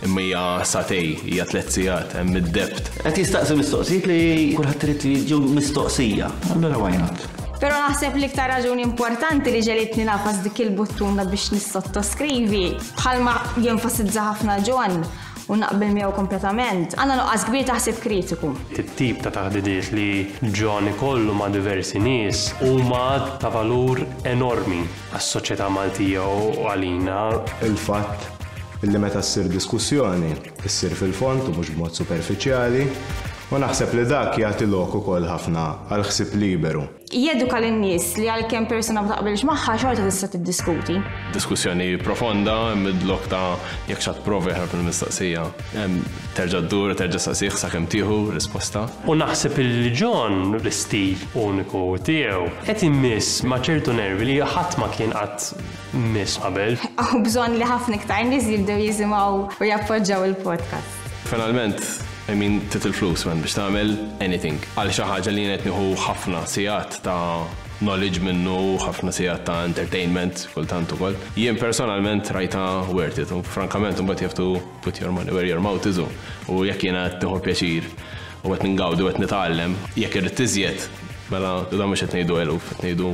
imma hija satej, hija tliet sigħat, hemm id-depth. Qed jistaqsi mistoqsijiet li kulħadd irid li jiġu mistoqsija, allura why not? Pero naħseb li iktar raġuni importanti li ġelitni nafas dik il-buttuna biex nissottoskrivi, bħalma jenfasizza ħafna ġon u naqbel miegħu kompletament, għandna nuqqas kbir taħsib kritiku. It-tip ta' taħdidiet li ġon ikollu ma' diversi nies huma ta' valur enormi għas-soċjetà Maltija u għalina. Il-fatt li meta ssir diskussjoni, issir fil-fond u mhux b'mod superfiċjali, u naħseb li dak jagħti lok ukoll ħafna għal ħsieb liberu. Jeduka lin-nies li għalkemm persuna ma taqbilx magħha xorta tista' tiddiskuti. Diskussjoni profonda mid-lok ta' jekk x'għad prova jeħrab mill-mistoqsija. Terġa' ddur u terġa' saqsih sakemm tieħu risposta. U naħseb li John, l-istil uniku tiegħu, qed imiss ma' ċertu nervi li ħadd ma kien qatt Miss qabel. Aw bżonn li ħafna iktar nies jibdew jisimgħu u jappoġġaw il-podcast. Finalment, I mean, tit il-flus man biex tagħmel anything. Għal xi ħaġa li qed nieħu ħafna sigħat ta' knowledge minnu, ħafna sigħat ta' entertainment kultant ukoll. Jien personalment rajta worth it, u frankament imbagħad jaftu put your money where your mouth is u jekk jiena qed nieħu pjaċir u qed ningawdu qed nitgħallem, jekk irid tiżjed, mela da mhux qed ngħidu eluf, qed ngħidu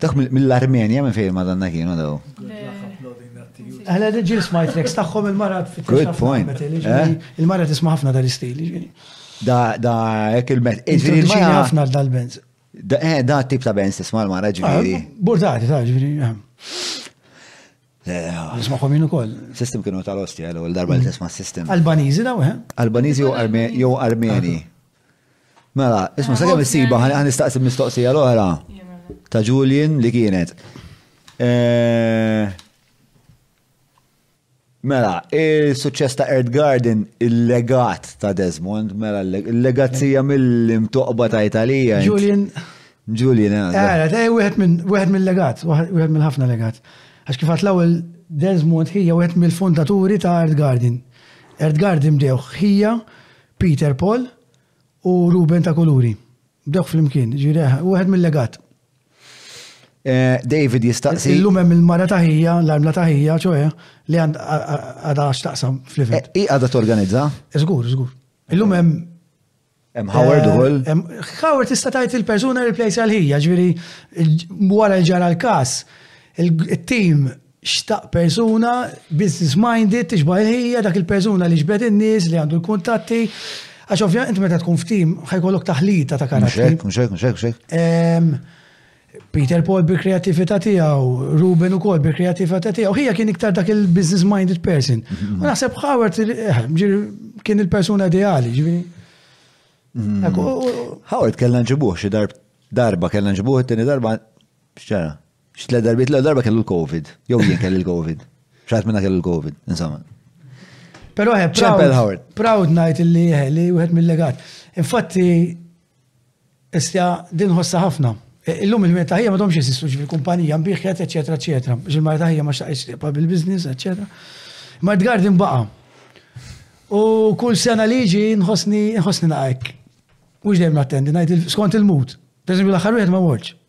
Dak mill-Armenja minn fejn madanna kienu daw. Għala diġi smajt reks tagħhom il-mara fit Good point. Eh? Il-mara tisma' ħafna dal-istil. Da da hekk il-met. Iġri ħafna dal-benz. Da eh, da tip ta' benz tisma' l-mara ah, ġifieri. Burdati ta' ġifieri. Eh. Nismaħom jien ukoll. Sistem kienu tal-osti għal darba li tisma' sistem. Albaniżi daw, eh? Albaniżi jew Armeni. Mela, isma' sa' kemm issiba ħan nistaqsi mistoqsija l-oħra ta' Julian li kienet. Eh, mela, il-suċċess ta' Earth Garden il-legat ta' Desmond, mela il-legazzija mill-imtoqba ta' Italija. Julian. Julian, eh, għazza. Għara, ta' wieħed mill-legat, wieħed mill-ħafna legat. Għax kif għat l-ewel Desmond hija wieħed mill-fondaturi ta' Earth Garden. Earth Garden bdewħ hija Peter Paul u Ruben ta' kuluri. Dawk flimkien, ġiri, u għed mill-legat. Eh, David jistaqsi. Illum hemm il-mara taħija, l-armla taħija, ċoħe, li għadha xtaqsam fl-event. Eh, I għadha torganizza? Żgur, żgur. Illum hemm Hemm Howard eh, ukoll. Howard tista' tgħid il-persuna replace għal ħija, ġifieri wara l-ġara l-każ, it-tim xtaq persuna business minded tixbah hija dak il-persuna li xbed in-nies li għandu l-kuntatti. Għax ovvjament meta tkun f'tim ħajkollok taħlita ta' karattri. Mhux hekk, mhux hekk, mhux hekk. Peter Paul bi kreativita tiegħu, Ruben ukoll bi kreativita tiegħu, hija kien iktar dak il-business minded person. U naħseb Howard eh, kien il-persuna ideali, ġifieri. Mm. Howard kellna nġibuh xi darba kellna nġibuh it-tieni darba x'ċara. X'tlet darbiet l darba kellu l-Covid. Jew jien kelli l-Covid. Xaħat minna kellu l-Covid, insomma. Pero he, proud, proud najt li li wieħed mill-legat. Infatti, istja din ħossa ħafna. E, illum il-meta ħajja ma domx jesistu ġivi kumpanija, mbiħet, eccetera, eccetera. Biex il-marta ħajja ma xtaqx bil-biznis, eccetera. Ma d-gardin baqa. U kull sena liġi nħosni nħosni naqek. Mux dejjem nattendi, najt skont il-mut. Pereżempju l-aħħar wieħed ma morġ.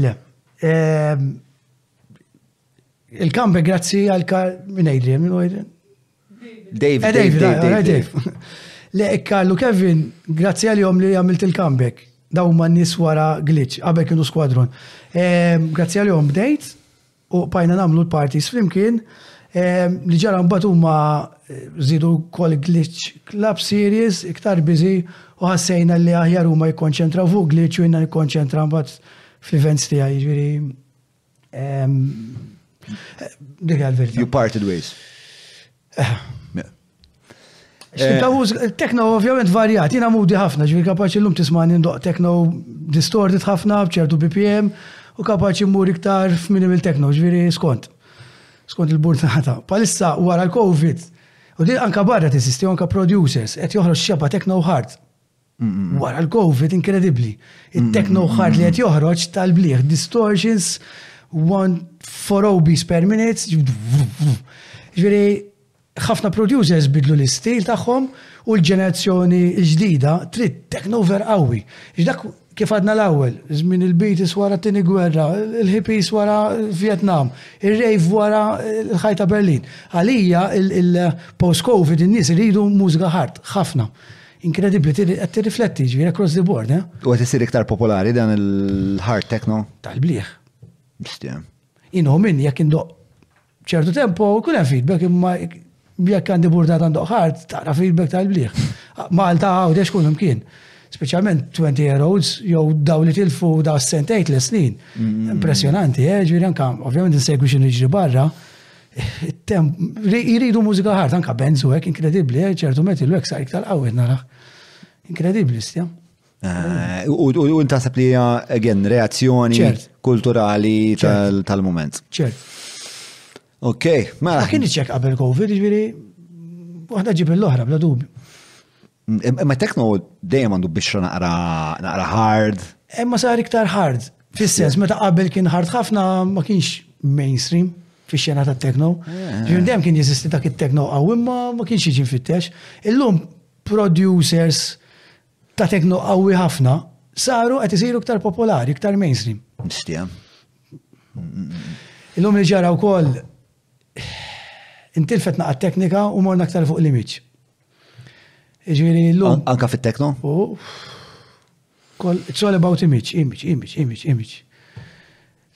Le. Ehm, Il-kambi, grazzi għal-kar, minn Adrian, minn Adrian? Dave, eh, Dave, Dave, eh, Dave. Le, Karlu Kevin, grazzi għal-jom li għamilt il-comeback. Daw ma nis wara glitch, għabek kienu skwadron. Eh, grazzi għal-jom bdejt, U bqajna nagħmlu l-parties flimkien. Li ġara mbagħad huma żiedu wkoll glitch club series iktar biżi u ħassejna li aħjar huma jikkonċentraw fuq glitch u jiena nikkonċentra mbagħad fl-events tiegħi, jiġifieri dik għal-verità. You parted ways. Eh, tekno ovvjament varjat, jina mudi ħafna, ġivi kapaċi l-lum tismani ndoq tekno distorted ħafna, bċertu BPM, u kapaċi mmur iktar f'minimal tekno, ġviri skont. Skont il-burtata. Palissa wara l-Covid, u din anka barra t-sisti, anka producers, et joħroġ xeba tekno hard. Wara l-Covid, inkredibbli. Il-techno hard li qed joħroġ tal-bliħ, distortions, one for obis per minutes. Ġveri, ħafna producers bidlu l-istil tagħhom u l-ġenerazzjoni ġdida trid techno ver qawwi. Ġdak kif għadna l-ewwel, żmien il-Beatles wara t-tieni gwerra, il-hippies wara Vietnam, ir-rave wara l-ħajta Berlin. Għalija il-post-Covid in-nies iridu mużika ħart, ħafna. Inkredibbli, qed tirrifletti, ġifieri across the board, eh? U qed isir iktar popolari dan il-hard techno? Tal-bliħ. Bistiem. Inhu minn jekk indoq ċertu tempo, kull hemm feedback imma jekk għandi burda għandoq hard, tara feedback tal-bliħ. Malta għawdex kull imkien. Speċjalment 20 year olds jew daw li tilfu da sentejt l-snin. Mm. Impressjonanti, eh? Ġifieri anka, ovvjament insegwi xi niġri barra, Jridu mużika ħart, anka benz u hekk inkredibbli, eh, ċertu meti l-hekk sa iktar qawwi naraħ. Inkredibbli stja. Eh, u intasab li hija again reazzjoni kulturali tal-moment. Ċert. Ok, ma. Mela. Kien iċċek qabel COVID, ġifieri waħda ġib l-oħra bla dubju. Imma tekno dejjem għandu bixra naqra naqra hard. Imma eh, sar iktar hard. Fis-sens, meta qabel kien hard ħafna ma kienx mainstream fix xena ta' tekno. Eh. Ġun dejjem kien jeżisti dak it-tekno qawwi imma ma kienx jiġi mfittex. Illum producers ta' tekno qawwi ħafna saru qed isiru iktar popolari, iktar mainstream. Mistija. Illum li ġara wkoll intilfet naqgħat teknika u morna aktar fuq l-image. Ġiri l-lum. Anka fit-tekno? It's all about image, image, image, image, image.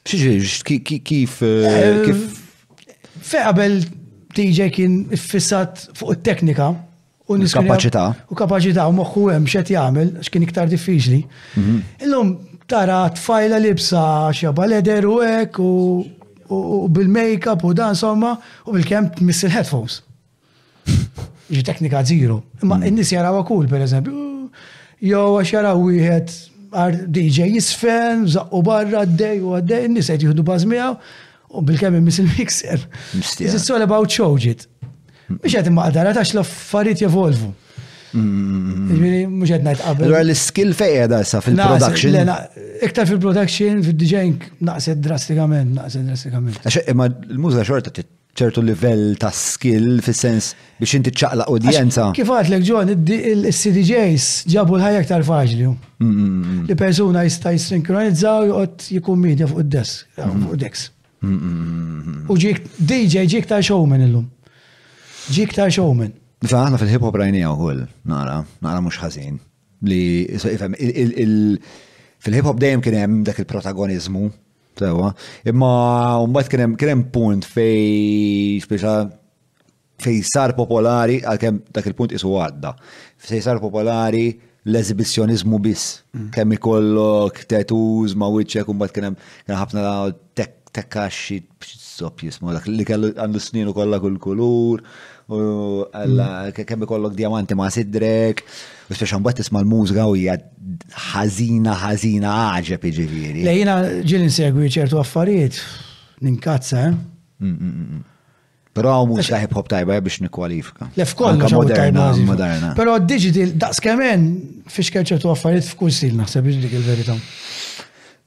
Xiex, kif, eh, kif. Fe qabel TJ kien fissat fuq it-teknika. U kapacità. U kapacità u moħħu hemm xed jagħmel x'kien iktar diffiċli. Mhm. Illum tara tfajla libsa xaba leder u hekk u bil-makeup u dan somma u bil-kemm miss il-headphones. Ġi teknika zero. Imma mm. n-nis jarawa kull, per eżempju, jew għax jaraw wieħed DJ jisfen, zaqqu barra, għaddej u għaddej, n-nis għed juhdu bazmijaw, u bil-kem jimmis il-mixer. Mistija. It's all about show ġit. Mux għed imma għadara tax l-affarijiet jevolvu. Mux għed najt qabel. Allora l-skill fejja da sa fil-production. Iktar fil-production, fil-DJing, naqset drastikament, naqset drastikament. Għax imma l-muża xorta ċertu livell ta' skill fis-sens biex inti ċaqlaq udjenza. Kif għadlek John, il-CDJs ġabu l-ħajja aktar faċli. Mm, mm, mm, Li persuna jista' jissinkronizza u joqgħod jkun media fuq id-desk, fuq deks. U ġik DJ ġik ta' showman illum. Ġik ta' showman. Ifa aħna fil-hip hop rajnija wkoll, nara, nara mhux ħażin. Li fil-hip hop dejjem kien hemm dak il-protagonizmu Sewa, imma mbagħad kien hemm kien hemm punt fej speċa fej sar popolari għalkemm dak il-punt isu għadda. Fej sar popolari l-eżibizzjonizmu biss. Mm. Kemm ikollok tattoos ma' wiċċek u mbagħad kien hemm ħafna tekkaxxi sopp jismu dak li kellu għandu snin u kollha kull kulur u mm. kemm ikollok diamanti ma' sidrek u speċa mbagħad tisma' l-mużika u hija ħażina ħażina għaġeb jiġifieri. Le jiena ġieli nsegwi ċertu affarijiet ninkazza, eh? Mm, mm, mm, Però mhux ta' hip hop tajba eh, biex nikkwalifika. Le f'kollox Anka moderna, tajba, moderna. Però digital daqs kemen fiex ċertu affarijiet f'kull stil naħseb dik il-verità.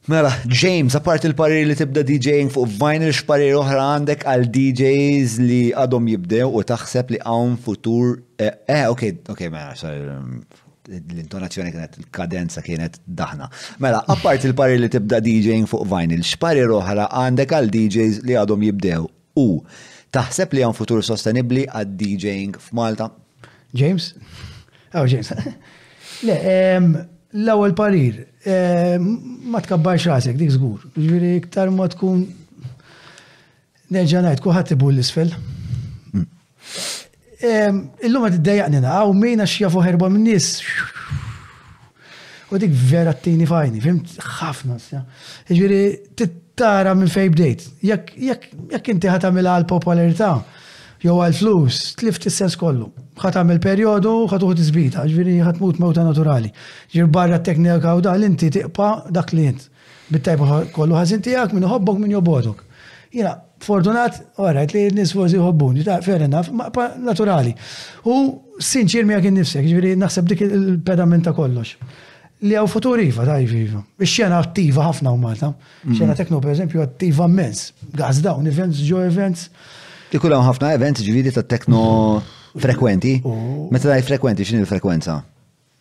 Mela, James, apart il-parir li tibda DJing fuq vinyl x'parir oħra għandek għal DJs li għadhom jibdew u taħseb li hawn futur. Eh, eh ok, ok, mela, sorry, l-intonazzjoni kienet kadenza kienet daħna. Mela, appart il-pari li tibda DJing fuq vinyl, xpari roħra għandek għal DJs li għadhom jibdew u taħseb li għan futur sostenibli għad DJing f'Malta? James? Aw, James. Le, l-ewwel parir, ma tkabbarx rasek, dik żgur. Ġifieri iktar ma tkun Nerġa' ngħid, kulħadd ibul l-isfel. Illum qed iddejjaqni naqgħu min għax jafu ħerba minn nies. U dik vera t-tini fajni, fimt ħafna. Ġifieri tittara minn fejn bdejt. Jekk inti ħadd tagħmilha għal popolarità jew għal flus, tlift is-sens kollu. Ħadd tagħmel perjodu, ħadd uħu tiżbita, ġifieri ħadd mut mewta naturali. Ġir barra t-teknika u dan inti tiqpa' dak li int. Bit-tajb kollu ħażin tiegħek, min iħobbok, min jobgħodok. Jiena fortunat, orajt li n-nies forsi jħobbuni, ta' fair enough, ma naturali. U sinċir miegħek innifsek, ġifieri naħseb dik il-pedament ta' kollox. Li hawn futur iva, ta' iva. iva. Ix-xena attiva ħafna u Malta. Mhm. Xena tekno pereżempju attiva immens. Gas dawn events, ġo events. Ikun hawn ħafna events ġifieri ta' tekno frekwenti. Meta daj frekwenti x'in il-frekwenza?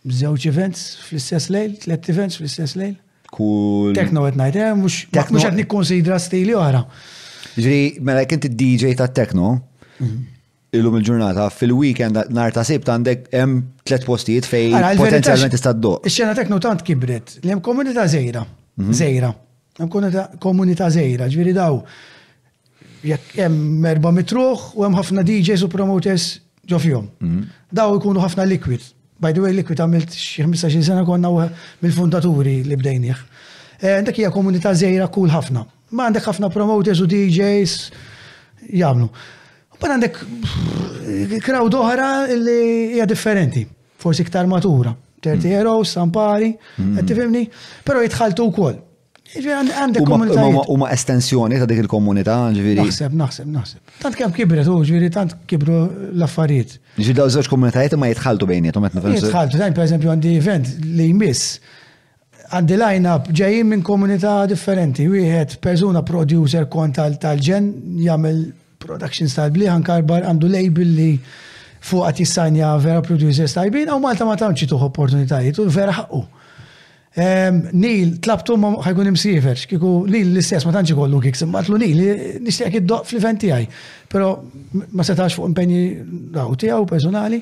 Żewġ events fl-istess lejl, tliet events fl-istess lejl. Kull. Tekno qed ngħid, eh, mhux qed nikkunsidra stili oħra. Ġri, mela kien id-DJ tat-tekno, mhm. illum il-ġurnata, fil-weekend nar ta' sibt għandek hemm tliet postijiet fejn potenzjalment tista' ddoq. Ix-xena tekno tant kibret li hemm komunità żejra, mhm. żejra, Nkunu ta' komunità żgħira, ġifieri daw jekk hemm erba' mitruħ u hemm ħafna DJs u promoters ġo fihom. Mhm. Daw ikunu ħafna liquid. By the way, liquid għamilt xi 15 sena konna u mill-fundaturi li bdejnieh. Eh, Dak hija komunità żgħira cool ħafna. Ma għandek ħafna promoters u DJs jagħmlu. U għandek crowd oħra li hija differenti. forsi iktar matura. Terti Heroes, Sampari, qed tifhimni, però jitħaltu wkoll. Għandek komunità. Huma estensjoni ta' dik il-komunità, ġifieri. Naħseb, naħseb, naħseb. Tant kemm kibret u ġifieri tant kibru l-affarijiet. Ġifieri daw żewġ komunitajiet ma jitħaltu bejnietom qed nifhem. Jitħaltu, dan pereżempju għandi event li jmiss Għandi line-up ġejjin minn komunità differenti. Wieħed persuna producer kont tal-ġen jagħmel productions tal-bliħ anke akbar għandu label li fuq qed jissanja vera producers tajbin u Malta ma tantx tuħ opportunitajiet u vera ħaqqu. Ehm, Nil, tlabtu ma ħajkun imsiefer, xkiku Nil l-istess ma tantx kollu kik simmatlu Nil, nixtieq id-doq fl-event tiegħi. Però ma setax fuq impenji daw tiegħu personali.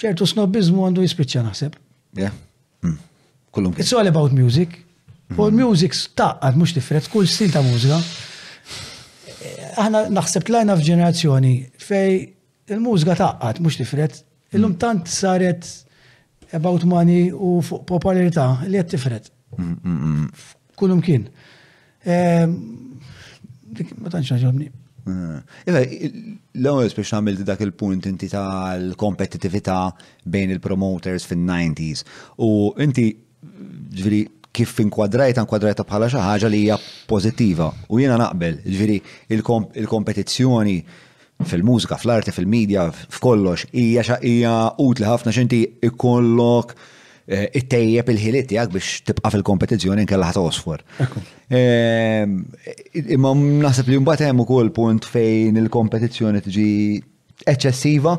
ċertu snobbiżmu għandu jispiċċa naħseb. Yeah. Mm. Kullum. It's all about music. Mm. U l-music staqqat mhux tifret kull stil ta' mużika. Aħna naħseb tlajna f'ġenerazzjoni fej il-mużika taqqat mhux tifret. Illum mm. tant saret about money u fuq popolarità li qed tifret. Mm, Kullum kien. Ehm, dik ma tantx ġobni. Eh, iva, l-ewwel biex għamilt dak il-punt inti tal-kompetitività bejn il-promoters fin-90s u inti ġviri kif inkwadrajta inkwadrajta bħala xi ħaġa li hija pożittiva u jiena naqbel, ġviri il-kompetizzjoni fil-mużika, fl-arti, fil-medja, f'kollox, hija hija utli ħafna x'inti ikollok eh, ittejjeb il-ħiliet tiegħek biex tibqa' fil-kompetizzjoni nkella ħadd osfor. Ehm, imma naħseb li mbagħad hemm ukoll punt fejn il-kompetizzjoni tiġi eċċessiva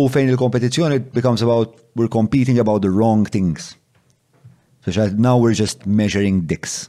u fejn il-kompetizzjoni becomes about we're competing about the wrong things. So now we're just measuring dicks.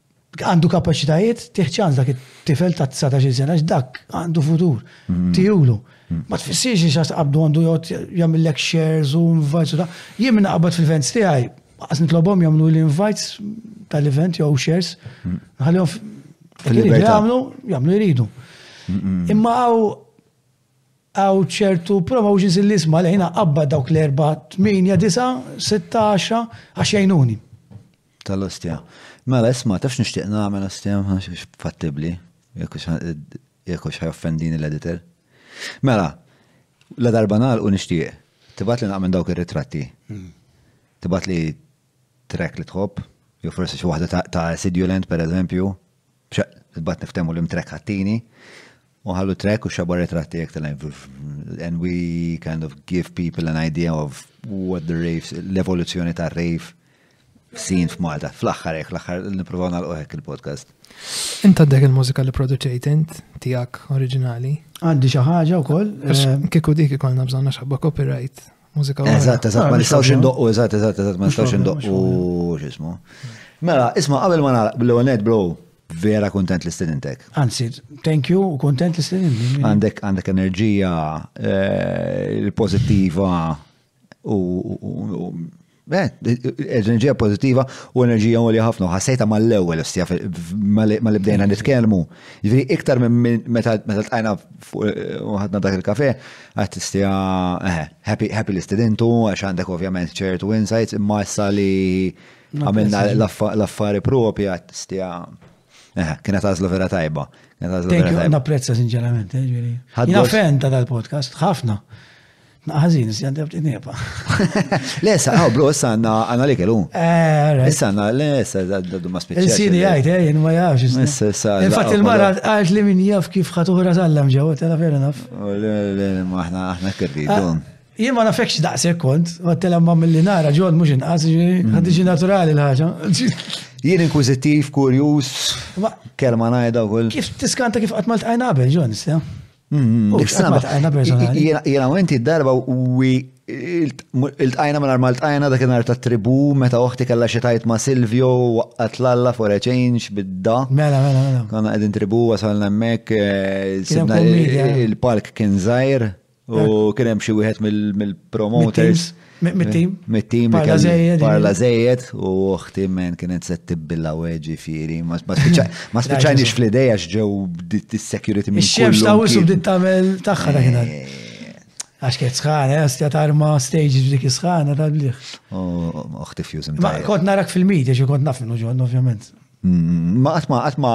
għandu kapaċitajiet, tieħ ċans dak it-tifel ta' 19 sena x'dak għandu futur. Mm-hmm. Tijulu. Mm-hmm. Ma tfissirx li xas qabdu għandu jgħod jagħmillek shares u invites u da. Jien minn qabad fil-events tiegħi, għas nitlobhom jagħmlu l-invites tal-event jew shares, mm-hmm. ħallihom jagħmlu jagħmlu jridu. Imma għaw Hawn ċertu promotions illi isma' lejna qabbad dawk l-erbgħa, tmienja, disgħa, sitta, għaxra għax jgħinuni. Tal-ostja. Mela isma' tafx nixtieq nagħmel ostja għax mhux fattibbli jekk hux ħajoffendini l-editor. Mela, la darba nagħlqu nixtieq tibgħat li naqmen dawk ir-ritratti. Tibgħat li track li tħobb, jew forsi xi waħda ta' Acidulent pereżempju, Bat niftemu l-imtrek ħattini, u ħallu trek u xabar retratti jek tal And we kind of give people an idea of what the raves, l-evoluzzjoni ta' rave sin f'Malta. Fl-axħar jek, fl-axħar niprofaw nal-uħek il-podcast. Inta dak il-mużika li produċejt int tijak oriġinali? Għandi xaħġa u koll. Eh, Kiku dik ikolna bżonna xabba copyright. Mużika. Eżatt, eżatt, ma nistgħux indoqqu, eżatt, eżatt, eżatt, ma nistgħux indoqqu x'ismu. Mela, isma' qabel ma nagħlaq bl-ewwel bro, vera kontent li stedintek. Anzi, thank you, kontent li stedintek. Għandek għandek enerġija eh, pozittiva u Eh, enerġija pozittiva u enerġija għolja ħafna, ħassejta mal-ewel, mal-ibdejna nitkelmu. Ġviri, iktar minn meta tqajna eh, uħadna dak il-kafe, għat istija eh, happy li studentu, għax għandek ovvjament ċertu insights, imma issa li għamilna l-affari propi għat istija. Eħe, kienet għazla vera tajba. Kienet għazla vera tajba. Għanna prezza sinċerament, eh, ġviri. Għanna fen ta' dal-podcast, ħafna. Naħazin, s għandab t-nieba. Le, sa, għaw, bro, issa għanna għanna li kellu. Eh, issa għanna, le, issa għaddu ma speċi. Il-sini għajt, eh, jen ma jafx. Issa, issa. Infat il-mara għajt li min jaf kif ħatuħra tal-lam ġewa, tela vera naf. Le, le, ma ħna, ħna kirridu. Ah, Jien ma nafekx daqshekk kont, għattilha ma milli nara ġod mhux inqas, mm. ħaddiġi naturali l-ħaġa. Jien inkwizittiv, kurjuż, kelma ngħidha wkoll. Kif tiskanta kif qatt ma ltqajna qabel, John, issa? Mm, mm, jena u inti darba u il-tajna minn armal tajna dak il-nar ta' tribu meta uħti kalla xetajt ma' Silvio waqqat l-alla for a change bidda. Mela, mela, mela. Konna għedin tribu għasalna mek, eh, eh. il-park kien zaħir, U kien hemm xi wieħed mill-promoters. Mit-tim. Mit-tim. Parla żejjed u uħti men kienet se tibbilla weġi fieri. Ma spiċċajniex fl-ideja x'ġew dis-security minn. Xemx ta' wisu bdiet tagħmel tagħha daħina. Eh. Għax kienet sħana, eh, stja tarma stage dik sħana tal-bliħ. Uħti fjużim. Ma kont narak fil-media xi kont naf minnu ġon, ovvjament. Ma qatt ma qatt ma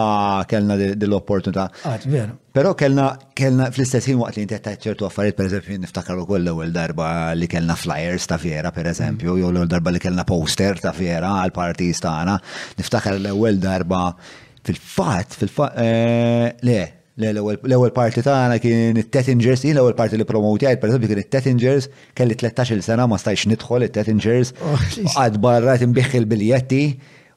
kellna dil-opportunità. Qatt vera. Però kellna kellna fl-istess ħin waqt li inti qed ċertu affarijiet pereżempju niftakar ukoll l-ewwel darba li kellna flyers ta' vera pereżempju, jew l-ewwel darba li kellna poster ta' vera għal parties tagħna. Niftakar l-ewwel darba fil-fatt fil-fatt eh, le l-ewwel parti tagħna kien it-Tettingers, jien l-ewwel parti li promotjajt pereżempju kien it-Tettingers, kelli 13-il sena ma stajx nidħol it-Tettingers, oh, għad barra tinbiħ il-biljetti.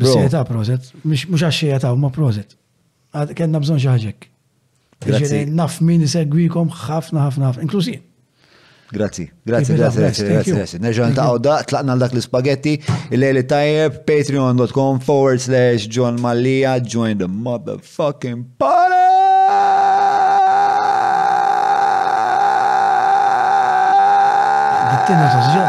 Bro. Bisieta, proset. Mux mux għaxxija ta' ma proset. Għad kena bżon xaħġek. Grazzi. Ġifieri Naf min isegwikom ħafna ħafna ħafna. Inklusi. Grazzi, grazzi, Keep it grazzi, up, guys. grazzi, Thank grazzi, you. grazzi. Nerġa' niltaqgħu da, tlaqna l-dak l-ispagetti, il-lejli tajjeb, patreon.com forward slash John Mallia, join the motherfucking party! Dittina ta' zjon.